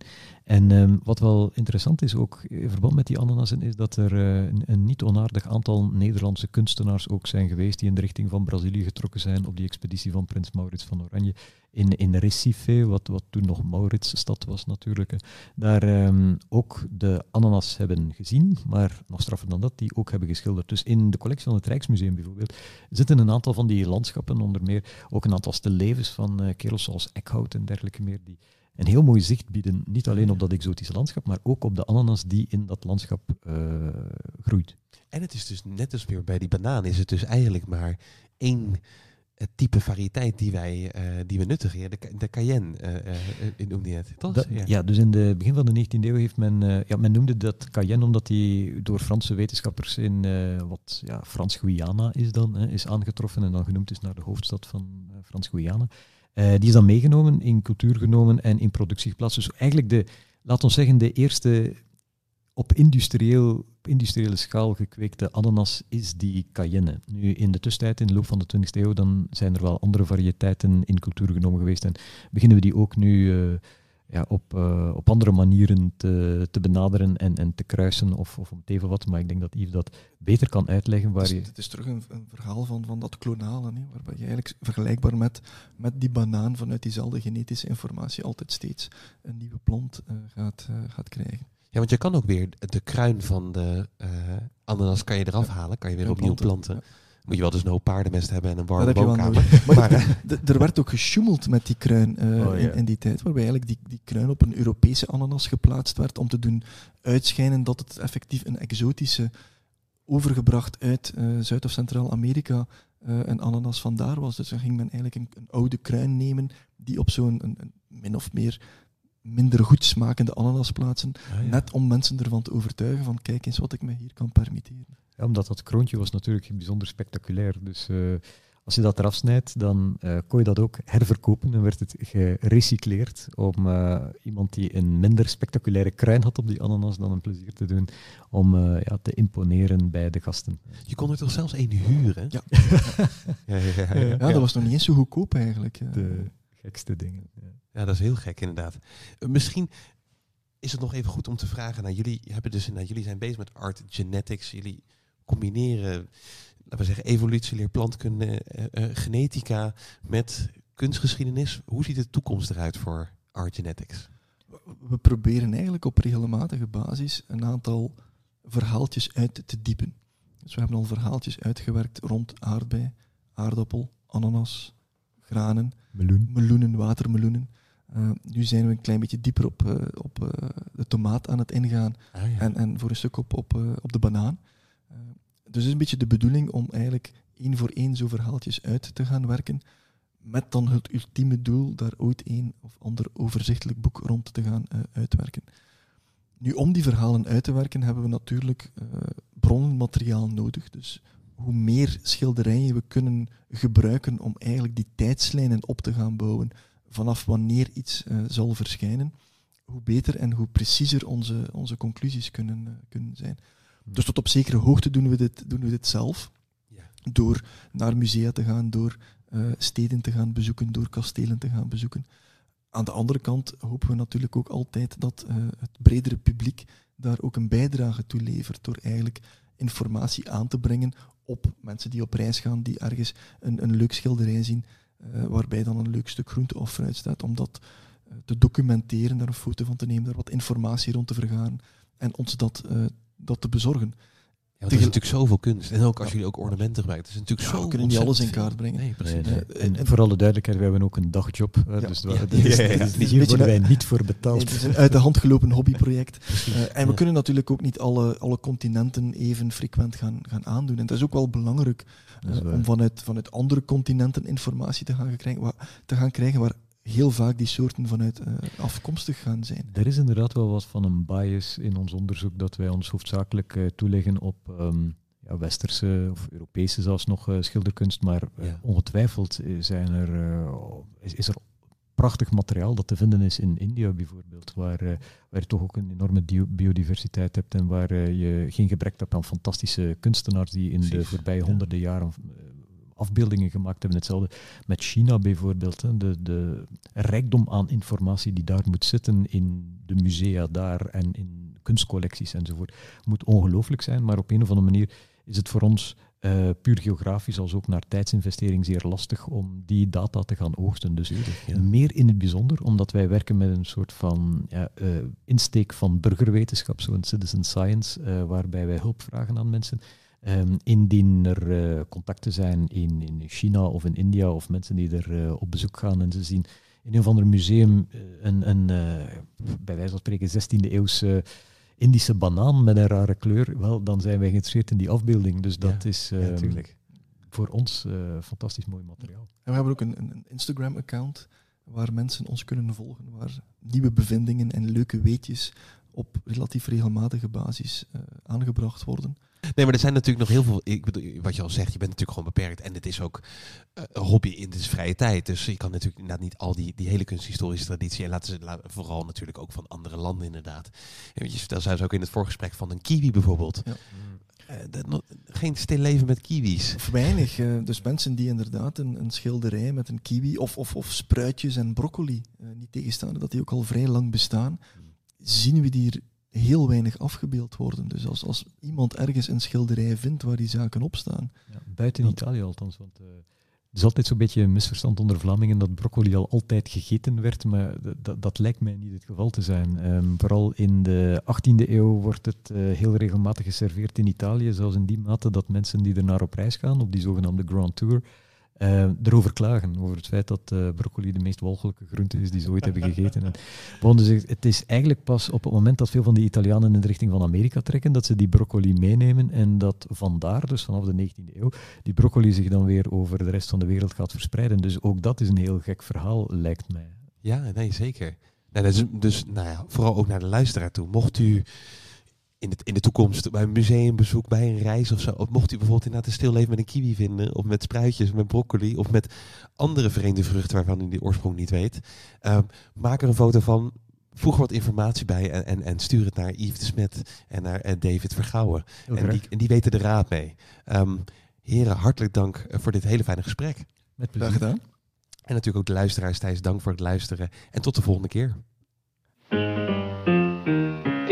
En um, wat wel interessant is ook in verband met die ananassen is dat er uh, een, een, niet onaardig aantal Nederlandse kunstenaars ook zijn geweest die in de richting van Brazilië getrokken zijn op die expeditie van prins Maurits van Oranje in, in Recife, wat, wat toen nog Mauritsstad was natuurlijk. Daar um, ook de ananas hebben gezien, maar nog straffer dan dat, die ook hebben geschilderd. Dus in de collectie van het Rijksmuseum bijvoorbeeld zitten een aantal van die landschappen, onder meer ook een aantal levens van uh, kerels zoals Eckhout en dergelijke meer, die een heel mooi zicht bieden, niet alleen op dat exotische landschap, maar ook op de ananas die in dat landschap uh, groeit. En het is dus net als weer bij die banaan, is het dus eigenlijk maar één het type variëteit die wij uh, die we nuttigen. De, de Cayenne uh, uh, noemde je het, toch? Dat, ja. ja. dus in het begin van de 19e eeuw heeft men... ja, men noemde dat Cayenne omdat die door Franse wetenschappers in wat ja, Frans-Guyana is dan, is aangetroffen en dan genoemd is naar de hoofdstad van Frans-Guyana. Die is dan meegenomen, in cultuur genomen en in productie geplaatst. Dus eigenlijk de, laat ons zeggen, de eerste op industrieel, industriële schaal gekweekte ananas is die Cayenne. Nu, in de tussentijd, in de loop van de 20e eeuw, dan zijn er wel andere variëteiten in cultuur genomen geweest. En beginnen we die ook nu uh, ja, op, uh, op andere manieren te, te benaderen en, en te kruisen of, of om even wat. Maar ik denk dat Yves dat beter kan uitleggen. Waar het, is, je... het is terug een, een verhaal van, van dat klonalen, hè, waarbij je eigenlijk vergelijkbaar met, met die banaan vanuit diezelfde genetische informatie altijd steeds een nieuwe plant uh, gaat, gaat krijgen. Ja, want je kan ook weer de kruin van de uh, ananas kan je eraf ja. halen, kan je weer Ja, opnieuw planten, planten. Moet je wel dus een hoop paardenmest hebben en een warme woonkamer. Maar, er werd ook gesjoemeld met die kruin eh, Oh, ja. in, in die tijd, waarbij eigenlijk die, die kruin op een Europese ananas geplaatst werd om te doen uitschijnen dat het effectief een exotische, overgebracht uit eh, Zuid- of Centraal-Amerika, eh, een ananas vandaar was. Dus dan ging men eigenlijk een, een oude kruin nemen die op zo'n een, een min of meer minder goed smakende ananas plaatsen, Ah, ja. net om mensen ervan te overtuigen van kijk eens wat ik me hier kan permitteren. Ja, omdat dat kroontje was natuurlijk bijzonder spectaculair. Dus eh, als je dat eraf snijdt, dan eh, kon je dat ook herverkopen en werd het gerecycleerd om eh, iemand die een minder spectaculaire kruin had op die ananas dan een plezier te doen om eh, ja, te imponeren bij de gasten. je kon er toch zelfs één huren? Ja. ja, ja, ja, ja. Ja, dat was nog niet eens zo goedkoop eigenlijk. eh. De gekste dingen. Ja. Ja, dat is heel gek inderdaad. Misschien is het nog even goed om te vragen naar jullie. Hebben dus, nou, jullie zijn bezig met art genetics. Jullie combineren, laten we zeggen, evolutieleer, plantkunde, eh, eh, genetica met kunstgeschiedenis. Hoe ziet de toekomst eruit voor art genetics? we proberen eigenlijk op regelmatige basis een aantal verhaaltjes uit te diepen. Dus we hebben al verhaaltjes uitgewerkt rond aardbei, aardappel, ananas, granen, Meloen. meloenen, watermeloenen. Uh, nu zijn we een klein beetje dieper op, uh, op uh, de tomaat aan het ingaan Ah, ja. en, en voor een stuk op, op, op de banaan. Dus het is een beetje de bedoeling om eigenlijk één voor één zo verhaaltjes uit te gaan werken, met dan het ultieme doel daar ooit een of ander overzichtelijk boek rond te gaan uitwerken. Nu, om die verhalen uit te werken, hebben we natuurlijk bronnenmateriaal nodig. Dus hoe meer schilderijen we kunnen gebruiken om eigenlijk die tijdslijnen op te gaan bouwen vanaf wanneer iets zal verschijnen, hoe beter en hoe preciezer onze, onze conclusies kunnen, kunnen zijn. Dus tot op zekere hoogte doen we dit, doen we dit zelf. Ja. Door naar musea te gaan, door uh, steden te gaan bezoeken, door kastelen te gaan bezoeken. Aan de andere kant hopen we natuurlijk ook altijd dat het bredere publiek daar ook een bijdrage toe levert door eigenlijk informatie aan te brengen op mensen die op reis gaan, die ergens een, een leuk schilderij zien, uh, waarbij dan een leuk stuk groente of fruit staat, om dat te documenteren, daar een foto van te nemen, daar wat informatie rond te vergaren en ons dat, dat te bezorgen. Ja, er is natuurlijk zoveel kunst. En ook als jullie ook ornamenten gebruiken. Het is natuurlijk ja, zo we kunnen niet alles in kaart brengen. Nee, precies. Nee, nee. En, en, voor alle duidelijkheid, we hebben ook een dagjob. Ja. Dus ja. [LAUGHS] dat is, hier worden wij niet voor betaald. Het is een uit de hand gelopen hobbyproject. [LAUGHS] uh, en we kunnen natuurlijk ook niet alle, alle continenten even frequent gaan, gaan aandoen. En het is ook wel belangrijk uh, om vanuit, vanuit andere continenten informatie te gaan, krijgen, waar, te gaan krijgen waar heel vaak die soorten vanuit uh, afkomstig gaan zijn. Er is inderdaad wel wat van een bias in ons onderzoek dat wij ons hoofdzakelijk uh, toeleggen op um, ja, westerse of Europese zelfs nog uh, schilderkunst, maar ja. ongetwijfeld zijn er, is, is, er prachtig materiaal dat te vinden is in India bijvoorbeeld, waar, waar je toch ook een enorme biodiversiteit hebt en waar je geen gebrek hebt aan fantastische kunstenaars die in Precies, de voorbije ja. honderden jaren afbeeldingen gemaakt hebben. Hetzelfde met China bijvoorbeeld. Hè. De, de rijkdom aan informatie die daar moet zitten in de musea daar en in kunstcollecties enzovoort, moet ongelooflijk zijn. Maar op een of andere manier is het voor ons uh, puur geografisch als ook naar tijdsinvestering zeer lastig om die data te gaan oogsten. Dus ja. meer in het bijzonder, omdat wij werken met een soort van ja, uh, insteek van burgerwetenschap, zo'n citizen science, uh, waarbij wij hulp vragen aan mensen. Um, indien er uh, contacten zijn in, in China of in India of mensen die er uh, op bezoek gaan en ze zien in een of ander museum uh, een, een bij wijze van spreken 16e eeuwse Indische banaan met een rare kleur, wel, dan zijn wij geïnteresseerd in die afbeelding. Dus dat ja, is ja, voor ons fantastisch mooi materiaal. En we hebben ook een, een Instagram-account waar mensen ons kunnen volgen, waar nieuwe bevindingen en leuke weetjes op relatief regelmatige basis aangebracht worden. Nee, maar er zijn natuurlijk nog heel veel. Ik bedoel, wat je al zegt, je bent natuurlijk gewoon beperkt. En het is ook uh, een hobby in de vrije tijd. Dus je kan natuurlijk inderdaad niet al die, die hele kunsthistorische traditie. En laten ze vooral natuurlijk ook van andere landen, inderdaad. En je vertelde zelfs ook in het voorgesprek van een kiwi bijvoorbeeld. Ja. Uh, dat, geen stil leven met kiwis. Of weinig. Uh, dus mensen die inderdaad een, een, schilderij met een kiwi of, of, of spruitjes en broccoli, niet tegenstaande dat die ook al vrij lang bestaan, zien we die heel weinig afgebeeld worden. Dus als, als iemand ergens een schilderij vindt waar die zaken op staan. Ja, buiten dat... Italië althans. Want uh, er is altijd zo'n beetje een misverstand onder Vlamingen dat broccoli al altijd gegeten werd, maar dat lijkt mij niet het geval te zijn. Um, vooral in de 18e eeuw wordt het uh, heel regelmatig geserveerd in Italië, zelfs in die mate dat mensen die er naar op reis gaan, op die zogenaamde Grand Tour, uh, erover klagen. Over het feit dat uh, broccoli de meest walgelijke groente is die ze ooit hebben gegeten. En, bon, dus het is eigenlijk pas op het moment dat veel van die Italianen in de richting van Amerika trekken, dat ze die broccoli meenemen en dat vandaar, dus vanaf de 19e eeuw, die broccoli zich dan weer over de rest van de wereld gaat verspreiden. Dus ook dat is een heel gek verhaal, lijkt mij. Ja, nee, zeker. Nou, dus, dus nou ja, vooral ook naar de luisteraar toe. Mocht u in, het, in de toekomst bij een museumbezoek, bij een reis of zo. Of mocht u bijvoorbeeld inderdaad een stilleven met een kiwi vinden, of met spruitjes, met broccoli, of met andere vreemde vruchten waarvan u de oorsprong niet weet. Uh, maak er een foto van, voeg er wat informatie bij en, en, en stuur het naar Yves de Smet en naar uh, David Vergouwen. En die, en die weten de raad mee. Um, heren, hartelijk dank voor dit hele fijne gesprek. Met plezier. gedaan. En natuurlijk ook de luisteraars Thijs, dank voor het luisteren. En tot de volgende keer.